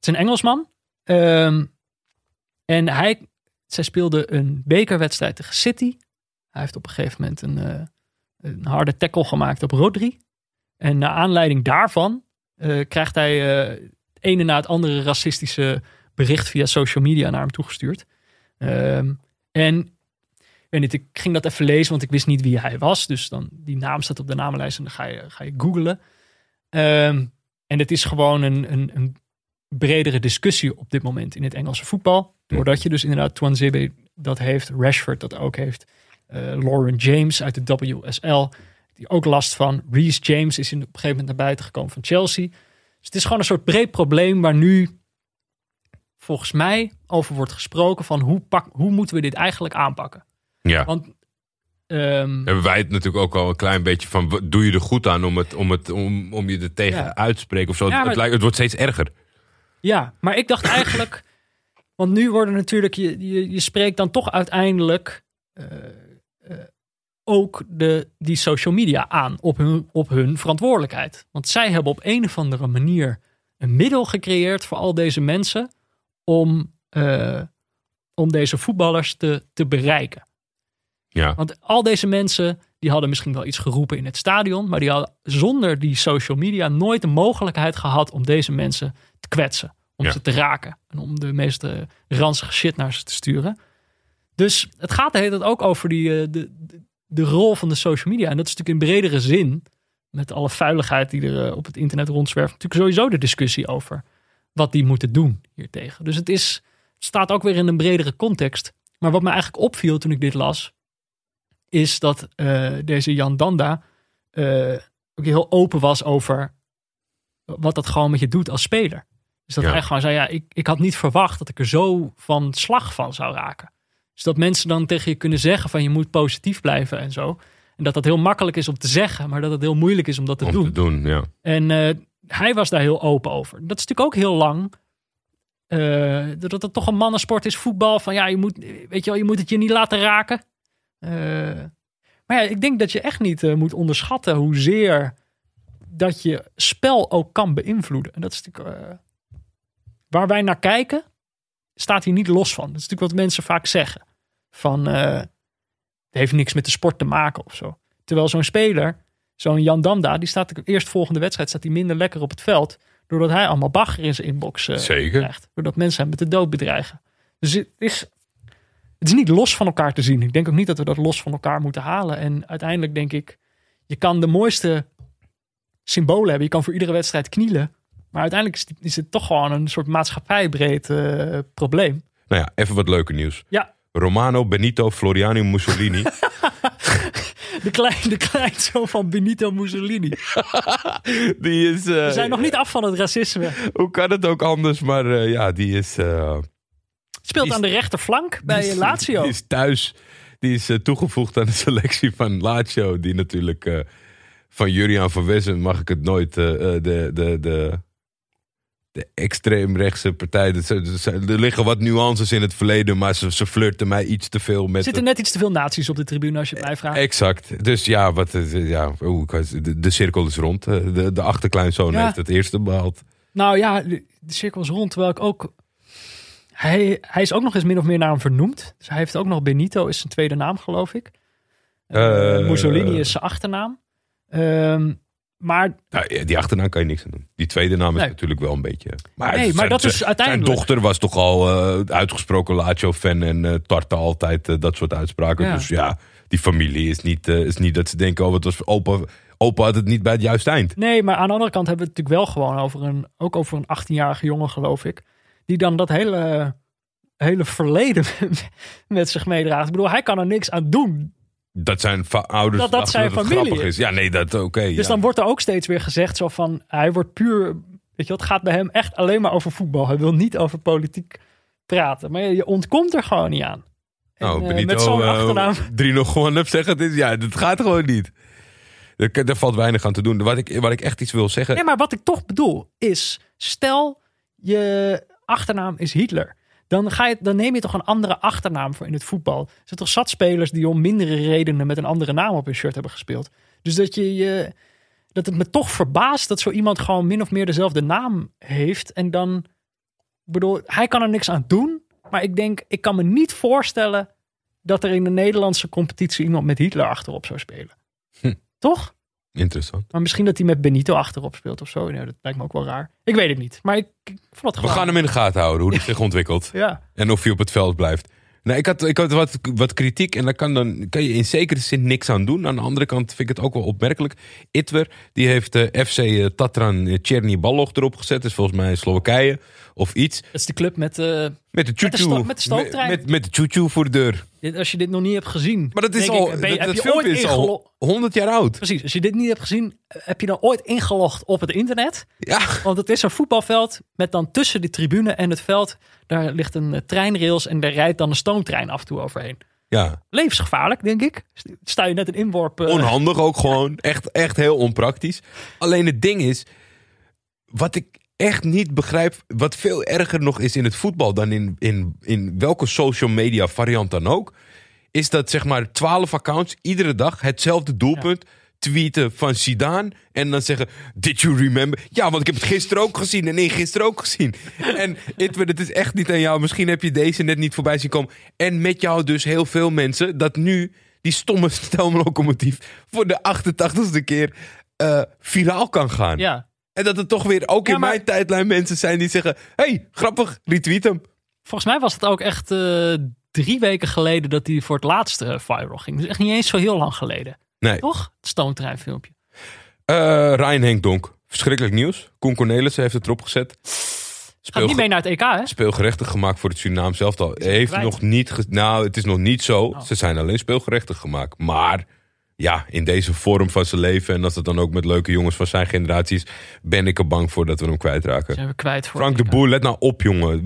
is een Engelsman. Ehm, en hij, zij speelde een bekerwedstrijd tegen City. Hij heeft op een gegeven moment een, eh, een harde tackle gemaakt op Rodri. En naar aanleiding daarvan eh, krijgt hij eh, het ene na het andere racistische bericht via social media naar hem toegestuurd. Ehm, en ik ging dat even lezen, want ik wist niet wie hij was. Dus dan, die naam staat op de namenlijst en dan ga je, ga je googlen. Ehm, en het is gewoon een, een, een bredere discussie op dit moment in het Engelse voetbal. Doordat je dus inderdaad Twanzebe dat heeft, Rashford dat ook heeft. eh, Lauren James uit de WSL, die ook last van. Reece James is in, op een gegeven moment naar buiten gekomen van Chelsea. Dus het is gewoon een soort breed probleem waar nu volgens mij over wordt gesproken van hoe, pak, hoe moeten we dit eigenlijk aanpakken. Ja. Want ehm, Hebben wij het natuurlijk ook al een klein beetje van, doe je er goed aan om, het, om, het, om, om je er tegen Ja. uit te spreken of zo? Ja, het, maar- lijkt, het wordt steeds erger. Ja, maar ik dacht eigenlijk. [CLEARS THROAT] Want nu worden natuurlijk. Je, je, je spreekt dan toch uiteindelijk. eh, eh, ook de, die social media aan op hun, op hun verantwoordelijkheid. Want zij hebben op een of andere manier een middel gecreëerd voor al deze mensen. om, eh, om deze voetballers te, te bereiken. Ja. Want al deze mensen. die hadden misschien wel iets geroepen in het stadion. maar die hadden zonder die social media nooit de mogelijkheid gehad om deze mensen te kwetsen. Om Ja. ze te raken. En om de meest eh, ranzige shit naar ze te sturen. Dus het gaat de hele tijd ook over die, eh, de, de, de rol van de social media. En dat is natuurlijk in bredere zin. Met alle vuiligheid die er eh, op het internet rondzwerft. Natuurlijk sowieso de discussie over wat die moeten doen hiertegen. Dus het, is, het staat ook weer in een bredere context. Maar wat me eigenlijk opviel toen ik dit las. Is dat deze Jan Danda ook heel open was over wat dat gewoon met je doet als speler. Dus dat Ja. hij gewoon zei, ja, ik, ik had niet verwacht dat ik er zo van slag van zou raken. Dus dat mensen dan tegen je kunnen zeggen van je moet positief blijven en zo. En dat dat heel makkelijk is om te zeggen, maar dat het heel moeilijk is om dat te Om doen. te doen, ja. En eh, hij was daar heel open over. Dat is natuurlijk ook heel lang. eh, dat het toch een mannensport is, voetbal. Van ja, je moet, weet je wel, je moet het je niet laten raken. Eh, maar ja, ik denk dat je echt niet moet onderschatten hoezeer dat je spel ook kan beïnvloeden. En dat is natuurlijk waar wij naar kijken, staat hier niet los van. Dat is natuurlijk wat mensen vaak zeggen. Van eh, het heeft niks met de sport te maken of zo. Terwijl zo'n speler, zo'n Jan Damda, die staat de eerst volgende wedstrijd staat hij minder lekker op het veld. Doordat hij allemaal bagger in zijn inbox eh, Zeker. krijgt. Doordat mensen hem met de dood bedreigen. Dus het is, het is niet los van elkaar te zien. Ik denk ook niet dat we dat los van elkaar moeten halen. En uiteindelijk denk ik, je kan de mooiste symbolen hebben. Je kan voor iedere wedstrijd knielen. Maar uiteindelijk is, is het toch gewoon een soort maatschappijbreed eh, probleem. Nou ja, even wat leuker nieuws. Ja, Romano Benito Floriano Mussolini. [LAUGHS] de, klein, de kleinzoon van Benito Mussolini. [LAUGHS] die is... eh, We zijn nog niet af van het racisme. Hoe kan het ook anders? Maar eh, ja, die is... Speelt is- aan de rechterflank bij is- Lazio. Die is thuis. Die is toegevoegd aan de selectie van Lazio. Die natuurlijk van Juriaan van Wessen mag ik het nooit. de, de, de, de extreemrechtse partij. Er liggen wat nuances in het verleden. Maar ze, ze flirten mij iets te veel met. zitten net iets te veel nazi's op de tribune als je het mij vraagt. Exact. Dus ja, wat, eh, ja was- de, de cirkel is rond. Eh, De, de achterkleinzoon Ja. heeft het eerste behaald. Nou ja, de, de cirkel is rond. Terwijl ik ook... Hij, hij is ook nog eens min of meer naar hem vernoemd. Dus hij heeft ook nog Benito, is zijn tweede naam geloof ik. Eh, Mussolini is zijn achternaam. Ehm, maar Nou, ja, die achternaam kan je niks aan doen. Die tweede naam is Nee. natuurlijk wel een beetje. Maar, Nee, maar zijn- dat is uiteindelijk- Zijn dochter was toch al eh, uitgesproken Lazio-fan en eh tartte altijd eh, dat soort uitspraken. Ja. Dus ja, die familie is niet, is niet dat ze denken: oh, het was opa. Opa had het niet bij het juiste eind. nee, maar aan de andere kant hebben we het natuurlijk wel gewoon over een... Ook over een 18-jarige jongen geloof ik. Die dan dat hele, hele verleden [LAUGHS] met zich meedraagt. Ik bedoel, hij kan er niks aan doen. Dat zijn ouders. Dat dat zijn familie grappig is. is. Ja, nee, dat oké. Dus ja. dan wordt er ook steeds weer gezegd zo van... Hij wordt puur... Weet je, wat, gaat bij hem echt alleen maar over voetbal. Hij wil niet over politiek praten. Maar je ontkomt er gewoon niet aan. En, Nou, eh, Benito, met zo'n eh, achternaam... 3-0 gewonnen, zeg het is. Ja, dat gaat gewoon niet. Er, daar valt weinig aan te doen. Wat ik, wat ik echt iets wil zeggen. Nee, maar wat ik toch bedoel is... Stel, je achternaam is Hitler. Dan, ga je, dan neem je toch een andere achternaam voor in het voetbal. Er zijn toch zat spelers die om mindere redenen... met een andere naam op hun shirt hebben gespeeld. Dus dat je... je dat het me toch verbaast dat zo iemand gewoon min of meer dezelfde naam heeft. En dan, ik bedoel, hij kan er niks aan doen. Maar ik denk, ik kan me niet voorstellen dat er in de Nederlandse competitie iemand met Hitler achterop zou spelen. Hm. Toch? Interessant. Maar misschien dat hij met Benito achterop speelt of zo. Ja, dat lijkt me ook wel raar. Ik weet het niet. Maar ik, ik vond het We gaan hem in de gaten houden, hoe hij zich ontwikkelt. [LAUGHS] Ja. En of hij op het veld blijft. Nou, ik had, ik had wat, wat kritiek en daar kan, dan, kan je in zekere zin niks aan doen. Aan de andere kant vind ik het ook wel opmerkelijk. Itwer, die heeft eh, FC eh, Tatran eh, Cherny Balog erop gezet. Dat is volgens mij Slowakije of iets. Dat is de club met... eh, Met de choo-choo. met de stoomtrein. Met, met de choo-choo voor de deur. dit- als je dit nog niet hebt gezien... Maar dat is al, ik, ben je- dat, heb dat je ooit is al 100 jaar oud. Precies, als je dit niet hebt gezien, heb je dan ooit ingelogd op het internet? Ja, Want het is een voetbalveld met dan tussen de tribune en het veld, daar ligt een eh, treinrails en daar rijdt dan een stoomtrein af en toe overheen. ja. Levensgevaarlijk, denk ik. Sta je net een inworp. eh, onhandig ook gewoon. Echt, echt heel onpraktisch. Alleen het ding is, wat ik echt niet begrijp, wat veel erger nog is in het voetbal dan in, in, in welke social media variant dan ook, is dat zeg maar 12 accounts iedere dag hetzelfde doelpunt tweeten van Zidane en dan zeggen, did you remember? Ja, want ik heb het gisteren ook gezien en nee, gisteren ook gezien. [LAUGHS] En het is echt niet aan jou. Misschien heb je deze net niet voorbij zien komen. En met jou dus heel veel mensen dat nu die stomme [LAUGHS] stelmlocomotief voor de 88ste keer eh, viraal kan gaan. Ja, En dat er toch weer ook Ja, in maar- mijn tijdlijn mensen zijn die zeggen, hey, grappig, retweet hem. volgens mij was het ook echt eh, drie weken geleden dat hij voor het laatste eh, viral ging. Dus echt niet eens zo heel lang geleden. Nee. Toch? Het stoomtreinfilmpje. Eh Ryan Henk Donk, verschrikkelijk nieuws. Koen Cornelissen heeft het erop gezet. Gaat niet mee naar het EK, hè? speelgerechtig gemaakt voor het Surinaam zelf al. Heeft kwijt? nog niet. ge- nou, het is nog niet zo. Oh. Ze zijn alleen speelgerechtig gemaakt. Maar ja, in deze vorm van zijn leven. En als het dan ook met leuke jongens van zijn generatie is. Ben ik er bang voor dat we hem kwijtraken. Zijn we kwijt voor Frank de. Boer, let nou op, jongen.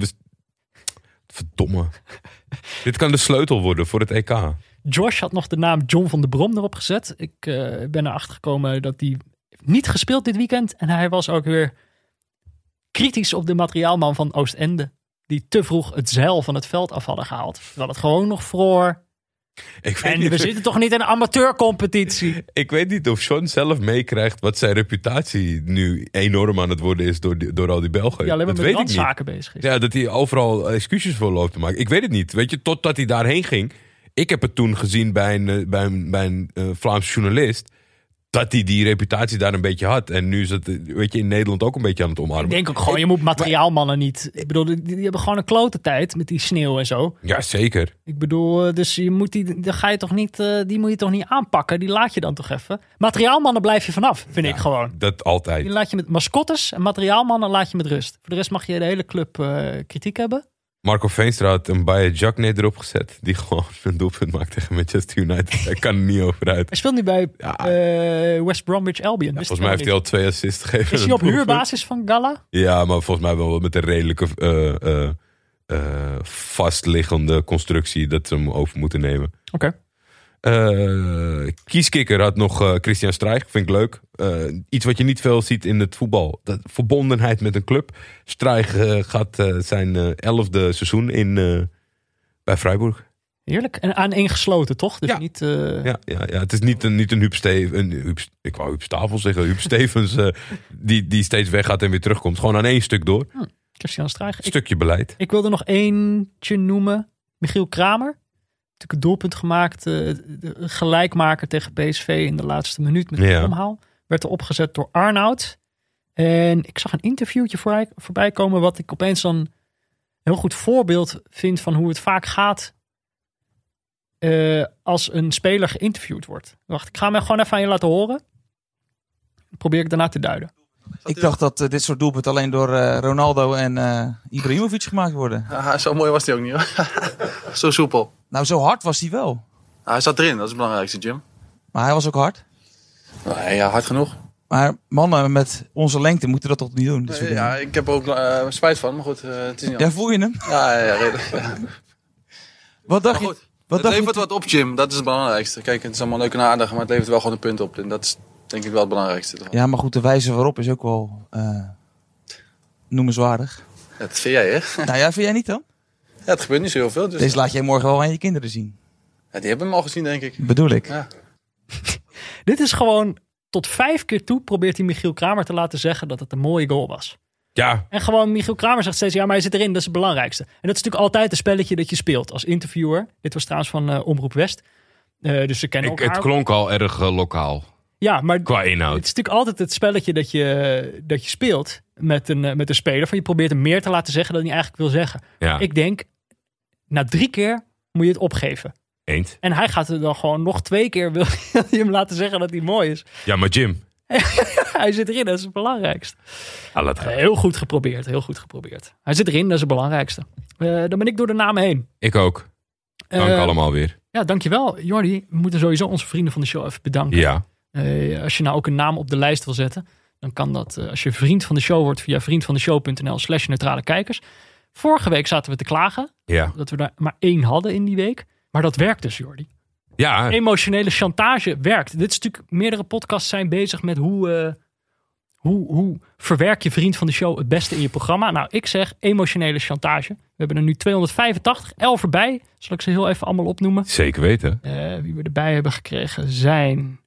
Verdomme. [LAUGHS] Dit kan de sleutel worden voor het EK. Josh had nog de naam John van der Brom erop gezet. Ik eh, ben erachter gekomen dat hij niet gespeeld dit weekend. En hij was ook weer kritisch op de materiaalman van Oostende. Die te vroeg het zeil van het veld af hadden gehaald. Terwijl het gewoon nog vroor. Ik weet, En niet, we zitten toch niet in een amateurcompetitie. ik weet niet of Sean zelf meekrijgt wat zijn reputatie nu enorm aan het worden is door, die- door al die Belgen. Die alleen maar dat met randzaken bezig is. Ja, dat hij overal excuses voor loopt te maken. Ik weet het niet. Weet je, totdat hij daarheen ging. Ik heb het toen gezien bij een, eh, bij een, bij een eh, Vlaams journalist. Dat hij die reputatie daar een beetje had. En nu is het, weet je, in Nederland ook een beetje aan het omarmen. Ik denk ook gewoon, je moet materiaalmannen niet... Ik bedoel, die, die hebben gewoon een klote tijd met die sneeuw en zo. Ja, zeker. Ik bedoel, eh, dus je moet die, dan ga je toch niet, eh, die moet je toch niet aanpakken. Die laat je dan toch even. Materiaalmannen blijf je vanaf, vind ik gewoon. Dat altijd. Die laat je met mascottes en materiaalmannen laat je met rust. Voor de rest mag je de hele club eh, kritiek hebben. Marco Veenstra had een Baye Jacne erop gezet. Die [LAUGHS] gewoon een doelpunt maakt tegen Manchester United. Hij kan er niet over uit. Hij speelt nu bij Ja. eh, West Bromwich Albion. Volgens mij heeft hij al twee assists gegeven. Is hij op huurbasis van Gala? Ja, maar volgens mij wel met een redelijke eh, eh, vastliggende constructie dat ze hem over moeten nemen. Oké. Eh, Kieskikker had nog eh, Christian Streich, vind ik leuk. Eh, iets wat je niet veel ziet in het voetbal. Dat verbondenheid met een club. Streich gaat zijn elfde seizoen in bij Freiburg. Heerlijk. En aan één gesloten, toch? Dus Ja. niet... Ja, ja, ja, het is niet een, niet een Huub Steven, een Huub, ik wou Huub Stavel zeggen, Huub [LAUGHS] Stevens die, die steeds weggaat en weer terugkomt. Gewoon aan één stuk door. Christian Straag. Ik, Stukje beleid. ik wilde nog eentje noemen. Michiel Kramer. Natuurlijk een doelpunt gemaakt. eh, de gelijkmaker tegen PSV in de laatste minuut met een Ja. omhaal. Werd er opgezet door Arnoud. En ik zag een interviewtje voorbij, voorbij komen. Wat ik opeens dan een heel goed voorbeeld vind van hoe het vaak gaat. eh, als een speler geïnterviewd wordt. Wacht, ik ga hem gewoon even aan je laten horen. Probeer ik daarna te duiden. Ik dacht dat eh, dit soort doelpunten alleen door eh, Ronaldo en eh Ibrahimovic gemaakt worden. Ja, zo mooi was hij ook niet hoor. [LAUGHS] zo soepel. Nou, zo hard was hij wel. Nou, hij zat erin, dat is het belangrijkste, Jim. Maar hij was ook hard. Nee, ja, hard genoeg. Maar mannen met onze lengte moeten dat toch niet doen? dingen? Ja, ik heb er ook eh, spijt van, maar goed, eh, het is niet Ja, voel je hem? Ja, ja, ja, redelijk. Ja. [LAUGHS] Wat dacht je? Wat het dacht levert je? wat op, Jim. Dat is het belangrijkste. Kijk, het is allemaal leuk en aardig, maar het levert wel gewoon een punt op. En dat is denk ik wel het belangrijkste. Ja, maar goed, de wijze waarop is ook wel eh noemenswaardig. Dat vind jij, hè? nou ja, vind jij niet dan? Ja, het gebeurt niet zo heel veel. Dus Deze laat jij morgen wel aan je kinderen zien. ja, die hebben hem al gezien, denk ik. Bedoel ik. Ja. [LAUGHS] Dit is gewoon tot vijf keer toe probeert hij Michiel Kramer te laten zeggen dat het een mooie goal was. Ja, En gewoon Michiel Kramer zegt steeds, ja, maar hij zit erin, dat is het belangrijkste. En dat is natuurlijk altijd een spelletje dat je speelt als interviewer. Dit was trouwens van eh, Omroep West. Eh, dus ze kennen ik, elkaar. het klonk al erg eh, lokaal. Ja, maar Qua het inhoud. is natuurlijk altijd het spelletje dat je, dat je speelt met een, eh, met een speler. Van je probeert hem meer te laten zeggen dan hij eigenlijk wil zeggen. Ja, Ik denk, na drie keer moet je het opgeven. eens. En hij gaat er dan gewoon nog twee keer wil [LAUGHS] je hem laten zeggen dat hij mooi is. Ja, maar Jim. [LAUGHS] Hij zit erin, dat is het belangrijkste. Ah. Heel goed geprobeerd, heel goed geprobeerd. Hij zit erin, dat is het belangrijkste. Eh, dan ben ik door de namen heen. Ik ook. Dank Eh, allemaal weer. Ja, dankjewel. Jordi, we moeten sowieso onze vrienden van de show even bedanken. Ja, Eh, als je nou ook een naam op de lijst wil zetten, dan kan dat eh, als je vriend van de show wordt via vriendvandeshow.nl slash neutrale kijkers. Vorige week zaten we te klagen ja. dat we daar maar één hadden in die week. Maar dat werkt dus, Jordi. Ja, Emotionele chantage werkt. Dit is natuurlijk, meerdere podcasts zijn bezig met hoe, eh, hoe, hoe verwerk je vriend van de show het beste in je programma. Nou, ik zeg emotionele chantage. We hebben er nu 285, 11 erbij. Zal ik ze heel even allemaal opnoemen? zeker weten. Wie we erbij hebben gekregen zijn,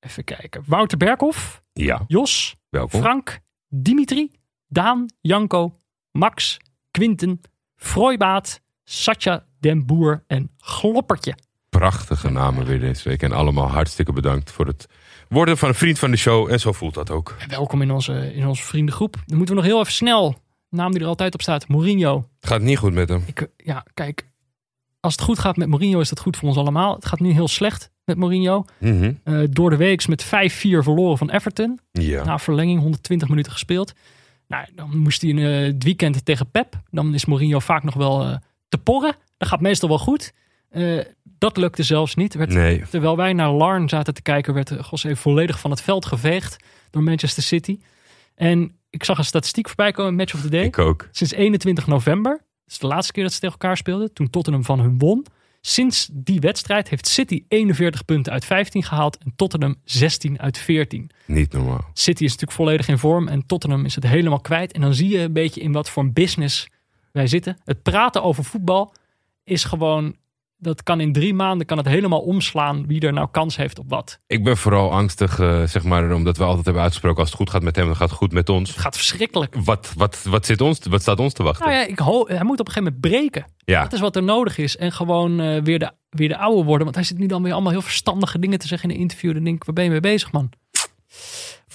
even kijken, Wouter Berkhoff, Ja, Jos, welkom. Frank, Dimitri, Daan, Janko, Max, Quinten, Frooibaat, Satya Den Boer en Gloppertje. Prachtige namen weer deze week. En allemaal hartstikke bedankt voor het worden van een vriend van de show. En zo voelt dat ook. Welkom in onze, in onze vriendengroep. Dan moeten we nog heel even snel, naam die er altijd op staat, Mourinho. Het gaat niet goed met hem. Ik, ja, kijk, als het goed gaat met Mourinho is dat goed voor ons allemaal. Het gaat nu heel slecht met Mourinho. Mhm. Eh, door de week met 5-4 verloren van Everton. Ja. Na verlenging 120 minuten gespeeld. Nou, dan moest hij in eh, het weekend tegen Pep. Dan is Mourinho vaak nog wel eh, te porren. Dat gaat meestal wel goed. Dat lukte zelfs niet. Werd, Nee. Terwijl wij naar Larn zaten te kijken, werd José volledig van het veld geveegd door Manchester City. En ik zag een statistiek voorbij komen, Match of the Day. Ik ook. Sinds 21 november, dat is de laatste keer dat ze tegen elkaar speelden, toen Tottenham van hun won. Sinds die wedstrijd heeft City 41 punten uit 15 gehaald en Tottenham 16 uit 14. Niet normaal. City is natuurlijk volledig in vorm en Tottenham is het helemaal kwijt. En dan zie je een beetje in wat voor een business wij zitten. Het praten over voetbal is gewoon, dat kan in drie maanden kan het helemaal omslaan wie er nou kans heeft op wat. Ik ben vooral angstig, eh, zeg maar, omdat we altijd hebben uitgesproken... als het goed gaat met hem, dan gaat het goed met ons. Het gaat verschrikkelijk. Wat, wat, wat, zit ons, wat staat ons te wachten? Nou ja, ik hij moet op een gegeven moment breken. Ja. Dat is wat er nodig is. En gewoon eh, weer, de, weer de oude worden. Want hij zit nu dan weer allemaal heel verstandige dingen te zeggen in een interview. Dan denk ik, waar ben je mee bezig, man?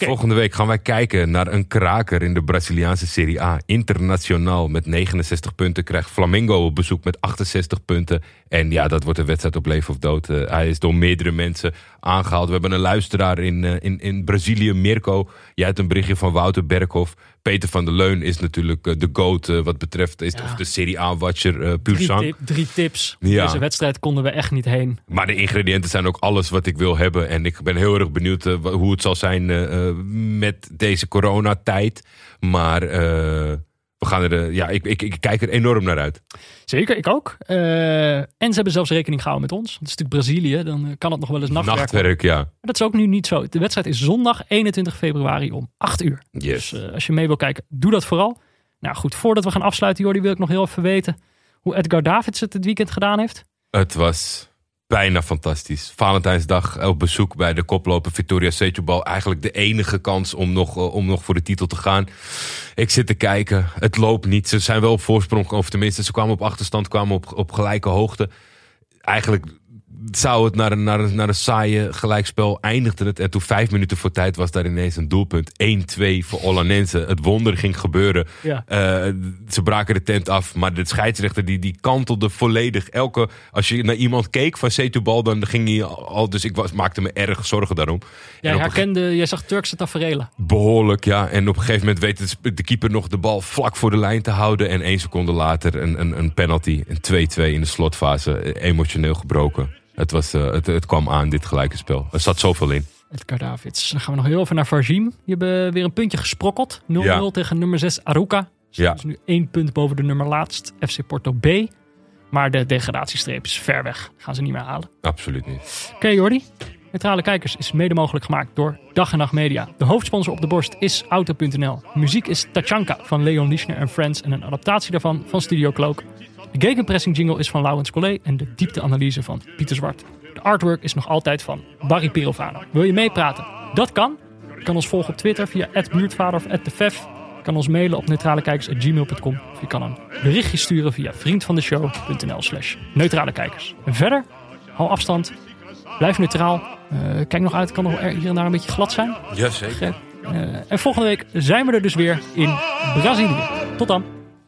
Volgende week gaan wij kijken naar een kraker in de Braziliaanse Serie A. Internationaal met 69 punten krijgt Flamengo op bezoek met 68 punten. En ja, dat wordt een wedstrijd op leven of dood. Eh, hij is door meerdere mensen aangehaald. We hebben een luisteraar in, eh, in, in Brazilië, Mirko. Jij hebt een berichtje van Wouter Berghoff. Peter van der Leun is natuurlijk eh, de GOAT eh, wat betreft is, Ja. of de Serie A-watcher uh, puur Drie, tip- drie tips. Ja. Deze wedstrijd konden we echt niet heen. Maar de ingrediënten zijn ook alles wat ik wil hebben. En ik ben heel erg benieuwd eh, hoe het zal zijn eh, eh, met deze coronatijd. Maar eh, we gaan er, eh, ja, ik, ik, ik kijk er enorm naar uit. Zeker, ik ook. Eh, en ze hebben zelfs rekening gehouden met ons. Het is natuurlijk Brazilië. Dan eh, kan het nog wel eens nachtwerk. Nachtwerk, ja. Maar dat is ook nu niet zo. De wedstrijd is zondag 21 februari om 8 uur. Yes. Dus als je mee wil kijken, doe dat vooral. Nou goed, voordat we gaan afsluiten, Jordi, wil ik nog heel even weten hoe Edgar Davids het het weekend gedaan heeft. Het was bijna fantastisch. Valentijnsdag op bezoek bij de koploper Victoria Setubal. Eigenlijk de enige kans om nog, eh, om nog voor de titel te gaan. Ik zit te kijken. Het loopt niet. Ze zijn wel op voorsprong. Of tenminste, ze kwamen op achterstand. Kwamen op, op gelijke hoogte. Eigenlijk zou het naar een, naar een, naar een saaie gelijkspel eindigde het. En toen vijf minuten voor tijd was daar ineens een doelpunt. 1-2 voor Olanense. Het wonder ging gebeuren. Ja. Eh, ze braken de tent af, maar de scheidsrechter die, die kantelde volledig. Elke, als je naar iemand keek van Setubal, dan ging hij al. Dus ik was, maakte me erg zorgen daarom. Jij een herkende, jij zag Turkse taferelen. Behoorlijk, ja. En op een gegeven moment weet de- de keeper nog de bal vlak voor de lijn te houden. En één seconde later een, een, een penalty. Een 2-2 in de slotfase. Eh, Emotioneel gebroken. Het, was, eh, het, het kwam aan, dit gelijke spel. Er zat zoveel in. Edgar Davids. Dan gaan we nog heel even naar Varjim. Die hebben weer een puntje gesprokkeld. 0-0 Ja. tegen nummer 6 Aruca. Ja. Dus nu één punt boven de nummer laatst. FC Porto B. Maar de degradatiestreep is ver weg. Gaan ze niet meer halen. Absoluut niet. Oké Jordi. Neutrale Kijkers is mede mogelijk gemaakt door Dag en Nacht Media. De hoofdsponsor op de borst is Auto.nl. Muziek is Tachanka van Leon Lischner en Friends en een adaptatie daarvan van Studio Cloak. De gegenpressing jingle is van Laurens Collet en de diepteanalyse van Pieter Zwart. De artwork is nog altijd van Barry Pirovano. Wil je meepraten? Dat kan. Je kan ons volgen op Twitter via @buurtvader of @defef. Je kan ons mailen op neutralekijkers.gmail.com. Of je kan een berichtje sturen via vriendvandeshow.nl slash neutrale kijkers. En verder, hou afstand, blijf neutraal, Eh, kijk nog uit, het kan nog er- hier en daar een beetje glad zijn. Jazeker. Eh, en volgende week zijn we er dus weer in Brazilië. Tot dan.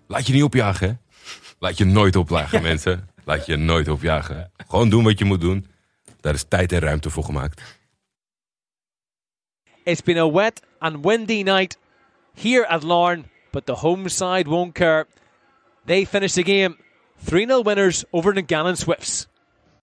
Laat je niet opjagen, hè? Laat je nooit opjagen, mensen. Laat je nooit opjagen. Gewoon doen wat je moet doen. Daar is tijd en ruimte voor gemaakt. It's been a wet and windy night here at Larne, but the home side won't care. They finish the game 3 0 winners over the Gannon Swifts.